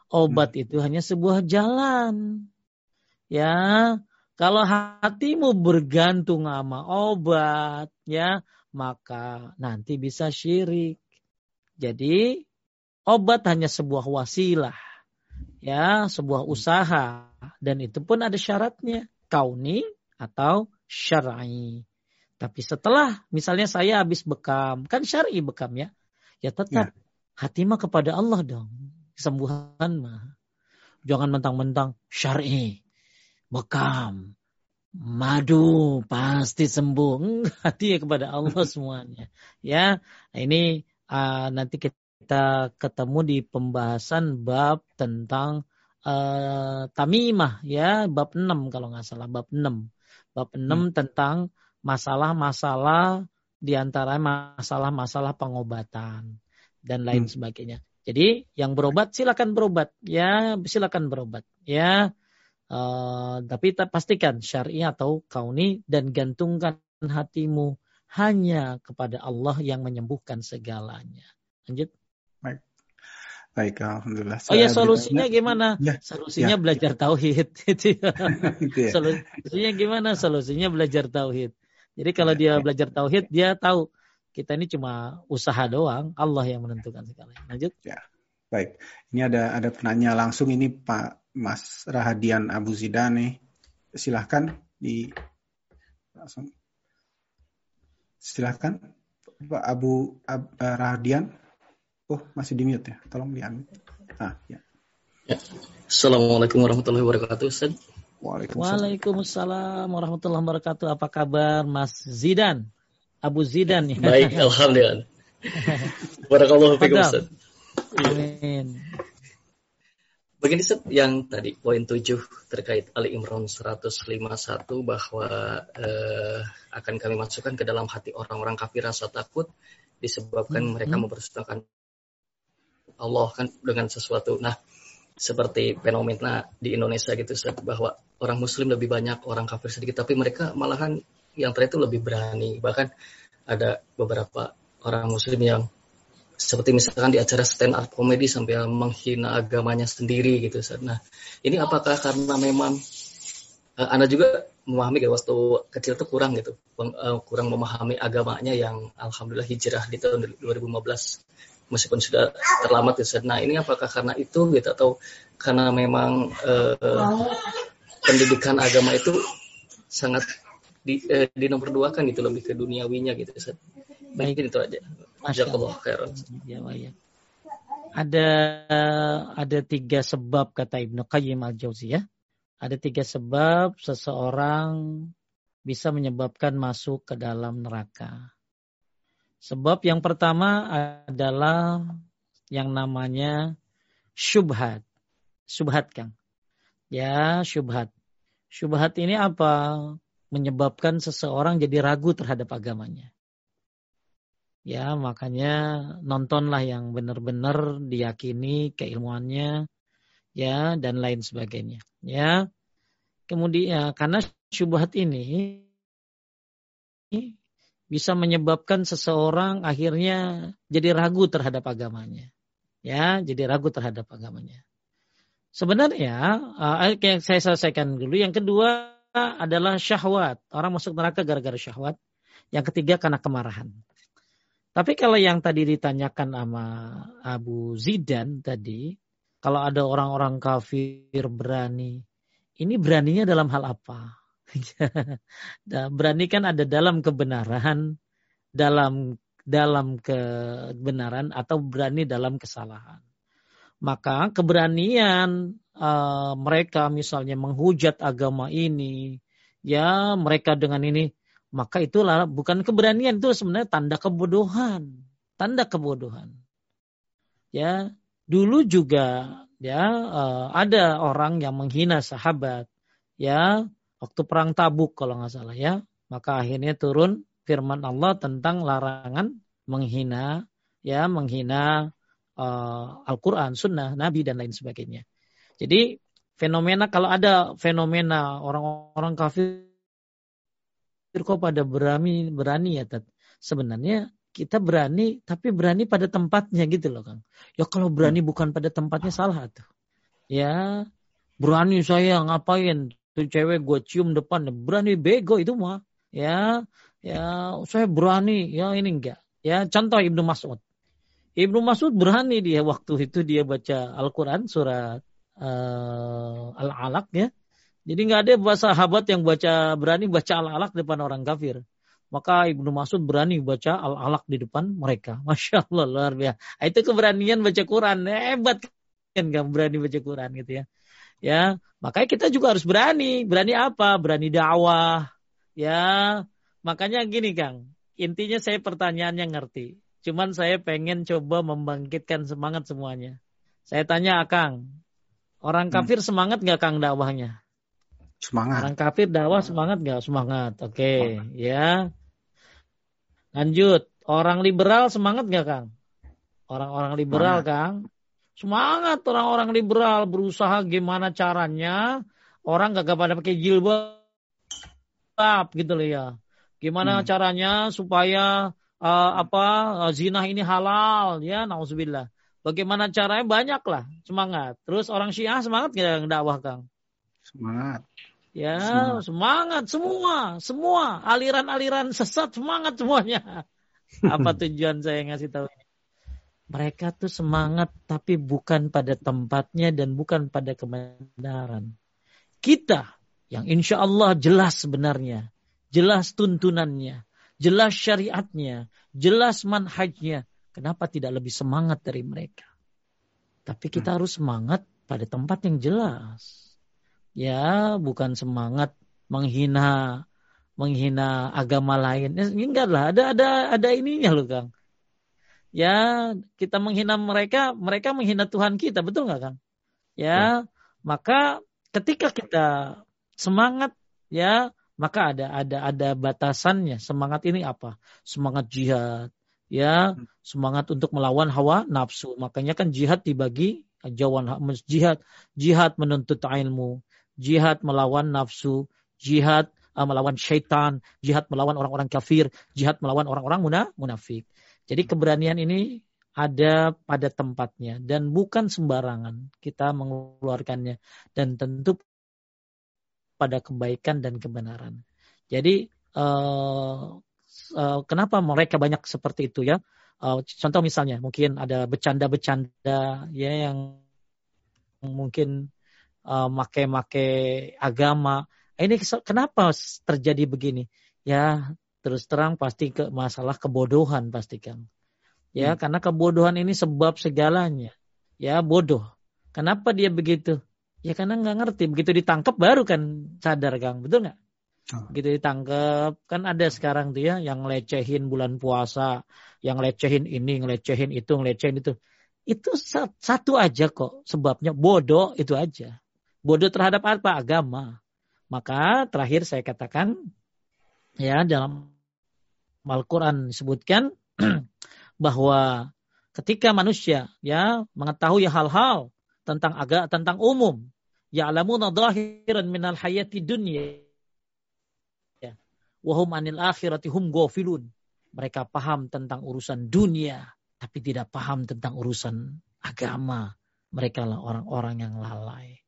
Obat hmm. itu hanya sebuah jalan. Ya, kalau hatimu bergantung sama obat, ya, maka nanti bisa syirik. Jadi obat hanya sebuah wasilah, ya, sebuah usaha dan itu pun ada syaratnya, kauni atau syar'i. Tapi setelah misalnya saya habis bekam, kan syar'i bekam ya. Ya tetap ya. hati mah kepada Allah dong. Kesembuhan mah. Jangan mentang-mentang syar'i, bekam, madu pasti sembuh. Hati ya kepada Allah semuanya. Ya, ini uh, nanti kita ketemu di pembahasan bab tentang uh, tamimah ya bab 6 kalau nggak salah bab 6 bab 6 hmm. tentang masalah-masalah di antara masalah-masalah pengobatan dan lain hmm. sebagainya. Jadi yang berobat silakan berobat ya silakan berobat ya uh, tapi pastikan syar'i atau kauni dan gantungkan hatimu hanya kepada Allah yang menyembuhkan segalanya. Lanjut. Baik. Baik, alhamdulillah. Oh ya solusinya gimana? Ya, solusinya ya. belajar tauhid. Gitu ya. Solusinya gimana? Solusinya belajar tauhid. Jadi kalau ya, dia ya. belajar tauhid, dia tahu kita ini cuma usaha doang, Allah yang menentukan segalanya. Lanjut. Ya. Baik. Ini ada ada penanya langsung ini Pak Mas Rahadian Abu Zidane. Silahkan di langsung Silahkan Pak Abu Ab, uh, Radian. Oh, masih di mute ya. Tolong di Ah, ya. ya. Assalamualaikum warahmatullahi wabarakatuh, Ustaz. Waalaikumsalam. Waalaikumsalam warahmatullahi wabarakatuh. Apa kabar Mas Zidan? Abu Zidan ya. Baik, alhamdulillah. Barakallahu fikum, Ustaz. Amin. Begini Seth, yang tadi poin 7 terkait Ali Imran 151 bahwa eh, akan kami masukkan ke dalam hati orang-orang kafir rasa takut disebabkan hmm. mereka mempersustakan Allah kan dengan sesuatu. Nah, seperti fenomena di Indonesia gitu Seth, bahwa orang muslim lebih banyak, orang kafir sedikit tapi mereka malahan yang terakhir itu lebih berani. Bahkan ada beberapa orang muslim yang seperti misalkan di acara stand up komedi sampai menghina agamanya sendiri gitu. Nah, ini apakah karena memang uh, Anda juga memahami ya waktu kecil itu kurang gitu, uh, kurang memahami agamanya yang alhamdulillah hijrah di tahun 2015 meskipun sudah terlambat gitu. Nah, ini apakah karena itu gitu atau karena memang uh, pendidikan agama itu sangat di, uh, di nomor dua kan gitu lebih ke duniawinya gitu. Baik itu aja. Masya Allah. Ya, ya. Ada ada tiga sebab kata Ibnu Qayyim al Jauziyah. Ada tiga sebab seseorang bisa menyebabkan masuk ke dalam neraka. Sebab yang pertama adalah yang namanya syubhat. Syubhat, Kang. Ya, syubhat. Syubhat ini apa? Menyebabkan seseorang jadi ragu terhadap agamanya. Ya, makanya nontonlah yang benar-benar diyakini keilmuannya, ya, dan lain sebagainya. Ya, kemudian ya, karena syubhat ini bisa menyebabkan seseorang akhirnya jadi ragu terhadap agamanya. Ya, jadi ragu terhadap agamanya. Sebenarnya, yang saya selesaikan dulu. Yang kedua adalah syahwat. Orang masuk neraka gara-gara syahwat. Yang ketiga karena kemarahan. Tapi kalau yang tadi ditanyakan sama Abu Zidan tadi, kalau ada orang-orang kafir berani, ini beraninya dalam hal apa? berani kan ada dalam kebenaran, dalam dalam kebenaran atau berani dalam kesalahan. Maka keberanian uh, mereka misalnya menghujat agama ini, ya mereka dengan ini maka itulah bukan keberanian itu sebenarnya tanda kebodohan, tanda kebodohan. Ya, dulu juga ya uh, ada orang yang menghina sahabat, ya waktu perang Tabuk kalau nggak salah ya, maka akhirnya turun firman Allah tentang larangan menghina, ya menghina uh, Al-Quran, Sunnah, Nabi dan lain sebagainya. Jadi fenomena kalau ada fenomena orang-orang kafir kok pada berani berani ya Tat. Sebenarnya kita berani tapi berani pada tempatnya gitu loh Kang. Ya kalau berani hmm. bukan pada tempatnya salah tuh. Ya berani saya ngapain tuh cewek gue cium depan berani bego itu mah ya ya saya berani ya ini enggak ya contoh Ibnu Mas'ud Ibnu Mas'ud berani dia waktu itu dia baca Al-Quran surat uh, Al-Alaq ya jadi nggak ada bahasa sahabat yang baca berani baca al-alaq depan orang kafir. Maka Ibnu Mas'ud berani baca al-alaq di depan mereka. Masya Allah luar biasa. Nah, itu keberanian baca Quran. Hebat kan nggak berani baca Quran gitu ya. Ya, makanya kita juga harus berani. Berani apa? Berani dakwah. Ya, makanya gini Kang. Intinya saya pertanyaannya ngerti. Cuman saya pengen coba membangkitkan semangat semuanya. Saya tanya Kang, orang hmm. kafir hmm. semangat nggak Kang dakwahnya? Semangat. Orang kafir dakwah semangat nggak? Semangat. Oke, okay. ya. Lanjut. Orang liberal semangat nggak, Kang? Orang-orang liberal, semangat. Kang. Semangat orang-orang liberal berusaha gimana caranya orang gak pada pakai jilbab gitu loh ya. Gimana hmm. caranya supaya uh, apa uh, zina ini halal ya, nauzubillah. Bagaimana caranya banyak lah semangat. Terus orang Syiah semangat nggak dakwah Kang? Semangat. Ya, semangat. semangat semua, semua aliran-aliran sesat semangat semuanya. Apa tujuan saya ngasih tahu ini? Mereka tuh semangat tapi bukan pada tempatnya dan bukan pada kebenaran. Kita yang insya Allah jelas sebenarnya, jelas tuntunannya, jelas syariatnya, jelas manhajnya. Kenapa tidak lebih semangat dari mereka? Tapi kita hmm. harus semangat pada tempat yang jelas ya bukan semangat menghina menghina agama lain. Ya, enggak lah, ada ada ada ininya loh Kang. Ya, kita menghina mereka, mereka menghina Tuhan kita, betul nggak Kang? Ya, ya, maka ketika kita semangat ya, maka ada ada ada batasannya. Semangat ini apa? Semangat jihad, ya, hmm. semangat untuk melawan hawa nafsu. Makanya kan jihad dibagi jawan jihad jihad menuntut ilmu jihad melawan nafsu, jihad uh, melawan syaitan, jihad melawan orang-orang kafir, jihad melawan orang-orang munafik. Jadi keberanian ini ada pada tempatnya dan bukan sembarangan kita mengeluarkannya dan tentu pada kebaikan dan kebenaran. Jadi uh, uh, kenapa mereka banyak seperti itu ya? Uh, contoh misalnya mungkin ada bercanda-bercanda ya yang mungkin uh, make-make agama. Ini kenapa terjadi begini? Ya, terus terang pasti ke masalah kebodohan pasti kan. Ya, hmm. karena kebodohan ini sebab segalanya. Ya, bodoh. Kenapa dia begitu? Ya karena nggak ngerti. Begitu ditangkap baru kan sadar Kang, betul nggak? Oh. Gitu ditangkap. Kan ada sekarang tuh ya yang lecehin bulan puasa, yang lecehin ini, ngelecehin itu, ngelecehin itu. Itu satu aja kok sebabnya bodoh itu aja. Bodoh terhadap apa? Agama. Maka terakhir saya katakan ya dalam Al-Quran disebutkan bahwa ketika manusia ya mengetahui hal-hal tentang agama tentang umum ya'lamuna dhahiran minal hayati dunya ya wahum anil akhirati hum ghafilun mereka paham tentang urusan dunia tapi tidak paham tentang urusan agama. Mereka lah orang-orang yang lalai.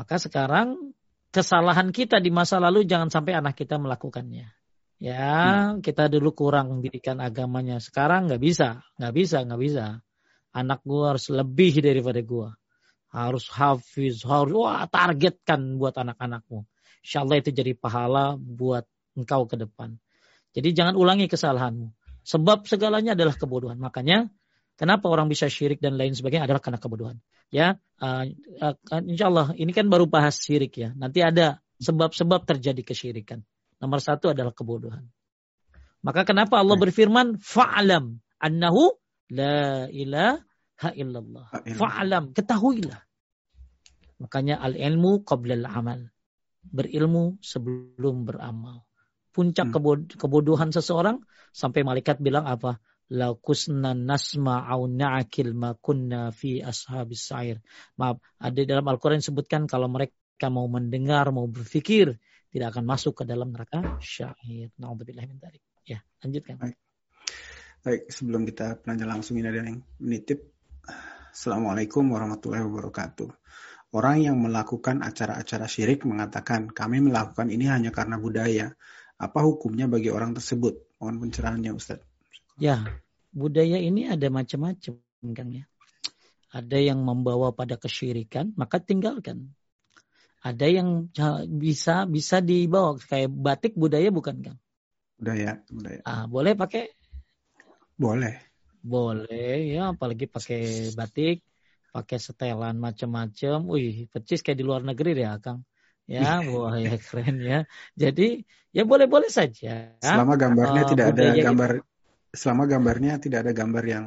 Maka sekarang kesalahan kita di masa lalu jangan sampai anak kita melakukannya. Ya, hmm. kita dulu kurang pendidikan agamanya. Sekarang nggak bisa, nggak bisa, nggak bisa. Anak gua harus lebih daripada gua. Harus hafiz, harus wah targetkan buat anak-anakmu. Insya Allah itu jadi pahala buat engkau ke depan. Jadi jangan ulangi kesalahanmu. Sebab segalanya adalah kebodohan. Makanya kenapa orang bisa syirik dan lain sebagainya adalah karena kebodohan. Ya, uh, uh, insya Allah ini kan baru bahas syirik ya. Nanti ada sebab-sebab terjadi kesyirikan. Nomor satu adalah kebodohan. Maka kenapa Allah berfirman fa'alam annahu la ilaha illallah. Fa'alam, ketahuilah. Makanya al-ilmu qabla al-amal. Berilmu sebelum beramal puncak hmm. kebodohan seseorang sampai malaikat bilang apa? Laukusna nasma au na'akil ma kunna fi ashabis sair. Maaf, ada dalam Al-Quran disebutkan kalau mereka mau mendengar, mau berpikir, tidak akan masuk ke dalam neraka syair. Na'udzubillah min dzalik. Ya, lanjutkan. Baik. Baik, sebelum kita penanya langsung ini ada yang menitip. Assalamualaikum warahmatullahi wabarakatuh. Orang yang melakukan acara-acara syirik mengatakan, kami melakukan ini hanya karena budaya. Apa hukumnya bagi orang tersebut? Mohon pencerahannya Ustaz. Ya, budaya ini ada macam-macam kan ya. Ada yang membawa pada kesyirikan, maka tinggalkan. Ada yang bisa bisa dibawa kayak batik budaya bukan kan? Budaya, budaya. Ah, boleh pakai? Boleh. Boleh ya, apalagi pakai batik, pakai setelan macam-macam. Wih, percis kayak di luar negeri deh, Kang. Ya, wah ya keren ya. Jadi ya boleh-boleh saja. Selama gambarnya uh, tidak ada gambar, itu. Selama gambarnya tidak ada gambar yang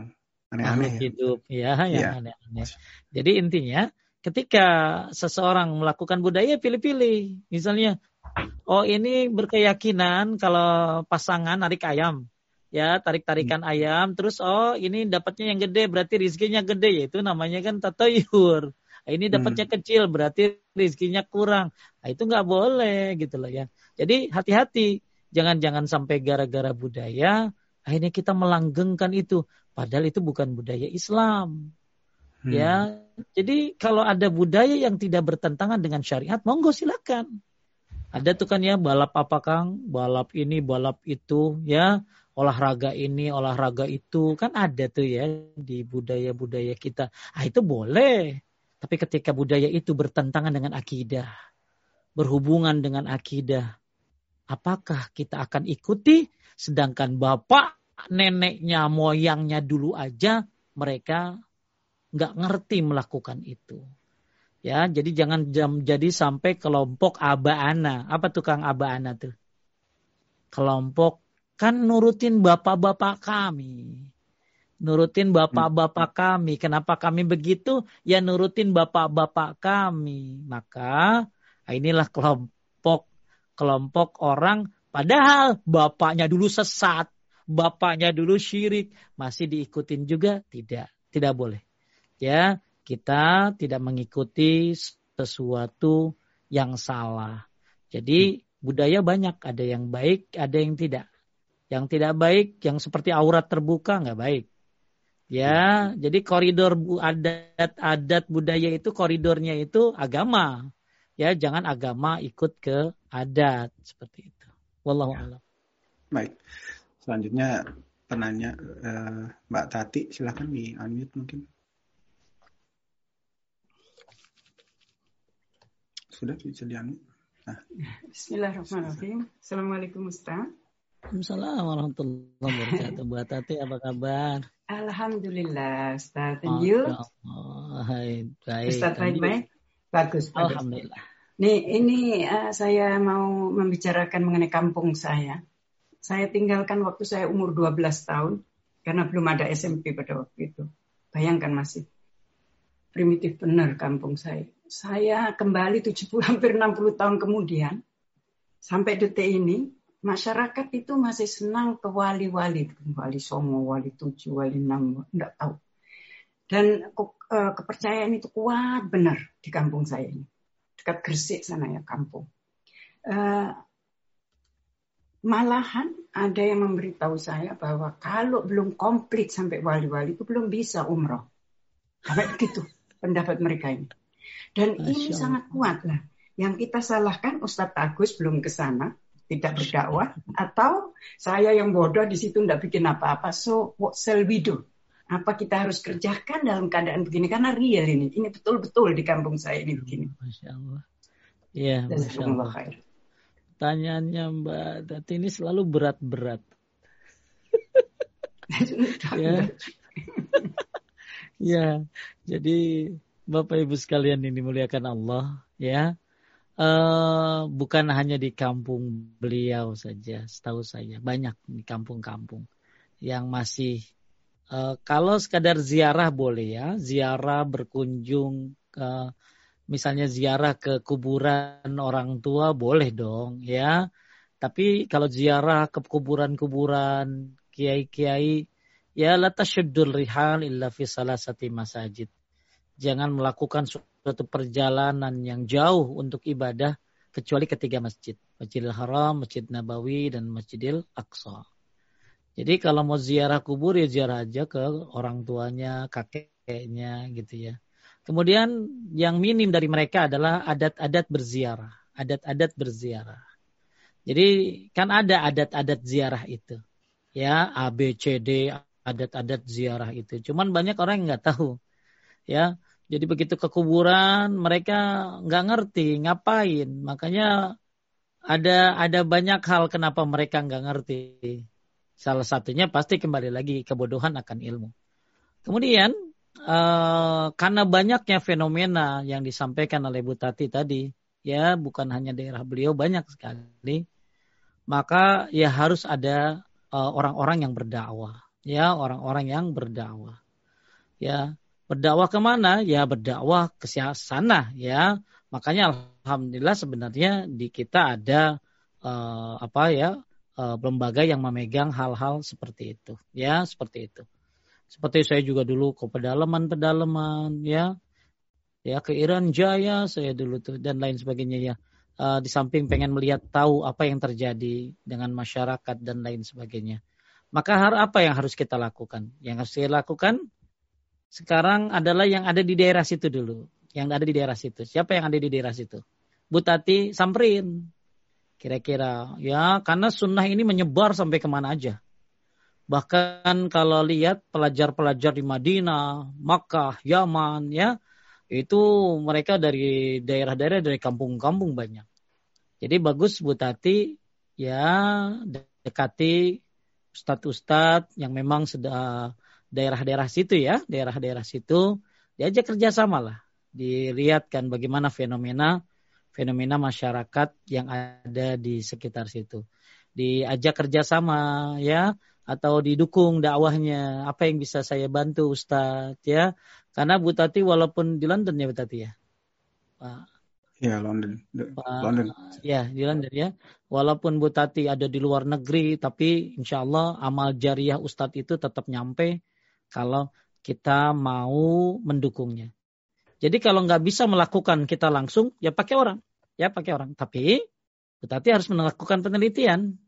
aneh-aneh. Hidup, ya, ya, ya. aneh-aneh. Jadi intinya ketika seseorang melakukan budaya pilih-pilih. Misalnya, oh ini berkeyakinan kalau pasangan narik ayam. Ya, tarik-tarikan hmm. ayam. Terus, oh ini dapatnya yang gede, berarti rizkinya gede. ya itu namanya kan tatoyur. Ini dapatnya hmm. kecil, berarti rizkinya kurang. Nah, itu nggak boleh gitu loh ya. Jadi hati-hati, jangan-jangan sampai gara-gara budaya akhirnya kita melanggengkan itu, padahal itu bukan budaya Islam. Hmm. Ya, jadi kalau ada budaya yang tidak bertentangan dengan syariat, monggo silakan. Ada tuh kan ya balap apa Kang? Balap ini, balap itu, ya olahraga ini, olahraga itu, kan ada tuh ya di budaya-budaya kita. Ah itu boleh. Tapi ketika budaya itu bertentangan dengan akidah, berhubungan dengan akidah, apakah kita akan ikuti? Sedangkan bapak, neneknya, moyangnya dulu aja mereka nggak ngerti melakukan itu. Ya, jadi jangan jam jadi sampai kelompok aba-ana. Apa tukang aba-ana tuh? Kelompok kan nurutin bapak-bapak kami nurutin bapak-bapak kami. Kenapa kami begitu? Ya nurutin bapak-bapak kami. Maka inilah kelompok kelompok orang padahal bapaknya dulu sesat, bapaknya dulu syirik, masih diikutin juga? Tidak, tidak boleh. Ya, kita tidak mengikuti sesuatu yang salah. Jadi budaya banyak, ada yang baik, ada yang tidak. Yang tidak baik, yang seperti aurat terbuka nggak baik. Ya, jadi koridor adat-adat budaya itu koridornya itu agama. Ya, jangan agama ikut ke adat seperti itu. Wallahu a'lam. Baik. Selanjutnya penanya uh, Mbak Tati, silahkan di unmute mungkin. Sudah bisa di unmute. Nah. Bismillahirrahmanirrahim. Assalamualaikum Ustaz. Waalaikumsalam warahmatullahi wabarakatuh. Mbak Tati apa kabar? Alhamdulillah, Ustaz. And you? Oh, hai, baik. Ustaz baik-baik? Bagus, bagus. Alhamdulillah. Nih, ini uh, saya mau membicarakan mengenai kampung saya. Saya tinggalkan waktu saya umur 12 tahun karena belum ada SMP pada waktu itu. Bayangkan masih primitif benar kampung saya. Saya kembali 70 hampir 60 tahun kemudian sampai detik ini masyarakat itu masih senang ke wali-wali, wali songo, wali tujuh, wali enam, enggak tahu. Dan uh, kepercayaan itu kuat benar di kampung saya ini. Dekat Gresik sana ya kampung. Uh, malahan ada yang memberitahu saya bahwa kalau belum komplit sampai wali-wali itu belum bisa umroh. Sampai begitu pendapat mereka ini. Dan Masya ini Allah. sangat kuat lah. Yang kita salahkan Ustadz Agus belum ke sana, tidak berdakwah, atau saya yang bodoh di situ tidak bikin apa-apa. So what shall we do? Apa kita harus kerjakan dalam keadaan begini? Karena real ini, ini betul-betul di kampung saya ini begini. Masya Allah. Iya, Masya Allah. Pertanyaannya Mbak Dati ini selalu berat-berat. ya. ya, jadi Bapak Ibu sekalian ini muliakan Allah, ya. Uh, bukan hanya di kampung beliau saja, setahu saya banyak di kampung-kampung yang masih uh, kalau sekadar ziarah boleh ya, ziarah berkunjung ke misalnya ziarah ke kuburan orang tua boleh dong ya. Tapi kalau ziarah ke kuburan-kuburan kiai-kiai ya la tasyaddul rihal illa fi salasati masajid. Jangan melakukan suatu perjalanan yang jauh untuk ibadah kecuali ketiga masjid. Masjidil Haram, Masjid Nabawi, dan Masjidil Aqsa. Jadi kalau mau ziarah kubur ya ziarah aja ke orang tuanya, kakeknya gitu ya. Kemudian yang minim dari mereka adalah adat-adat berziarah. Adat-adat berziarah. Jadi kan ada adat-adat ziarah itu. Ya, A, B, C, D, adat-adat ziarah itu. Cuman banyak orang yang nggak tahu. Ya, jadi begitu ke kuburan mereka nggak ngerti ngapain. Makanya ada ada banyak hal kenapa mereka nggak ngerti. Salah satunya pasti kembali lagi kebodohan akan ilmu. Kemudian uh, karena banyaknya fenomena yang disampaikan oleh Bu Tati tadi, ya bukan hanya daerah beliau banyak sekali, maka ya harus ada eh, orang-orang uh, yang berdakwah, ya orang-orang yang berdakwah, ya Berdakwah ke mana? Ya berdakwah ke sana ya. Makanya alhamdulillah sebenarnya di kita ada uh, apa ya uh, lembaga yang memegang hal-hal seperti itu ya seperti itu. Seperti saya juga dulu ke pedalaman-pedalaman ya ya ke Iran Jaya saya dulu tuh dan lain sebagainya ya. Uh, di samping pengen melihat tahu apa yang terjadi dengan masyarakat dan lain sebagainya. Maka apa yang harus kita lakukan? Yang harus kita lakukan sekarang adalah yang ada di daerah situ dulu. Yang ada di daerah situ. Siapa yang ada di daerah situ? Butati samperin. Kira-kira ya karena sunnah ini menyebar sampai ke mana aja. Bahkan kalau lihat pelajar-pelajar di Madinah, Makkah, Yaman ya, itu mereka dari daerah-daerah dari kampung-kampung banyak. Jadi bagus Butati ya dekati ustadz-ustadz yang memang sudah daerah-daerah situ ya, daerah-daerah situ diajak kerjasama lah, dilihatkan bagaimana fenomena fenomena masyarakat yang ada di sekitar situ, diajak kerjasama ya, atau didukung dakwahnya, apa yang bisa saya bantu Ustadz ya, karena Bu Tati walaupun di London ya Bu Tati ya, Pak. Ya London. Pak, London. Ya di London ya. Walaupun Bu Tati ada di luar negeri, tapi insya Allah amal jariah Ustadz itu tetap nyampe kalau kita mau mendukungnya. Jadi kalau nggak bisa melakukan kita langsung, ya pakai orang. Ya pakai orang. Tapi Butati harus melakukan penelitian.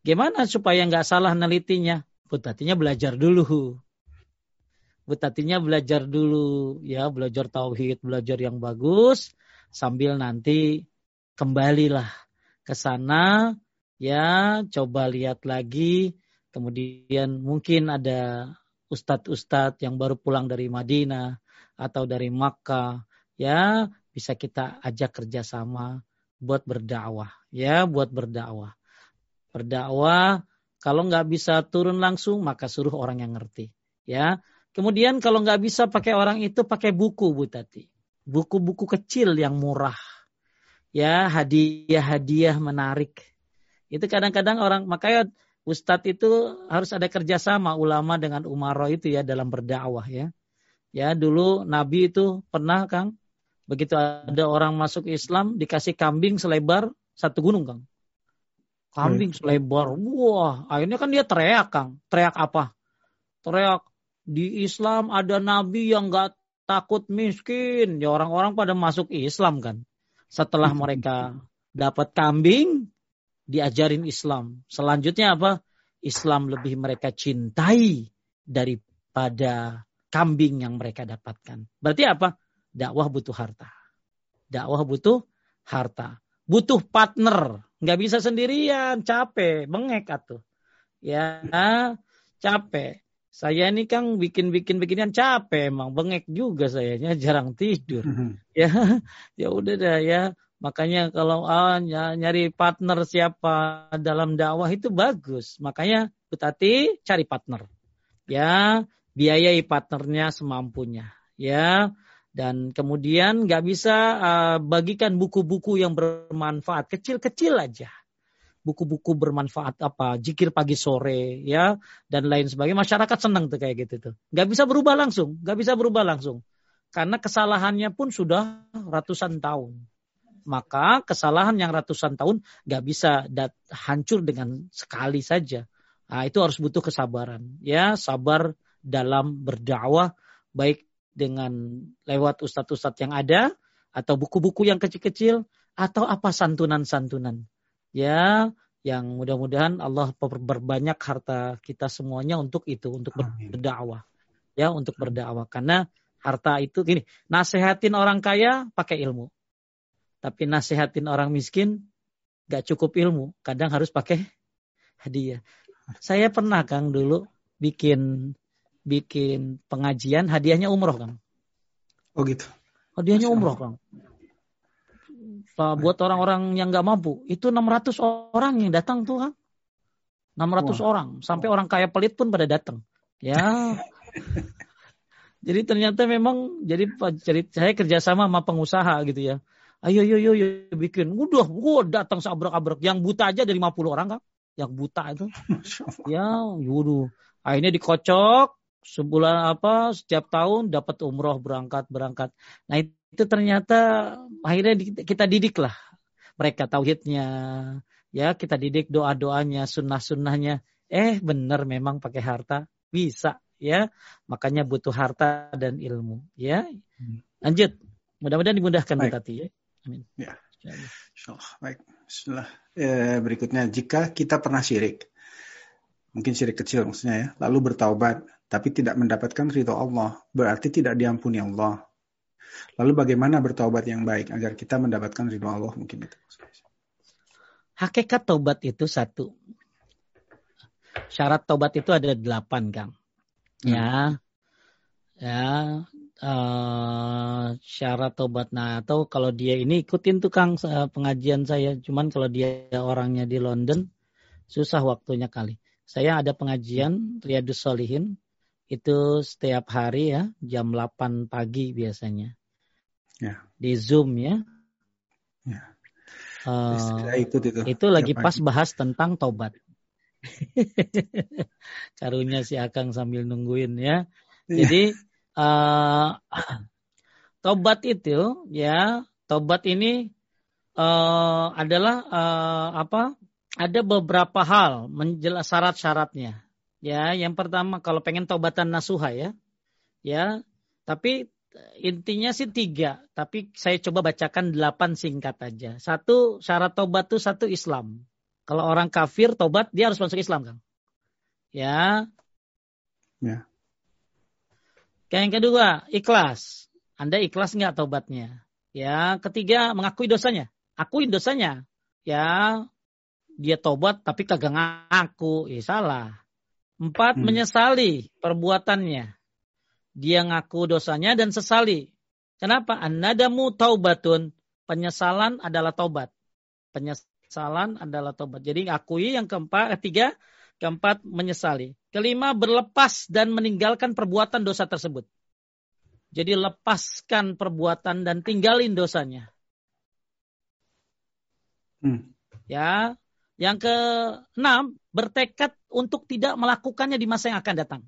Gimana supaya nggak salah nelitinya? Butatinya belajar dulu. Butatinya belajar dulu. Ya belajar tauhid, belajar yang bagus. Sambil nanti kembalilah ke sana. Ya coba lihat lagi. Kemudian mungkin ada ustadz-ustadz yang baru pulang dari Madinah atau dari Makkah, ya bisa kita ajak kerjasama buat berdakwah, ya buat berdakwah. Berdakwah kalau nggak bisa turun langsung maka suruh orang yang ngerti, ya. Kemudian kalau nggak bisa pakai orang itu pakai buku Bu Tati, buku-buku kecil yang murah, ya hadiah-hadiah menarik. Itu kadang-kadang orang makanya Ustadz itu harus ada kerjasama ulama dengan umaro itu ya dalam berdakwah ya. Ya dulu Nabi itu pernah Kang begitu ada orang masuk Islam dikasih kambing selebar satu gunung Kang. Kambing hmm. selebar, wah akhirnya kan dia teriak Kang. Teriak apa? Teriak di Islam ada Nabi yang nggak takut miskin. Ya orang-orang pada masuk Islam kan. Setelah mereka dapat kambing, diajarin Islam. Selanjutnya apa? Islam lebih mereka cintai daripada kambing yang mereka dapatkan. Berarti apa? Dakwah butuh harta. Dakwah butuh harta. Butuh partner. Nggak bisa sendirian, capek, bengek atuh. Ya, capek. Saya ini kan bikin-bikin beginian capek emang bengek juga saya jarang tidur. ya, ya udah dah ya Makanya kalau ah, nyari partner siapa dalam dakwah itu bagus. Makanya Butati cari partner. Ya, biayai partnernya semampunya. Ya, dan kemudian nggak bisa uh, bagikan buku-buku yang bermanfaat kecil-kecil aja buku-buku bermanfaat apa jikir pagi sore ya dan lain sebagainya masyarakat senang tuh kayak gitu tuh nggak bisa berubah langsung nggak bisa berubah langsung karena kesalahannya pun sudah ratusan tahun maka kesalahan yang ratusan tahun gak bisa dat hancur dengan sekali saja. Nah, itu harus butuh kesabaran. Ya, sabar dalam berdakwah baik dengan lewat ustadz-ustadz yang ada atau buku-buku yang kecil-kecil atau apa santunan-santunan. Ya, yang mudah-mudahan Allah berbanyak harta kita semuanya untuk itu, untuk berdakwah. Ya, untuk berdakwah. Karena harta itu gini, nasehatin orang kaya pakai ilmu. Tapi nasihatin orang miskin gak cukup ilmu. Kadang harus pakai hadiah. Saya pernah Kang dulu bikin bikin pengajian hadiahnya umroh Kang. Oh gitu. Hadiahnya umroh Kang. Buat orang-orang yang nggak mampu. Itu 600 orang yang datang tuh Kang. 600 Wah. orang. Sampai orang kaya pelit pun pada datang. Ya. jadi ternyata memang jadi, saya kerjasama sama pengusaha gitu ya ayo ayo ayo, ayo bikin udah gua datang seabrek-abrek yang buta aja dari 50 orang kan yang buta itu ya waduh akhirnya dikocok sebulan apa setiap tahun dapat umroh berangkat berangkat nah itu ternyata akhirnya kita didik lah mereka tauhidnya ya kita didik doa doanya sunnah sunnahnya eh benar memang pakai harta bisa ya makanya butuh harta dan ilmu ya hmm. lanjut mudah-mudahan dimudahkan Baik. Tati ya Amin. Ya. Insyaallah. Baik. Bismillah. E, berikutnya, jika kita pernah syirik, mungkin syirik kecil maksudnya ya, lalu bertaubat, tapi tidak mendapatkan ridho Allah, berarti tidak diampuni Allah. Lalu bagaimana bertaubat yang baik agar kita mendapatkan ridho Allah mungkin itu. Hakikat taubat itu satu. Syarat taubat itu ada delapan, Kang. Ya. Hmm. Ya, uh, syarat tobat. Nah, atau kalau dia ini ikutin tukang uh, pengajian saya. Cuman kalau dia orangnya di London, susah waktunya kali. Saya ada pengajian Riyadus Solihin itu setiap hari ya jam 8 pagi biasanya. Ya. Di Zoom ya. Ya. Uh, ikut itu. Itu lagi pas bahas tentang tobat. Karunya si Akang sambil nungguin ya. Iya. Jadi uh, tobat itu ya tobat ini uh, adalah uh, apa? Ada beberapa hal menjelas syarat-syaratnya. Ya, yang pertama kalau pengen tobatan nasuha ya, ya. Tapi intinya sih tiga, tapi saya coba bacakan delapan singkat aja. Satu syarat tobat itu satu Islam. Kalau orang kafir tobat dia harus masuk Islam kan? Ya. Ya. Yang kedua, ikhlas. Anda ikhlas nggak taubatnya? Ya, ketiga mengakui dosanya. Akui dosanya. Ya, dia tobat tapi kagak ngaku. Ya salah. Empat, hmm. menyesali perbuatannya. Dia ngaku dosanya dan sesali. Kenapa? An-nadamu taubatun. Penyesalan adalah taubat. Penyesalan adalah taubat. Jadi akui yang keempat, ketiga, keempat menyesali. Kelima, berlepas dan meninggalkan perbuatan dosa tersebut. Jadi lepaskan perbuatan dan tinggalin dosanya. Hmm. Ya. Yang keenam, bertekad untuk tidak melakukannya di masa yang akan datang.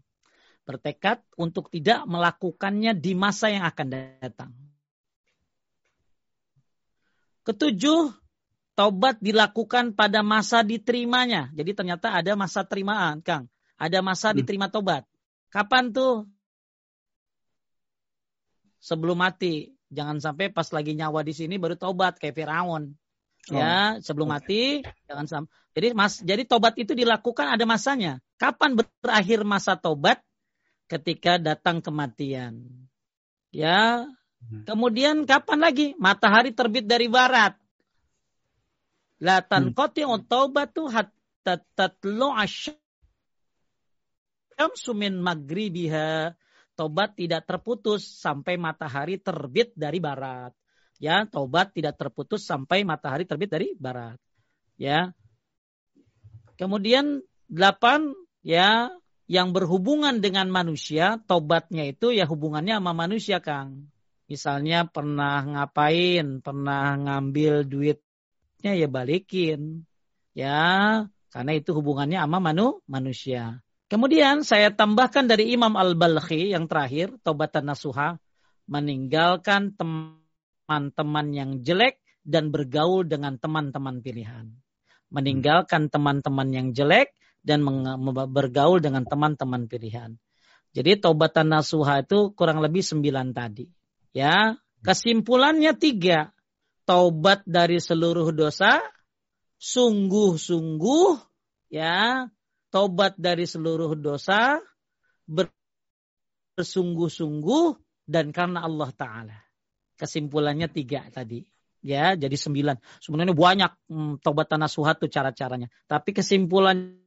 Bertekad untuk tidak melakukannya di masa yang akan datang. Ketujuh, taubat dilakukan pada masa diterimanya. Jadi ternyata ada masa terimaan, Kang. Ada masa hmm. diterima tobat. Kapan tuh? Sebelum mati. Jangan sampai pas lagi nyawa di sini baru tobat kayak Firaun. Oh. Ya, sebelum mati jangan sampai. Jadi mas, jadi tobat itu dilakukan ada masanya. Kapan berakhir masa tobat? Ketika datang kematian. Ya, Hmm. Kemudian kapan lagi? Matahari terbit dari barat. La hmm. taubatu hatta tatlu'a syamsu min magribiha. Tobat tidak terputus sampai matahari terbit dari barat. Ya, tobat tidak terputus sampai matahari terbit dari barat. Ya. Kemudian delapan ya yang berhubungan dengan manusia, tobatnya itu ya hubungannya sama manusia, Kang. Misalnya pernah ngapain, pernah ngambil duitnya ya balikin. Ya, karena itu hubungannya sama manu, manusia. Kemudian saya tambahkan dari Imam Al-Balkhi yang terakhir, Tobatan Nasuha, meninggalkan teman-teman yang jelek dan bergaul dengan teman-teman pilihan. Meninggalkan teman-teman yang jelek dan bergaul dengan teman-teman pilihan. Jadi Tobatan Nasuha itu kurang lebih sembilan tadi. Ya, kesimpulannya tiga. Taubat dari seluruh dosa, sungguh-sungguh, ya, taubat dari seluruh dosa, bersungguh-sungguh, dan karena Allah Ta'ala. Kesimpulannya tiga tadi. Ya, jadi sembilan. Sebenarnya banyak hmm, taubat tanah suhatu cara-caranya. Tapi kesimpulannya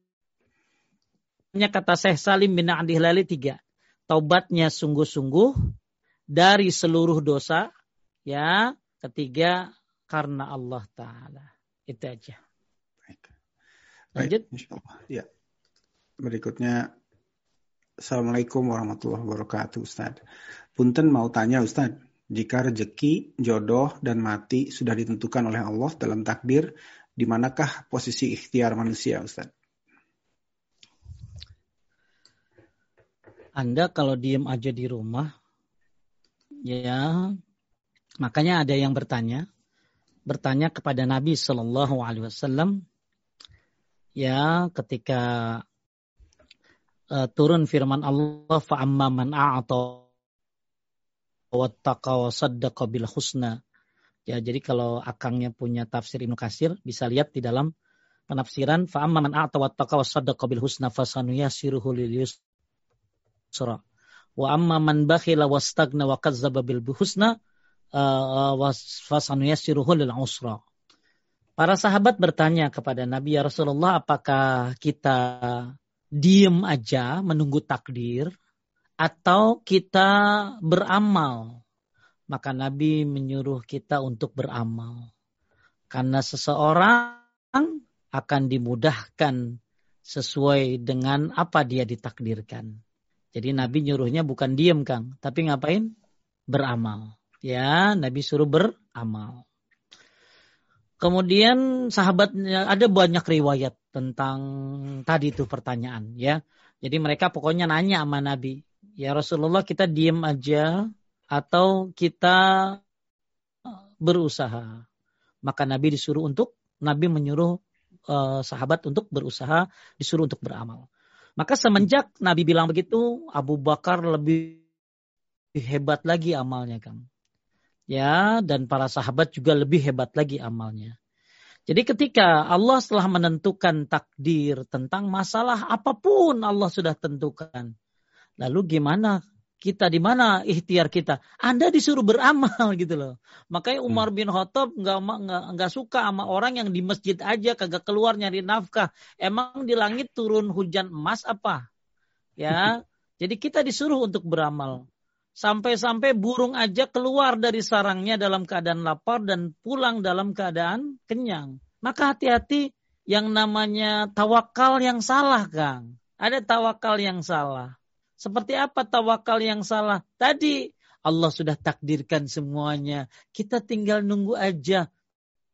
kata Syekh Salim bin Adi Hilali tiga. Taubatnya sungguh-sungguh, dari seluruh dosa. Ya, ketiga karena Allah Taala. Itu aja. Baik. Lanjut. Baik, ya. Berikutnya Assalamualaikum warahmatullahi wabarakatuh Ustaz. Punten mau tanya Ustaz, jika rezeki, jodoh, dan mati sudah ditentukan oleh Allah dalam takdir, di manakah posisi ikhtiar manusia Ustaz? Anda kalau diem aja di rumah, Ya, makanya ada yang bertanya, bertanya kepada Nabi Shallallahu Alaihi Wasallam, ya ketika uh, turun firman Allah, fa'amma man a'ata wattaqa wa saddaqa bil husna. Ya, jadi kalau akangnya punya tafsir Ibnu Kasir, bisa lihat di dalam penafsiran fa'amma man a'ata wattaqa wa saddaqa bil husna fasanuyasiruhu lil yusra. Wa amma man bakhila wastagna wa kazzaba bil husna uh, fasanuyassiruhu lil usra. Para sahabat bertanya kepada Nabi ya Rasulullah, apakah kita diem aja menunggu takdir atau kita beramal? Maka Nabi menyuruh kita untuk beramal. Karena seseorang akan dimudahkan sesuai dengan apa dia ditakdirkan. Jadi Nabi nyuruhnya bukan diem Kang, tapi ngapain? Beramal. Ya, Nabi suruh beramal. Kemudian sahabatnya ada banyak riwayat tentang tadi itu pertanyaan ya. Jadi mereka pokoknya nanya sama Nabi, ya Rasulullah kita diem aja atau kita berusaha. Maka Nabi disuruh untuk Nabi menyuruh uh, sahabat untuk berusaha, disuruh untuk beramal. Maka semenjak Nabi bilang begitu, Abu Bakar lebih hebat lagi amalnya, Kang. Ya, dan para sahabat juga lebih hebat lagi amalnya. Jadi ketika Allah telah menentukan takdir tentang masalah apa pun Allah sudah tentukan. Lalu gimana kita di mana ikhtiar kita. Anda disuruh beramal gitu loh. Makanya Umar hmm. bin Khattab nggak nggak nggak suka sama orang yang di masjid aja kagak keluar nyari nafkah. Emang di langit turun hujan emas apa? Ya. Jadi kita disuruh untuk beramal. Sampai-sampai burung aja keluar dari sarangnya dalam keadaan lapar dan pulang dalam keadaan kenyang. Maka hati-hati yang namanya tawakal yang salah, Kang. Ada tawakal yang salah. Seperti apa tawakal yang salah? Tadi Allah sudah takdirkan semuanya. Kita tinggal nunggu aja.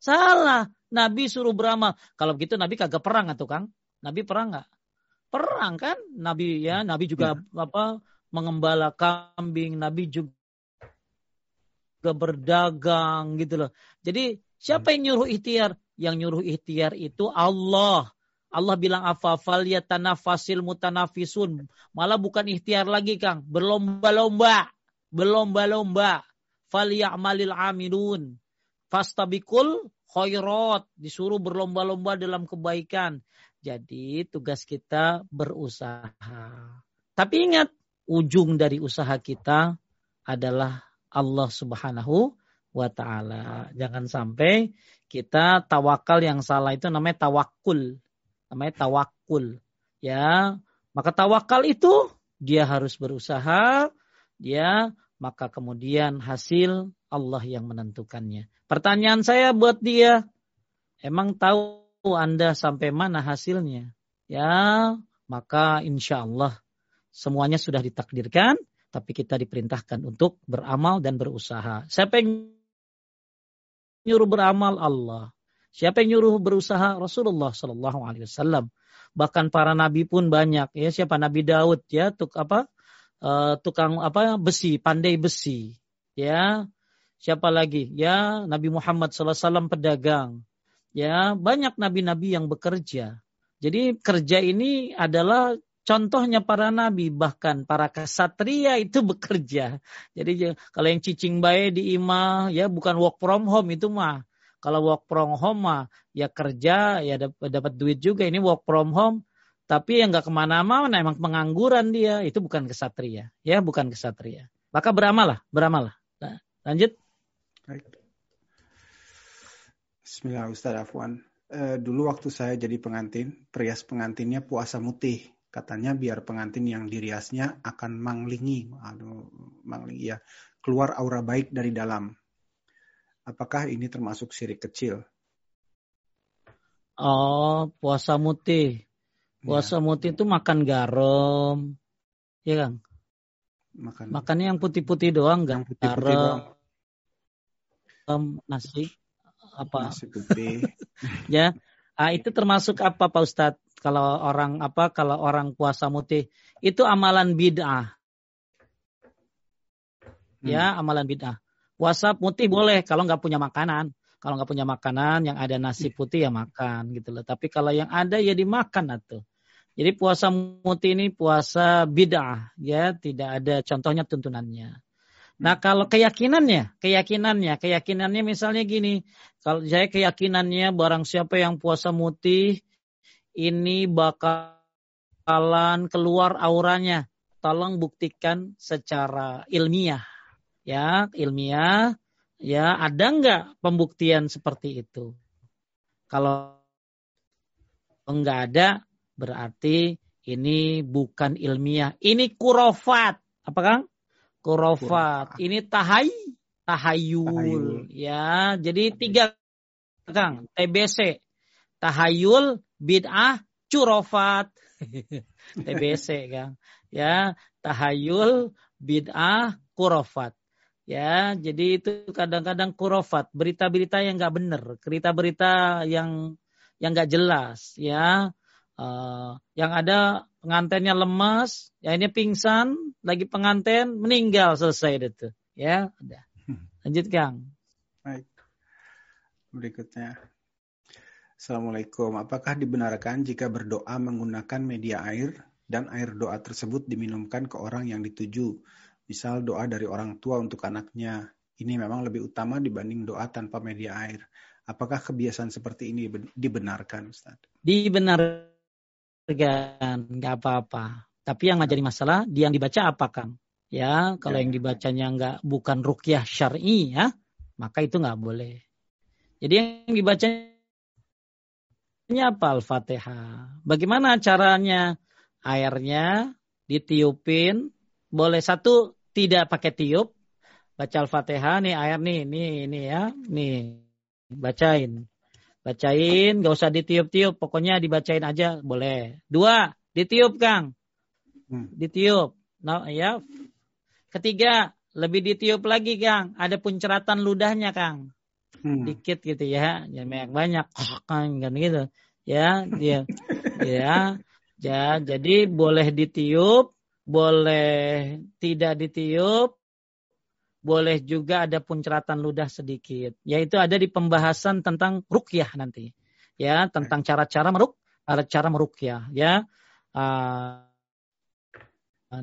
Salah. Nabi suruh beramal. Kalau begitu Nabi kagak perang atau Kang? Nabi perang nggak? Perang kan? Nabi ya, Nabi juga ya. apa mengembala kambing, Nabi juga berdagang gitu loh. Jadi siapa yang nyuruh ikhtiar? Yang nyuruh ikhtiar itu Allah. Allah bilang afafal ya tanafasil mutanafisun. Malah bukan ikhtiar lagi Kang. Berlomba-lomba. Berlomba-lomba. Fal ya'malil amilun. Fastabikul khairat. Disuruh berlomba-lomba dalam kebaikan. Jadi tugas kita berusaha. Tapi ingat, ujung dari usaha kita adalah Allah Subhanahu wa taala. Jangan sampai kita tawakal yang salah itu namanya tawakul namanya tawakul. Ya, maka tawakal itu dia harus berusaha, dia maka kemudian hasil Allah yang menentukannya. Pertanyaan saya buat dia, emang tahu Anda sampai mana hasilnya? Ya, maka insya Allah semuanya sudah ditakdirkan, tapi kita diperintahkan untuk beramal dan berusaha. Siapa yang nyuruh beramal Allah. Siapa yang nyuruh berusaha? Rasulullah Shallallahu Alaihi Wasallam. Bahkan para nabi pun banyak. Ya siapa Nabi Daud ya tuk apa uh, tukang apa besi, pandai besi. Ya siapa lagi? Ya Nabi Muhammad Sallallahu Alaihi Wasallam pedagang. Ya banyak nabi-nabi yang bekerja. Jadi kerja ini adalah contohnya para nabi bahkan para kesatria itu bekerja. Jadi kalau yang cicing bayi di imah ya bukan work from home itu mah kalau work from home mah ya kerja ya dapat duit juga. Ini work from home tapi yang nggak ke mana-mana emang pengangguran dia itu bukan kesatria ya bukan kesatria. Maka beramal lah beramal lah. Nah, lanjut. Baik. Bismillah Ustaz Afwan. E, dulu waktu saya jadi pengantin, perias pengantinnya puasa mutih. Katanya biar pengantin yang diriasnya akan manglingi, aduh, manglingi ya, keluar aura baik dari dalam. Apakah ini termasuk syirik kecil? Oh, puasa mutih. Puasa ya. mutih itu makan garam. Ya, Kang? Makan. Makannya yang putih-putih doang, yang putih-putih garam. Doang. nasi apa? Nasi putih. ya. Ah, itu termasuk apa Pak Ustadz? Kalau orang apa kalau orang puasa mutih itu amalan bid'ah. Ya, hmm. amalan bid'ah. Puasa putih boleh kalau nggak punya makanan. Kalau nggak punya makanan, yang ada nasi putih ya makan gitu loh. Tapi kalau yang ada ya dimakan atau. Jadi puasa mutih ini puasa bid'ah ya, tidak ada contohnya tuntunannya. Nah hmm. kalau keyakinannya, keyakinannya, keyakinannya misalnya gini, kalau saya keyakinannya barang siapa yang puasa mutih ini bakalan keluar auranya. Tolong buktikan secara ilmiah ya ilmiah. Ya ada nggak pembuktian seperti itu? Kalau enggak ada berarti ini bukan ilmiah. Ini kurofat. Apa kang? Kurofat. Ini tahay tahayul, tahayul. Ya jadi tiga kang. TBC tahayul bid'ah curofat. TBC kang. Ya tahayul bid'ah kurofat Ya, jadi itu kadang-kadang kurofat, berita-berita yang nggak benar, berita-berita yang yang nggak jelas, ya. Uh, yang ada pengantennya lemas, ya ini pingsan, lagi penganten meninggal selesai itu, ya. Udah. Lanjut Kang. Baik. Berikutnya. Assalamualaikum. Apakah dibenarkan jika berdoa menggunakan media air dan air doa tersebut diminumkan ke orang yang dituju? Misal doa dari orang tua untuk anaknya, ini memang lebih utama dibanding doa tanpa media air. Apakah kebiasaan seperti ini dibenarkan, Ustaz? Dibenarkan, nggak apa-apa. Tapi yang jadi masalah, dia yang dibaca apa, Kang? Ya, kalau ya. yang dibacanya nggak bukan rukyah syar'i ya, maka itu nggak boleh. Jadi yang dibacanya apa Al-Fatihah? Bagaimana caranya? Airnya ditiupin, boleh satu tidak pakai tiup, baca Al-Fatihah nih air nih, nih, ini ya, nih, bacain. Bacain, gak usah ditiup-tiup, pokoknya dibacain aja, boleh. Dua, ditiup Kang. Hmm. Ditiup. Nah, ya. Ketiga, lebih ditiup lagi Kang, ada punceratan ludahnya Kang. hmm. dikit gitu ya, jangan banyak banyak kan gitu. Ya, dia ya, ya, jadi boleh ditiup, boleh tidak ditiup, boleh juga ada punceratan ludah sedikit. Yaitu ada di pembahasan tentang rukyah nanti. Ya, tentang cara-cara meruk, cara merukyah. Ya, uh,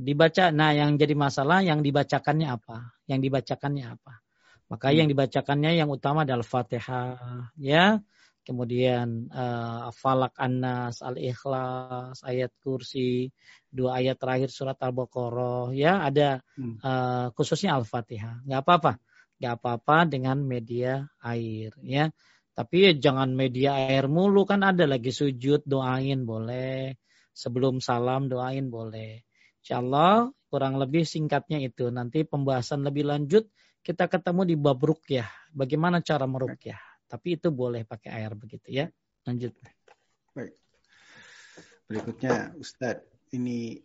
dibaca. Nah, yang jadi masalah yang dibacakannya apa? Yang dibacakannya apa? Maka hmm. yang dibacakannya yang utama adalah Fatihah, ya. Kemudian uh, Falak An-Nas, Al-Ikhlas, ayat kursi, dua ayat terakhir surat Al-Baqarah, ya ada hmm. uh, khususnya Al-Fatihah. Nggak apa-apa, nggak apa-apa dengan media air, ya. Tapi ya jangan media air mulu kan ada lagi sujud doain boleh, sebelum salam doain boleh. Insya Allah kurang lebih singkatnya itu. Nanti pembahasan lebih lanjut kita ketemu di bab rukyah. Bagaimana cara merukyah. Tapi itu boleh pakai air begitu ya. Lanjut. Baik. Berikutnya Ustadz, ini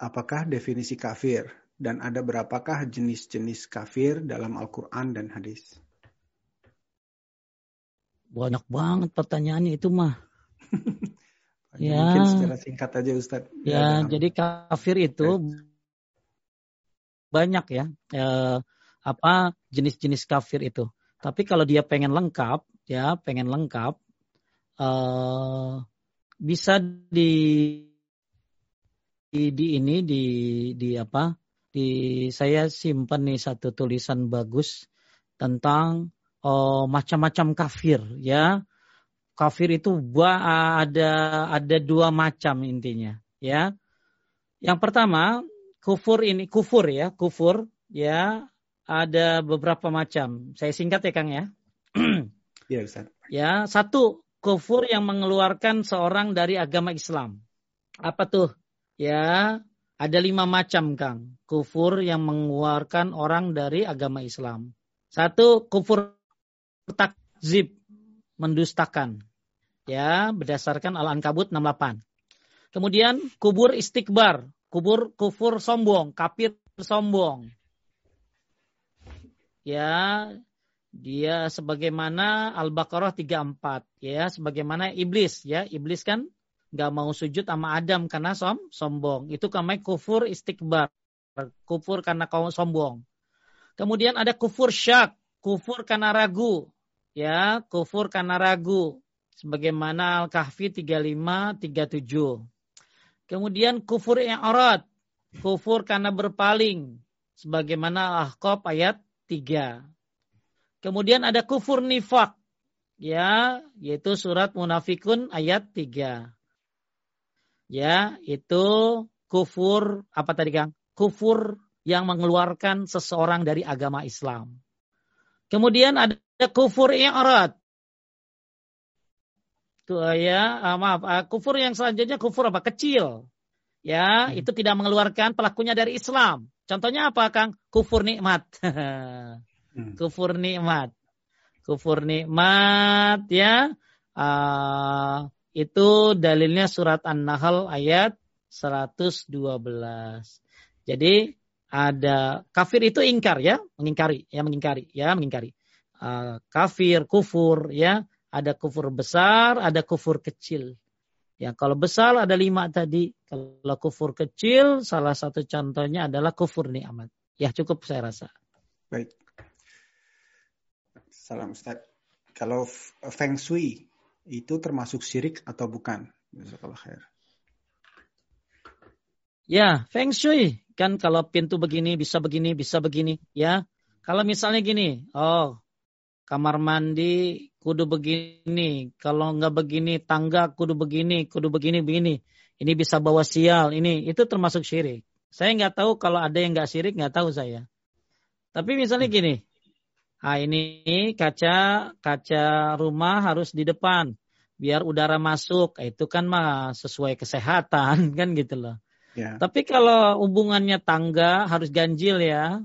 apakah definisi kafir dan ada berapakah jenis-jenis kafir dalam Al-Quran dan hadis? Banyak banget pertanyaannya itu mah. Ya. Mungkin secara singkat aja Ustadz. Ya, ya jadi kafir itu banyak ya. Eh, apa jenis-jenis kafir itu. Tapi kalau dia pengen lengkap, ya pengen lengkap, eh, bisa di, di di ini di di apa? Di saya simpan nih satu tulisan bagus tentang oh, macam-macam kafir, ya kafir itu ada ada dua macam intinya ya. Yang pertama kufur ini kufur ya, kufur ya ada beberapa macam. Saya singkat ya Kang ya. Iya Ustaz. Ya, satu kufur yang mengeluarkan seorang dari agama Islam. Apa tuh? Ya, ada lima macam Kang. Kufur yang mengeluarkan orang dari agama Islam. Satu, kufur takzib mendustakan. Ya, berdasarkan Al-Ankabut 68. Kemudian kubur istikbar, kubur kufur sombong, kafir sombong. Ya, dia sebagaimana Al-Baqarah 34, ya, sebagaimana iblis, ya, iblis kan nggak mau sujud sama Adam karena som sombong. Itu namanya kufur istikbar, kufur karena kau sombong. Kemudian ada kufur syak, kufur karena ragu, ya kufur karena ragu sebagaimana Al-Kahfi 35 37. Kemudian kufur yang i'rad, kufur karena berpaling sebagaimana Al-Ahqaf ayat 3. Kemudian ada kufur nifak ya, yaitu surat Munafikun ayat 3. Ya, itu kufur apa tadi Kang? Kufur yang mengeluarkan seseorang dari agama Islam. Kemudian ada kufur i'rad. Tuh ya, uh, maaf, uh, kufur yang selanjutnya kufur apa? Kecil. Ya, hmm. itu tidak mengeluarkan pelakunya dari Islam. Contohnya apa, Kang? Kufur nikmat. hmm. Kufur nikmat. Kufur nikmat ya. Uh, itu dalilnya surat An-Nahl ayat 112. Jadi ada kafir itu ingkar ya, mengingkari, ya mengingkari, ya mengingkari. Uh, kafir, kufur, ya ada kufur besar, ada kufur kecil. Ya, kalau besar ada lima tadi. Kalau kufur kecil, salah satu contohnya adalah kufur nikmat. Ya, cukup saya rasa. Baik. Salam Ustaz. Kalau Feng Shui itu termasuk syirik atau bukan? Khair. Ya, Feng Shui kan kalau pintu begini bisa begini bisa begini ya. Kalau misalnya gini, oh kamar mandi kudu begini, kalau nggak begini tangga kudu begini, kudu begini begini. Ini bisa bawa sial, ini itu termasuk syirik. Saya nggak tahu kalau ada yang nggak syirik, nggak tahu saya. Tapi misalnya gini, ah ini kaca kaca rumah harus di depan biar udara masuk, itu kan mah sesuai kesehatan kan gitu loh. Yeah. Tapi kalau hubungannya tangga harus ganjil ya,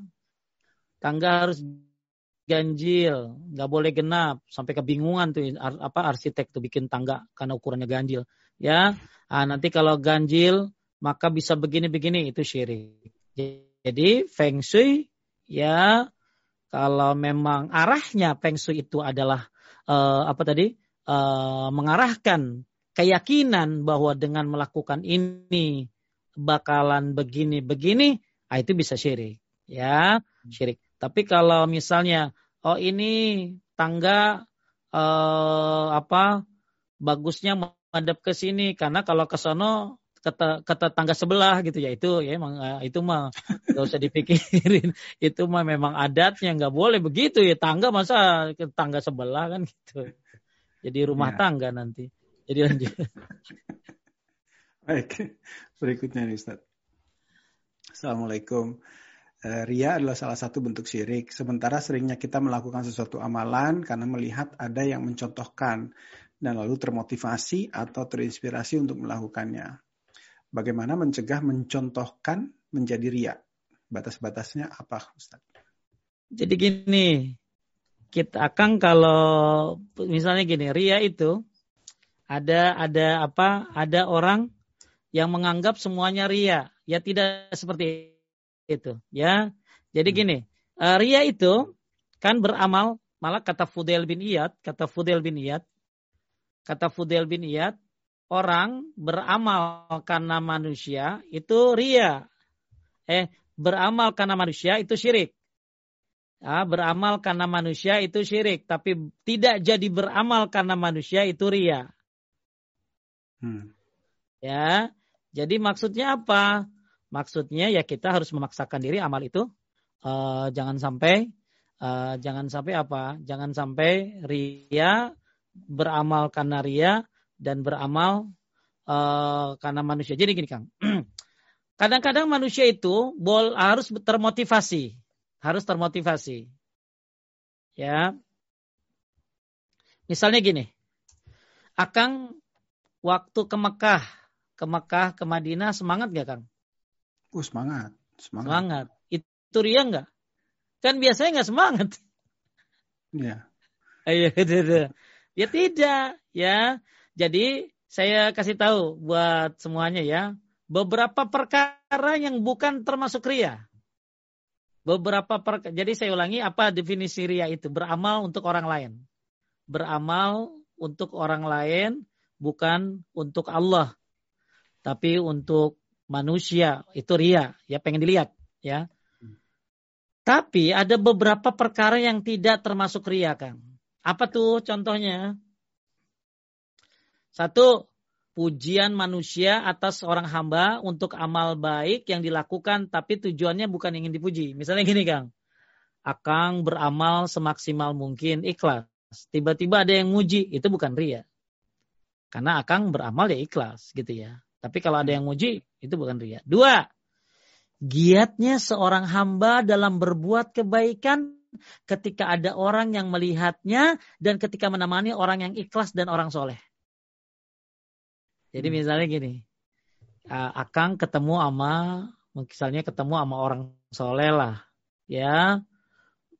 tangga harus ganjil, nggak boleh genap, sampai kebingungan tuh apa arsitek tuh bikin tangga karena ukurannya ganjil. Ya, nah, nanti kalau ganjil maka bisa begini-begini itu syirik. Jadi feng shui ya kalau memang arahnya Feng Shui itu adalah uh, apa tadi uh, mengarahkan keyakinan bahwa dengan melakukan ini bakalan begini-begini, ah itu bisa syirik. Ya, syirik. Tapi kalau misalnya, oh ini tangga eh, apa bagusnya menghadap ke sini karena kalau ke sono kata kata tangga sebelah gitu ya itu ya emang eh, itu mah nggak usah dipikirin. Itu mah memang adatnya nggak boleh begitu ya tangga masa ke tangga sebelah kan gitu. Jadi rumah ya. tangga nanti. Jadi lanjut. Baik berikutnya nih Ustaz. Assalamualaikum Ria adalah salah satu bentuk syirik sementara seringnya kita melakukan sesuatu amalan karena melihat ada yang mencontohkan dan lalu termotivasi atau terinspirasi untuk melakukannya Bagaimana mencegah mencontohkan menjadi ria? Batas-batasnya apa, Ustaz? Jadi gini, kita akan kalau misalnya gini, ria itu ada ada apa? Ada orang yang menganggap semuanya ria. Ya tidak seperti itu, ya. Jadi hmm. gini, uh, ria itu kan beramal, malah kata Fudel bin Iyad, kata Fudel bin Iyad, kata Fudel bin Iyad, orang beramal karena manusia itu ria. Eh, beramal karena manusia itu syirik. Ya, beramal karena manusia itu syirik, tapi tidak jadi beramal karena manusia itu ria. Hmm. Ya, jadi maksudnya apa? Maksudnya ya kita harus memaksakan diri amal itu uh, jangan sampai uh, jangan sampai apa? Jangan sampai ria beramal karena ria dan beramal uh, karena manusia. Jadi gini Kang, kadang-kadang manusia itu bol harus termotivasi, harus termotivasi. Ya, misalnya gini, Akang waktu ke Mekah, ke Mekah, ke Madinah semangat gak Kang? Uh, semangat, semangat. Semangat. Itu ria nggak? Kan biasanya nggak semangat. Iya. Ayo, ya tidak, ya. Jadi saya kasih tahu buat semuanya ya, beberapa perkara yang bukan termasuk ria. Beberapa perkara, jadi saya ulangi apa definisi ria itu? Beramal untuk orang lain. Beramal untuk orang lain bukan untuk Allah. Tapi untuk manusia itu ria, ya pengen dilihat ya. Tapi ada beberapa perkara yang tidak termasuk ria, Kang. Apa tuh contohnya? Satu, pujian manusia atas orang hamba untuk amal baik yang dilakukan tapi tujuannya bukan ingin dipuji. Misalnya gini Kang, Akang beramal semaksimal mungkin ikhlas. Tiba-tiba ada yang muji, itu bukan ria. Karena Akang beramal ya ikhlas gitu ya. Tapi kalau ada yang muji, itu bukan ria. Dua, giatnya seorang hamba dalam berbuat kebaikan ketika ada orang yang melihatnya dan ketika menemani orang yang ikhlas dan orang soleh. Jadi hmm. misalnya gini, Akang ketemu sama, misalnya ketemu sama orang soleh lah, ya,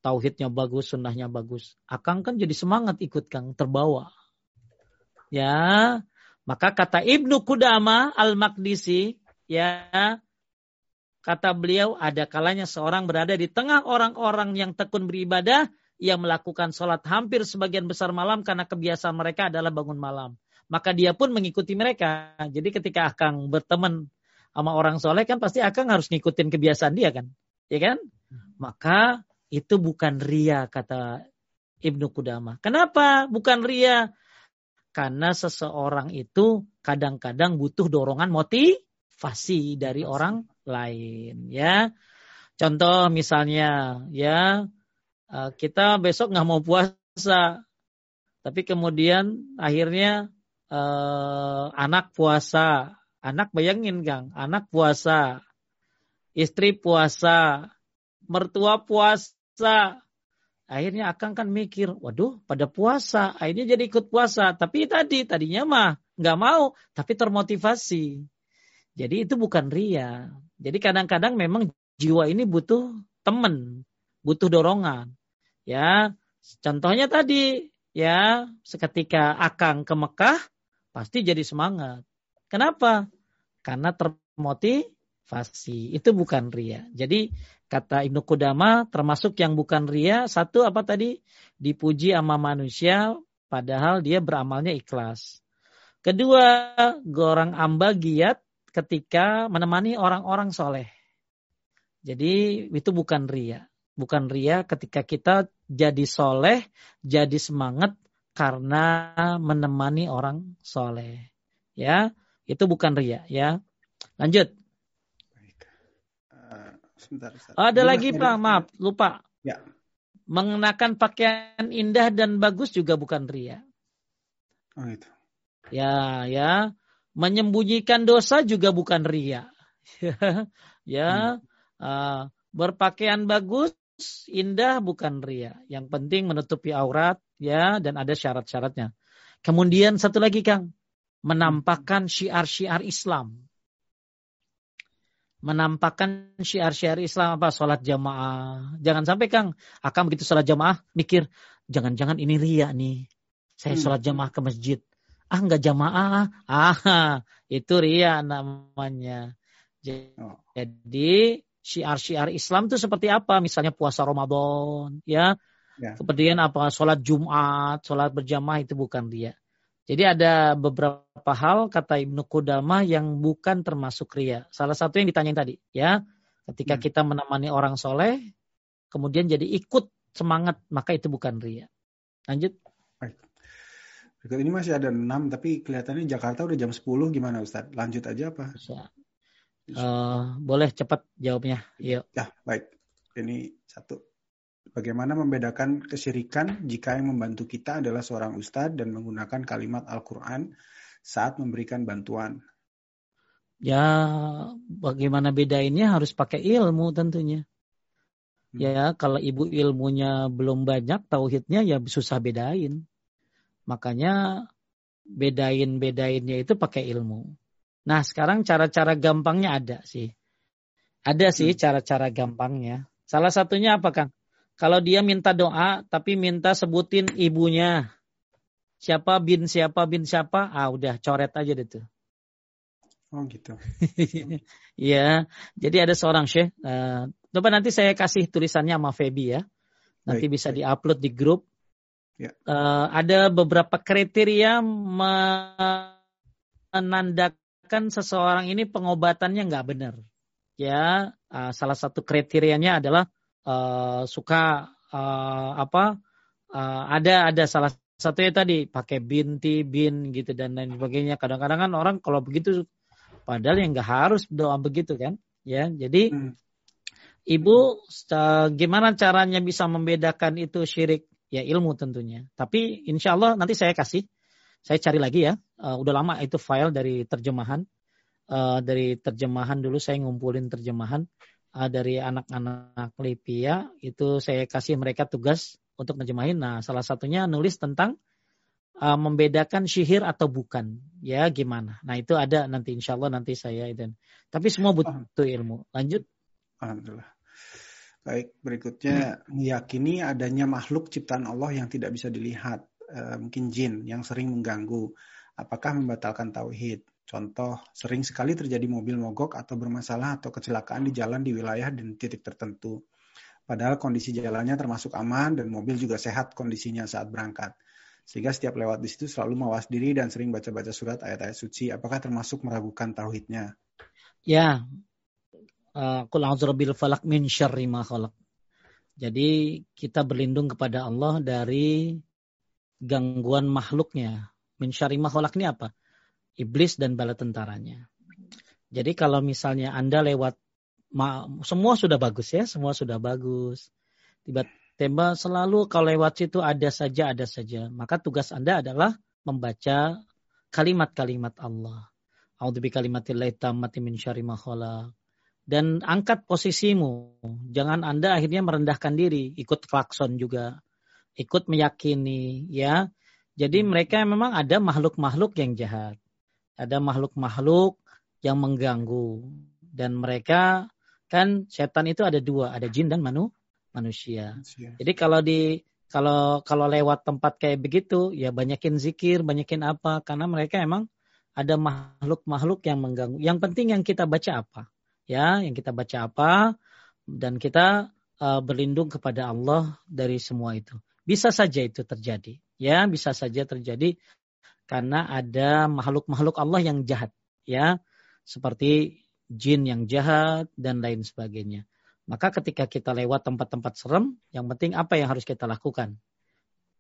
tauhidnya bagus, sunnahnya bagus. Akang kan jadi semangat ikut Kang, terbawa. Ya, maka kata Ibnu Kudama Al-Maqdisi, ya, kata beliau ada kalanya seorang berada di tengah orang-orang yang tekun beribadah, yang melakukan sholat hampir sebagian besar malam karena kebiasaan mereka adalah bangun malam maka dia pun mengikuti mereka. Jadi ketika Akang berteman sama orang soleh kan pasti Akang harus ngikutin kebiasaan dia kan. Ya kan? Maka itu bukan ria kata Ibnu Kudama. Kenapa bukan ria? Karena seseorang itu kadang-kadang butuh dorongan motivasi dari orang lain ya. Contoh misalnya ya eh, kita besok nggak mau puasa tapi kemudian akhirnya eh, anak puasa, anak bayangin Kang, anak puasa, istri puasa, mertua puasa. Akhirnya Akang kan mikir, waduh pada puasa, akhirnya jadi ikut puasa. Tapi tadi, tadinya mah nggak mau, tapi termotivasi. Jadi itu bukan ria. Jadi kadang-kadang memang jiwa ini butuh teman, butuh dorongan. Ya, contohnya tadi, ya, seketika Akang ke Mekah, pasti jadi semangat. Kenapa? Karena termotivasi. Itu bukan ria. Jadi kata Ibnu Kudama termasuk yang bukan ria satu apa tadi dipuji sama manusia padahal dia beramalnya ikhlas. Kedua, orang amba giat ketika menemani orang-orang soleh. Jadi itu bukan ria. Bukan ria ketika kita jadi soleh, jadi semangat karena menemani orang soleh. Ya, itu bukan ria. Ya, lanjut. Sebentar, Ada lagi Pak, maaf, lupa. Ya. Mengenakan pakaian indah dan bagus juga bukan ria. Oh itu. Ya, ya. Menyembunyikan dosa juga bukan ria. ya, hmm. uh, berpakaian bagus, indah bukan ria. Yang penting menutupi aurat, ya, dan ada syarat-syaratnya. Kemudian satu lagi Kang, menampakkan syiar-syiar Islam menampakkan syiar-syiar Islam apa sholat jamaah. Jangan sampai Kang, akan begitu sholat jamaah mikir jangan-jangan ini ria nih. Saya hmm. sholat jamaah ke masjid. Ah nggak jamaah. Ah itu ria namanya. Oh. Jadi syiar-syiar Islam itu seperti apa? Misalnya puasa Ramadan, ya. ya. Kemudian apa? Sholat Jumat, sholat berjamaah itu bukan ria. Jadi ada beberapa hal kata Ibnu Qudamah yang bukan termasuk ria. Salah satu yang ditanyain tadi, ya. Ketika hmm. kita menemani orang soleh, kemudian jadi ikut semangat, maka itu bukan ria. Lanjut. Baik. Berikut ini masih ada enam, tapi kelihatannya Jakarta udah jam 10, gimana Ustaz? Lanjut aja apa? Bisa. Uh, boleh cepat jawabnya. Yuk. Ya, baik. Ini satu. Bagaimana membedakan kesyirikan jika yang membantu kita adalah seorang ustadz dan menggunakan kalimat Al-Quran saat memberikan bantuan? Ya, bagaimana bedainnya harus pakai ilmu tentunya. Hmm. Ya, kalau ibu ilmunya belum banyak, tauhidnya ya susah bedain. Makanya bedain-bedainnya itu pakai ilmu. Nah, sekarang cara-cara gampangnya ada sih. Ada sih hmm. cara-cara gampangnya. Salah satunya apa, Kang? Kalau dia minta doa, tapi minta sebutin ibunya. Siapa bin siapa bin siapa, ah udah coret aja deh tuh. Oh gitu. Iya, jadi ada seorang syekh. Uh, coba nanti saya kasih tulisannya sama Feby ya. Nanti baik, bisa diupload di grup. Ya. Uh, ada beberapa kriteria menandakan seseorang ini pengobatannya nggak benar. Ya, uh, salah satu kriterianya adalah uh, suka uh, apa uh, ada ada salah satunya tadi pakai binti bin gitu dan lain sebagainya. Kadang-kadang kan orang kalau begitu padahal yang nggak harus doa begitu kan ya. Jadi hmm. ibu uh, gimana caranya bisa membedakan itu syirik? Ya ilmu tentunya. Tapi insya Allah nanti saya kasih saya cari lagi ya. Uh, udah lama itu file dari terjemahan. Uh, dari terjemahan dulu saya ngumpulin terjemahan uh, dari anak-anak Libya itu saya kasih mereka tugas untuk ngejemahin. Nah, salah satunya nulis tentang uh, membedakan syihir atau bukan. Ya, gimana? Nah, itu ada nanti insya Allah nanti saya dan tapi semua butuh ilmu. Lanjut. Alhamdulillah. Baik, berikutnya meyakini adanya makhluk ciptaan Allah yang tidak bisa dilihat, uh, mungkin jin yang sering mengganggu. Apakah membatalkan tauhid? Contoh, sering sekali terjadi mobil mogok atau bermasalah atau kecelakaan di jalan di wilayah dan titik tertentu. Padahal kondisi jalannya termasuk aman dan mobil juga sehat kondisinya saat berangkat. Sehingga setiap lewat di situ selalu mawas diri dan sering baca-baca surat ayat-ayat suci. Apakah termasuk meragukan tauhidnya? Ya. Qul a'udzu falak min syarri ma Jadi kita berlindung kepada Allah dari gangguan makhluknya. Min syarri ini apa? Iblis dan bala tentaranya. Jadi kalau misalnya Anda lewat semua sudah bagus ya, semua sudah bagus. Tiba-tiba selalu kalau lewat situ ada saja, ada saja. Maka tugas Anda adalah membaca kalimat-kalimat Allah. Min Dan angkat posisimu. Jangan Anda akhirnya merendahkan diri, ikut klakson juga, ikut meyakini ya. Jadi mereka memang ada makhluk-makhluk yang jahat ada makhluk-makhluk yang mengganggu dan mereka kan setan itu ada dua, ada jin dan manu, manusia. manusia. Jadi kalau di kalau kalau lewat tempat kayak begitu ya banyakin zikir, banyakin apa karena mereka emang ada makhluk-makhluk yang mengganggu. Yang penting yang kita baca apa? ya yang kita baca apa dan kita uh, berlindung kepada Allah dari semua itu. Bisa saja itu terjadi, ya bisa saja terjadi karena ada makhluk-makhluk Allah yang jahat, ya seperti jin yang jahat dan lain sebagainya. Maka ketika kita lewat tempat-tempat serem, yang penting apa yang harus kita lakukan?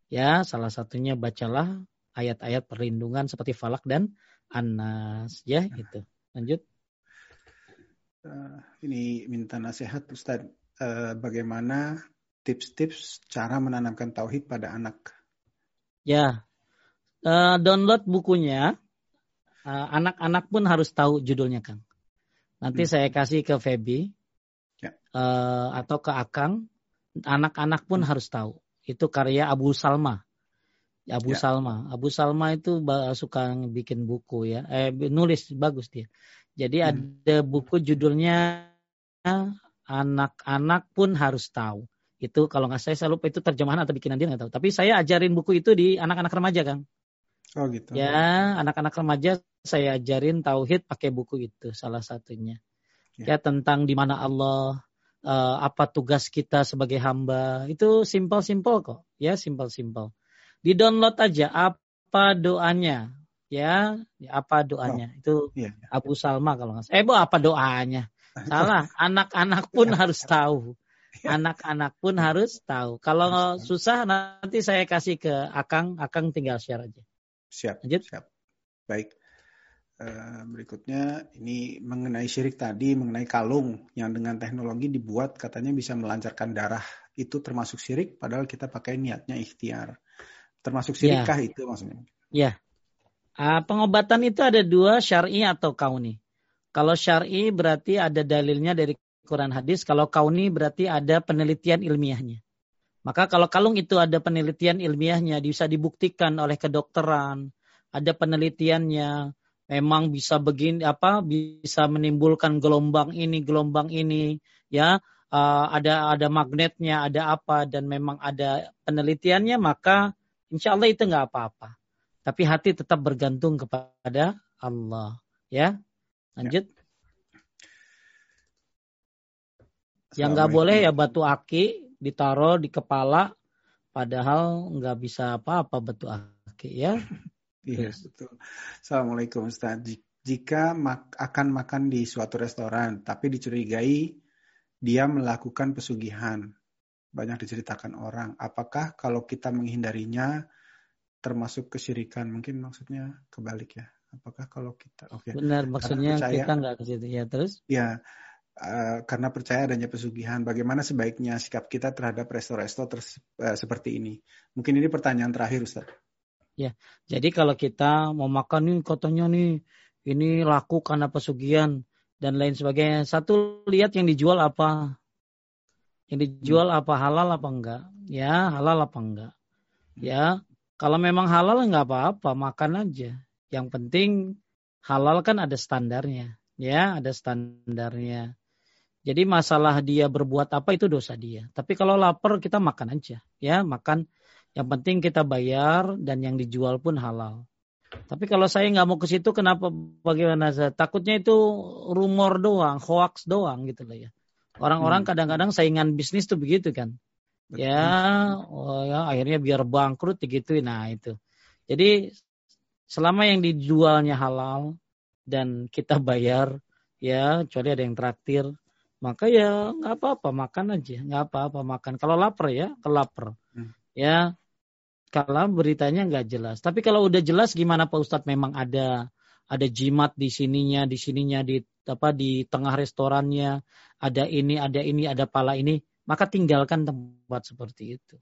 Ya, salah satunya bacalah ayat-ayat perlindungan seperti falak dan anas, ya gitu. Lanjut. Uh, ini minta nasihat Ustadz, uh, bagaimana tips-tips cara menanamkan tauhid pada anak? Ya, uh, download bukunya. Anak-anak uh, pun harus tahu judulnya, Kang. Nanti hmm. saya kasih ke Feby ya. uh, atau ke Akang. Anak-anak pun hmm. harus tahu itu karya Abu Salma. Abu ya. Salma. Abu Salma itu suka bikin buku ya. Eh nulis bagus dia. Jadi hmm. ada buku judulnya anak-anak pun harus tahu. Itu kalau nggak saya, saya lupa itu terjemahan atau bikinan dia nggak tahu. Tapi saya ajarin buku itu di anak-anak remaja, Kang. Oh gitu. Ya, anak-anak remaja saya ajarin tauhid pakai buku itu salah satunya. Ya, ya tentang di mana Allah uh, apa tugas kita sebagai hamba. Itu simpel-simpel kok. Ya simpel-simpel. Di download aja apa doanya. Ya, ya apa doanya. Oh, itu iya, iya. Abu Salma kalau nggak eh bu apa doanya? Salah. Anak-anak pun ya, harus tahu. Iya. anak-anak pun harus tahu. Kalau susah nanti saya kasih ke Akang. Akang tinggal share aja siap Lanjut. siap baik Eh, berikutnya ini mengenai syirik tadi, mengenai kalung yang dengan teknologi dibuat katanya bisa melancarkan darah. Itu termasuk syirik padahal kita pakai niatnya ikhtiar. Termasuk sirikkah ya. itu maksudnya? Ya. Uh, pengobatan itu ada dua, syar'i atau kauni. Kalau syar'i berarti ada dalilnya dari Quran hadis, kalau kauni berarti ada penelitian ilmiahnya. Maka kalau kalung itu ada penelitian ilmiahnya, bisa dibuktikan oleh kedokteran, ada penelitiannya, memang bisa begini apa bisa menimbulkan gelombang ini gelombang ini ya uh, ada ada magnetnya ada apa dan memang ada penelitiannya maka insya Allah itu nggak apa-apa. Tapi hati tetap bergantung kepada Allah ya. Lanjut. Ya. yang nggak boleh ya batu aki ditaruh di kepala padahal nggak bisa apa-apa batu aki ya Iya, betul. Assalamualaikum Ustaz. Jika mak akan makan di suatu restoran, tapi dicurigai dia melakukan pesugihan, banyak diceritakan orang. Apakah kalau kita menghindarinya termasuk kesyirikan? Mungkin maksudnya kebalik ya. Apakah kalau kita oke. Okay. Benar, maksudnya percaya, kita nggak ke situ ya terus? Ya, uh, karena percaya adanya pesugihan. Bagaimana sebaiknya sikap kita terhadap resto-resto uh, seperti ini? Mungkin ini pertanyaan terakhir Ustaz. Ya, jadi kalau kita mau makan nih katanya nih ini laku karena pesugihan dan lain sebagainya. Satu lihat yang dijual apa, yang dijual hmm. apa halal apa enggak, ya halal apa enggak, ya kalau memang halal enggak apa-apa makan aja. Yang penting halal kan ada standarnya, ya ada standarnya. Jadi masalah dia berbuat apa itu dosa dia. Tapi kalau lapar kita makan aja, ya makan yang penting kita bayar dan yang dijual pun halal. Tapi kalau saya nggak mau ke situ, kenapa? Bagaimana saya? Takutnya itu rumor doang, hoax doang gitu loh ya. Orang-orang hmm. kadang-kadang saingan bisnis tuh begitu kan. Ya, oh ya akhirnya biar bangkrut gitu. Nah itu. Jadi selama yang dijualnya halal dan kita bayar, ya kecuali ada yang traktir, maka ya nggak apa-apa makan aja, nggak apa-apa makan. Kalau lapar ya, kelapar. Hmm. Ya, kalau beritanya nggak jelas. Tapi kalau udah jelas gimana Pak Ustadz memang ada ada jimat di sininya, di sininya di apa di tengah restorannya, ada ini, ada ini, ada pala ini, maka tinggalkan tempat seperti itu.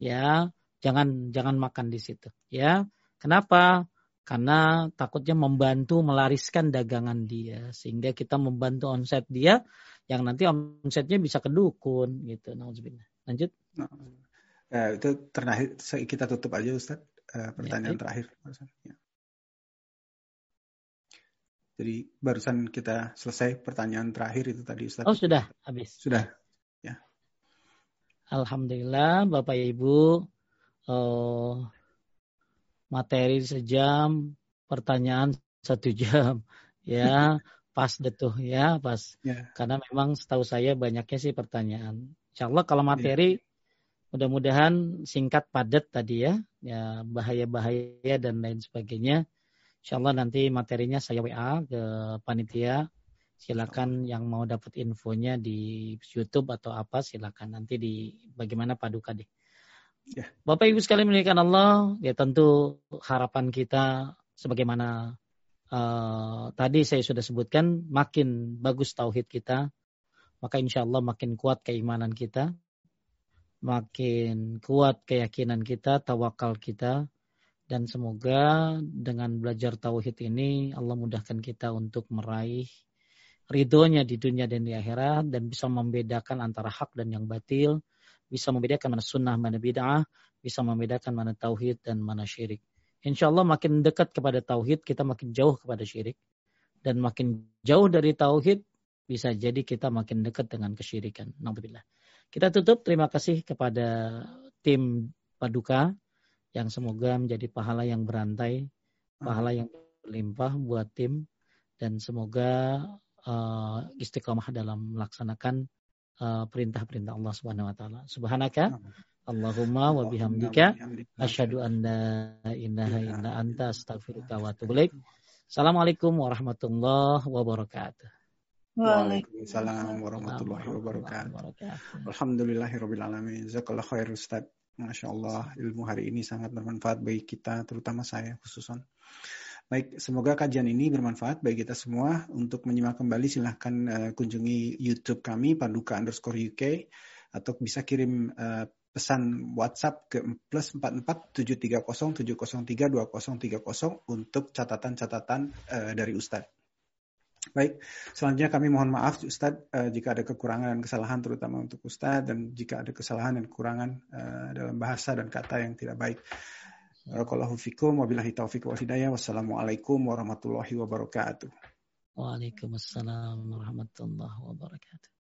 Ya, jangan jangan makan di situ. Ya, kenapa? Karena takutnya membantu melariskan dagangan dia, sehingga kita membantu omset dia, yang nanti omsetnya bisa kedukun gitu. Lanjut. Nah, Uh, itu terakhir kita tutup aja Ustaz uh, pertanyaan ya, terakhir. Ya. Jadi barusan kita selesai pertanyaan terakhir itu tadi Ustaz. Oh sudah habis. Sudah. Ya. Alhamdulillah Bapak Ibu uh, materi sejam, pertanyaan satu jam. Ya Pas detuh ya, pas. Ya. Karena memang setahu saya banyaknya sih pertanyaan. Insya Allah kalau materi ya. mudah-mudahan singkat padat tadi ya, ya bahaya-bahaya dan lain sebagainya. Insya Allah nanti materinya saya WA ke panitia. Silakan yang mau dapat infonya di YouTube atau apa silakan nanti di bagaimana paduka deh. Ya. Bapak Ibu sekalian memuliakan Allah, ya tentu harapan kita sebagaimana uh, tadi saya sudah sebutkan, makin bagus tauhid kita, maka insya Allah makin kuat keimanan kita, makin kuat keyakinan kita, tawakal kita, dan semoga dengan belajar tauhid ini Allah mudahkan kita untuk meraih ridhonya di dunia dan di akhirat dan bisa membedakan antara hak dan yang batil, bisa membedakan mana sunnah, mana bid'ah, bisa membedakan mana tauhid dan mana syirik. Insya Allah makin dekat kepada tauhid, kita makin jauh kepada syirik. Dan makin jauh dari tauhid, bisa jadi kita makin dekat dengan kesyirikan. Alhamdulillah. Kita tutup. Terima kasih kepada tim Paduka yang semoga menjadi pahala yang berantai, pahala yang berlimpah buat tim dan semoga uh, istiqomah dalam melaksanakan uh, perintah-perintah Allah Subhanahu wa taala. Subhanaka Allahumma wa bihamdika asyhadu an la ilaha illa anta astaghfiruka wa atubu ilaik. Assalamualaikum warahmatullahi wabarakatuh. Waalaikumsalam warahmatullahi wabarakatuh. Alhamdulillahirabbil alamin. Jazakallahu khair Ustaz. Masya Allah ilmu hari ini sangat bermanfaat bagi kita, terutama saya khususan. Baik, semoga kajian ini bermanfaat bagi kita semua. Untuk menyimak kembali silahkan uh, kunjungi YouTube kami Paduka underscore UK atau bisa kirim uh, pesan WhatsApp ke plus 4473070323030 untuk catatan-catatan uh, dari Ustadz. Baik, selanjutnya kami mohon maaf Ustadz uh, jika ada kekurangan dan kesalahan terutama untuk Ustadz dan jika ada kesalahan dan kekurangan uh, dalam bahasa dan kata yang tidak baik. Barakallahu fikum wabillahi taufiq wal hidayah. Wassalamualaikum warahmatullahi wabarakatuh. Waalaikumsalam warahmatullahi wabarakatuh.